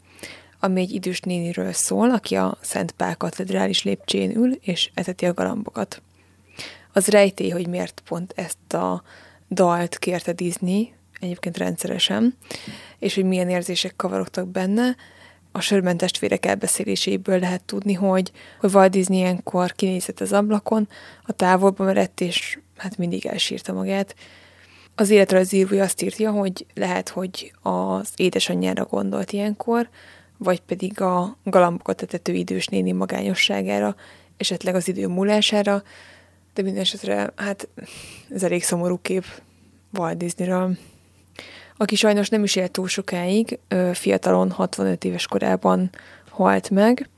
Speaker 7: ami egy idős néniről szól, aki a Szent Pál katedrális lépcsén ül, és eteti a galambokat. Az rejtély, hogy miért pont ezt a dalt kérte Disney, egyébként rendszeresen, és hogy milyen érzések kavarogtak benne, a sörben testvérek elbeszéléséből lehet tudni, hogy, hogy Walt Disney ilyenkor kinézett az ablakon, a távolba merett, és hát mindig elsírta magát. Az életrajzírója azt írja, hogy lehet, hogy az édesanyjára gondolt ilyenkor, vagy pedig a galambokat etető idős néni magányosságára, esetleg az idő múlására, de minden esetre, hát ez elég szomorú kép Walt Disneyről aki sajnos nem is élt túl sokáig, fiatalon, 65 éves korában halt meg,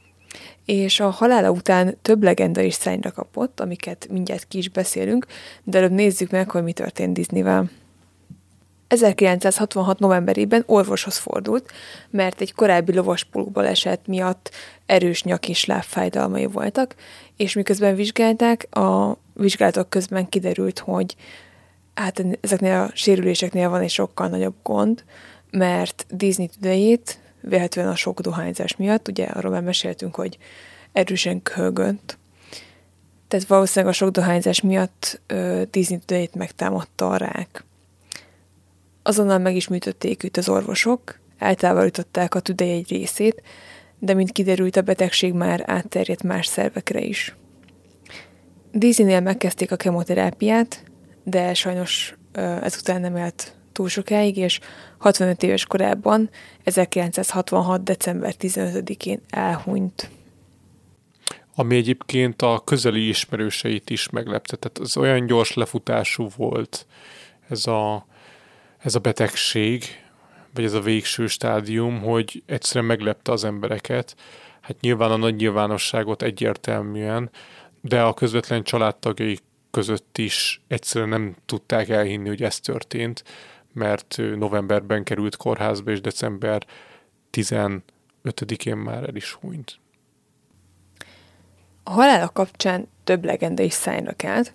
Speaker 7: és a halála után több legenda is szányra kapott, amiket mindjárt ki is beszélünk, de előbb nézzük meg, hogy mi történt Disneyvel. 1966. novemberében orvoshoz fordult, mert egy korábbi lovaspulóból esett miatt erős nyak és lábfájdalmai voltak, és miközben vizsgálták, a vizsgálatok közben kiderült, hogy hát ezeknél a sérüléseknél van egy sokkal nagyobb gond, mert Disney tüdejét, véletlenül a sok dohányzás miatt, ugye arról már meséltünk, hogy erősen köhögönt, tehát valószínűleg a sok dohányzás miatt ö, Disney tüdejét megtámadta a rák. Azonnal meg is műtötték őt az orvosok, eltávolították a tüdej egy részét, de mint kiderült, a betegség már átterjedt más szervekre is. Disneynél megkezdték a kemoterápiát, de sajnos ezután nem élt túl sokáig, és 65 éves korában, 1966. december 15-én elhunyt.
Speaker 6: Ami egyébként a közeli ismerőseit is meglepte. Tehát az olyan gyors lefutású volt ez a, ez a betegség, vagy ez a végső stádium, hogy egyszerűen meglepte az embereket. Hát nyilván a nagy nyilvánosságot egyértelműen, de a közvetlen családtagjai között is egyszerűen nem tudták elhinni, hogy ez történt, mert novemberben került kórházba, és december 15-én már el is hunyt.
Speaker 7: A halála kapcsán több legenda is szájra kelt.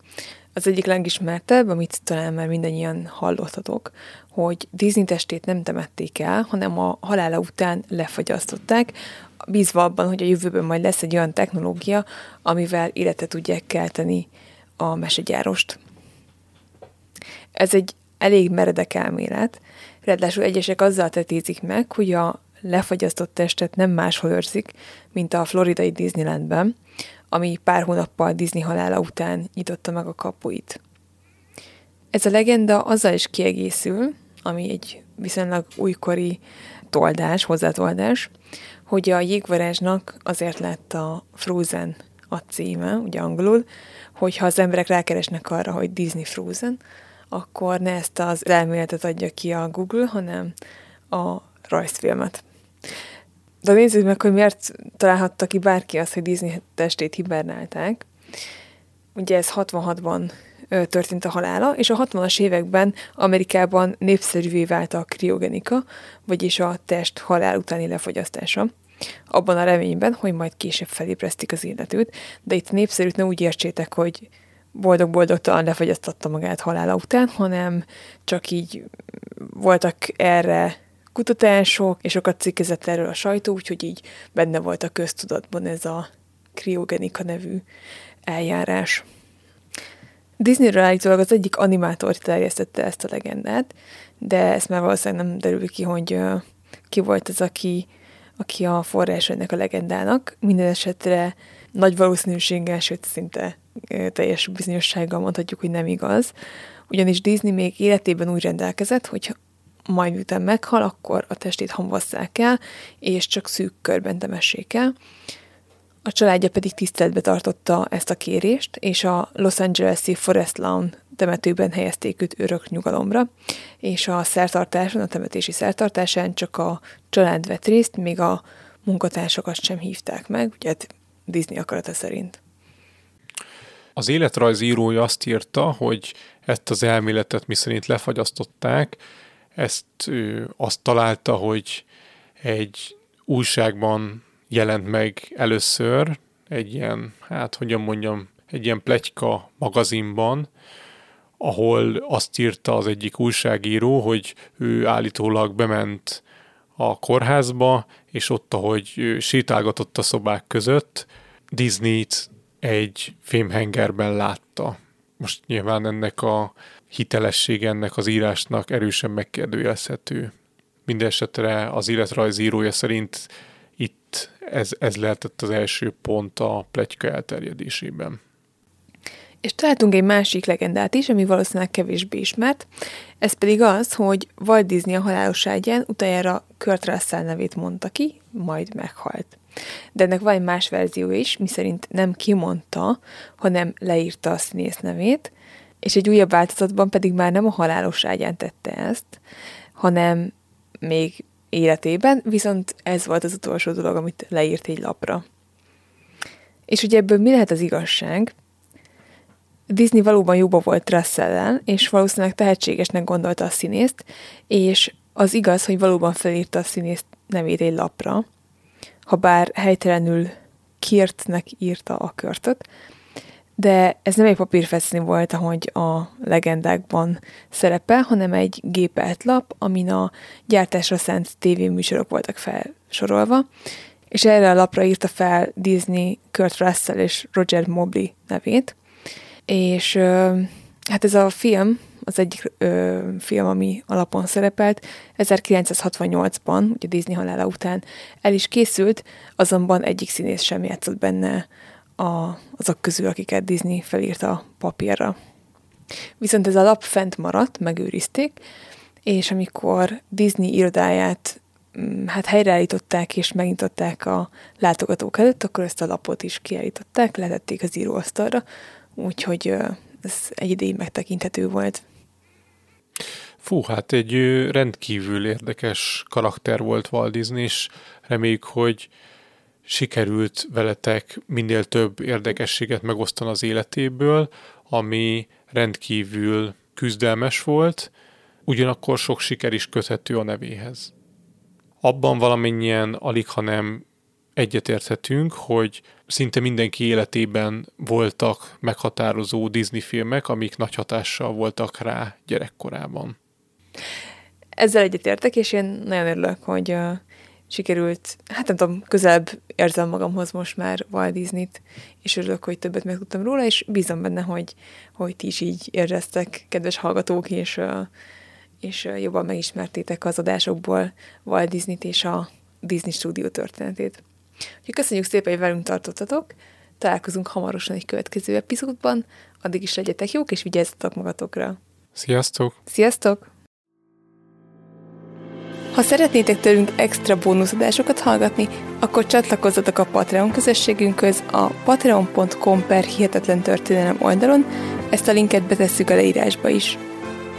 Speaker 7: Az egyik legismertebb, amit talán már mindannyian hallottatok, hogy Disney testét nem temették el, hanem a halála után lefagyasztották, bízva abban, hogy a jövőben majd lesz egy olyan technológia, amivel életet tudják kelteni a mesegyárost. Ez egy elég meredek elmélet, ráadásul egyesek azzal tetézik meg, hogy a lefagyasztott testet nem máshol őrzik, mint a floridai Disneylandben, ami pár hónappal Disney halála után nyitotta meg a kapuit. Ez a legenda azzal is kiegészül, ami egy viszonylag újkori toldás, hozzátoldás, hogy a jégvarázsnak azért lett a Frozen a címe, ugye angolul, hogyha az emberek rákeresnek arra, hogy Disney Frozen, akkor ne ezt az elméletet adja ki a Google, hanem a rajzfilmet. De nézzük meg, hogy miért találhatta ki bárki azt, hogy Disney testét hibernálták. Ugye ez 66-ban történt a halála, és a 60-as években Amerikában népszerűvé vált a kriogenika, vagyis a test halál utáni lefogyasztása. Abban a reményben, hogy majd később felébresztik az illetőt, de itt népszerűt ne úgy értsétek, hogy boldog-boldogtalan lefagyasztotta magát halála után, hanem csak így voltak erre kutatások, és sokat cikkezett erről a sajtó, úgyhogy így benne volt a köztudatban ez a kriogenika nevű eljárás. Disneyről állítólag az egyik animátor terjesztette ezt a legendát, de ezt már valószínűleg nem derül ki, hogy ki volt az, aki, aki a forrás ennek a legendának. Minden esetre nagy valószínűséggel, sőt szinte teljes bizonyossággal mondhatjuk, hogy nem igaz. Ugyanis Disney még életében úgy rendelkezett, hogy majd miután meghal, akkor a testét hamvasszák el, és csak szűk körben temessék el. A családja pedig tiszteletbe tartotta ezt a kérést, és a Los Angeles-i Forest Lawn temetőben helyezték őt örök nyugalomra, és a szertartáson, a temetési szertartásán csak a család vett részt, még a munkatársakat sem hívták meg, ugye hát Disney akarata szerint.
Speaker 6: Az életrajzírója azt írta, hogy ezt az elméletet miszerint lefagyasztották, ezt ő azt találta, hogy egy újságban jelent meg először, egy ilyen, hát hogyan mondjam, egy ilyen pletyka magazinban, ahol azt írta az egyik újságíró, hogy ő állítólag bement a kórházba, és ott, ahogy sétálgatott a szobák között, Disney-t egy fémhengerben látta. Most nyilván ennek a hitelesség ennek az írásnak erősen megkérdőjelezhető. Mindenesetre az életrajzírója szerint itt ez, ez lehetett az első pont a pletyka elterjedésében.
Speaker 7: És találtunk egy másik legendát is, ami valószínűleg kevésbé ismert, ez pedig az, hogy Walt Disney a halálos ágyán utoljára Kurt Russell nevét mondta ki, majd meghalt. De ennek van egy más verzió is, miszerint nem kimondta, hanem leírta a színész nevét, és egy újabb változatban pedig már nem a halálos ágyán tette ezt, hanem még életében, viszont ez volt az utolsó dolog, amit leírt egy lapra. És ugye ebből mi lehet az igazság? Disney valóban jóba volt russell és valószínűleg tehetségesnek gondolta a színészt, és az igaz, hogy valóban felírta a színészt nevét egy lapra, ha bár helytelenül Kirtnek írta a körtöt, de ez nem egy papírfeszni volt, ahogy a legendákban szerepel, hanem egy gépelt lap, amin a gyártásra szánt tévéműsorok voltak felsorolva, és erre a lapra írta fel Disney, Kurt Russell és Roger Mobley nevét, és hát ez a film, az egyik ö, film, ami alapon szerepelt, 1968-ban, ugye Disney halála után el is készült, azonban egyik színész sem játszott benne a, azok közül, akiket Disney felírt a papírra. Viszont ez a lap fent maradt, megőrizték, és amikor Disney irodáját mm, hát helyreállították és megnyitották a látogatók előtt, akkor ezt a lapot is kiállították, letették az íróasztalra, úgyhogy ez egy ideig megtekinthető volt.
Speaker 6: Fú, hát egy rendkívül érdekes karakter volt Walt Disney, és reméljük, hogy sikerült veletek minél több érdekességet megosztani az életéből, ami rendkívül küzdelmes volt, ugyanakkor sok siker is köthető a nevéhez. Abban valamennyien alig, ha nem egyetérthetünk, hogy szinte mindenki életében voltak meghatározó Disney filmek, amik nagy hatással voltak rá gyerekkorában.
Speaker 7: Ezzel egyetértek, és én nagyon örülök, hogy sikerült, hát nem tudom, közelebb érzem magamhoz most már Walt Disney-t, és örülök, hogy többet megtudtam róla, és bízom benne, hogy, hogy ti is így éreztek, kedves hallgatók, és, és jobban megismertétek az adásokból Walt Disney-t és a Disney stúdió történetét. Úgyhogy köszönjük szépen, hogy velünk tartottatok, találkozunk hamarosan egy következő epizódban, addig is legyetek jók, és vigyázzatok magatokra.
Speaker 6: Sziasztok!
Speaker 7: Sziasztok! Ha szeretnétek tőlünk extra bónuszadásokat hallgatni, akkor csatlakozzatok a Patreon közösségünkhöz a patreon.com per hihetetlen történelem oldalon, ezt a linket betesszük a leírásba is.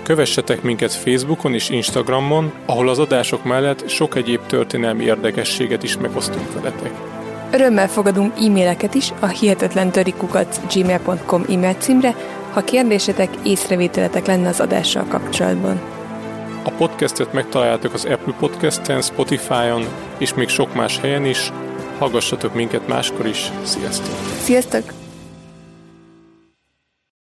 Speaker 6: Kövessetek minket Facebookon és Instagramon, ahol az adások mellett sok egyéb történelmi érdekességet is megosztunk veletek.
Speaker 7: Örömmel fogadunk e-maileket is a hihetetlen gmail.com e-mail címre, ha kérdésetek, észrevételetek lenne az adással kapcsolatban.
Speaker 6: A podcastet megtaláljátok az Apple Podcast-en, Spotify-on és még sok más helyen is. Hallgassatok minket máskor is. Sziasztok!
Speaker 7: Sziasztok!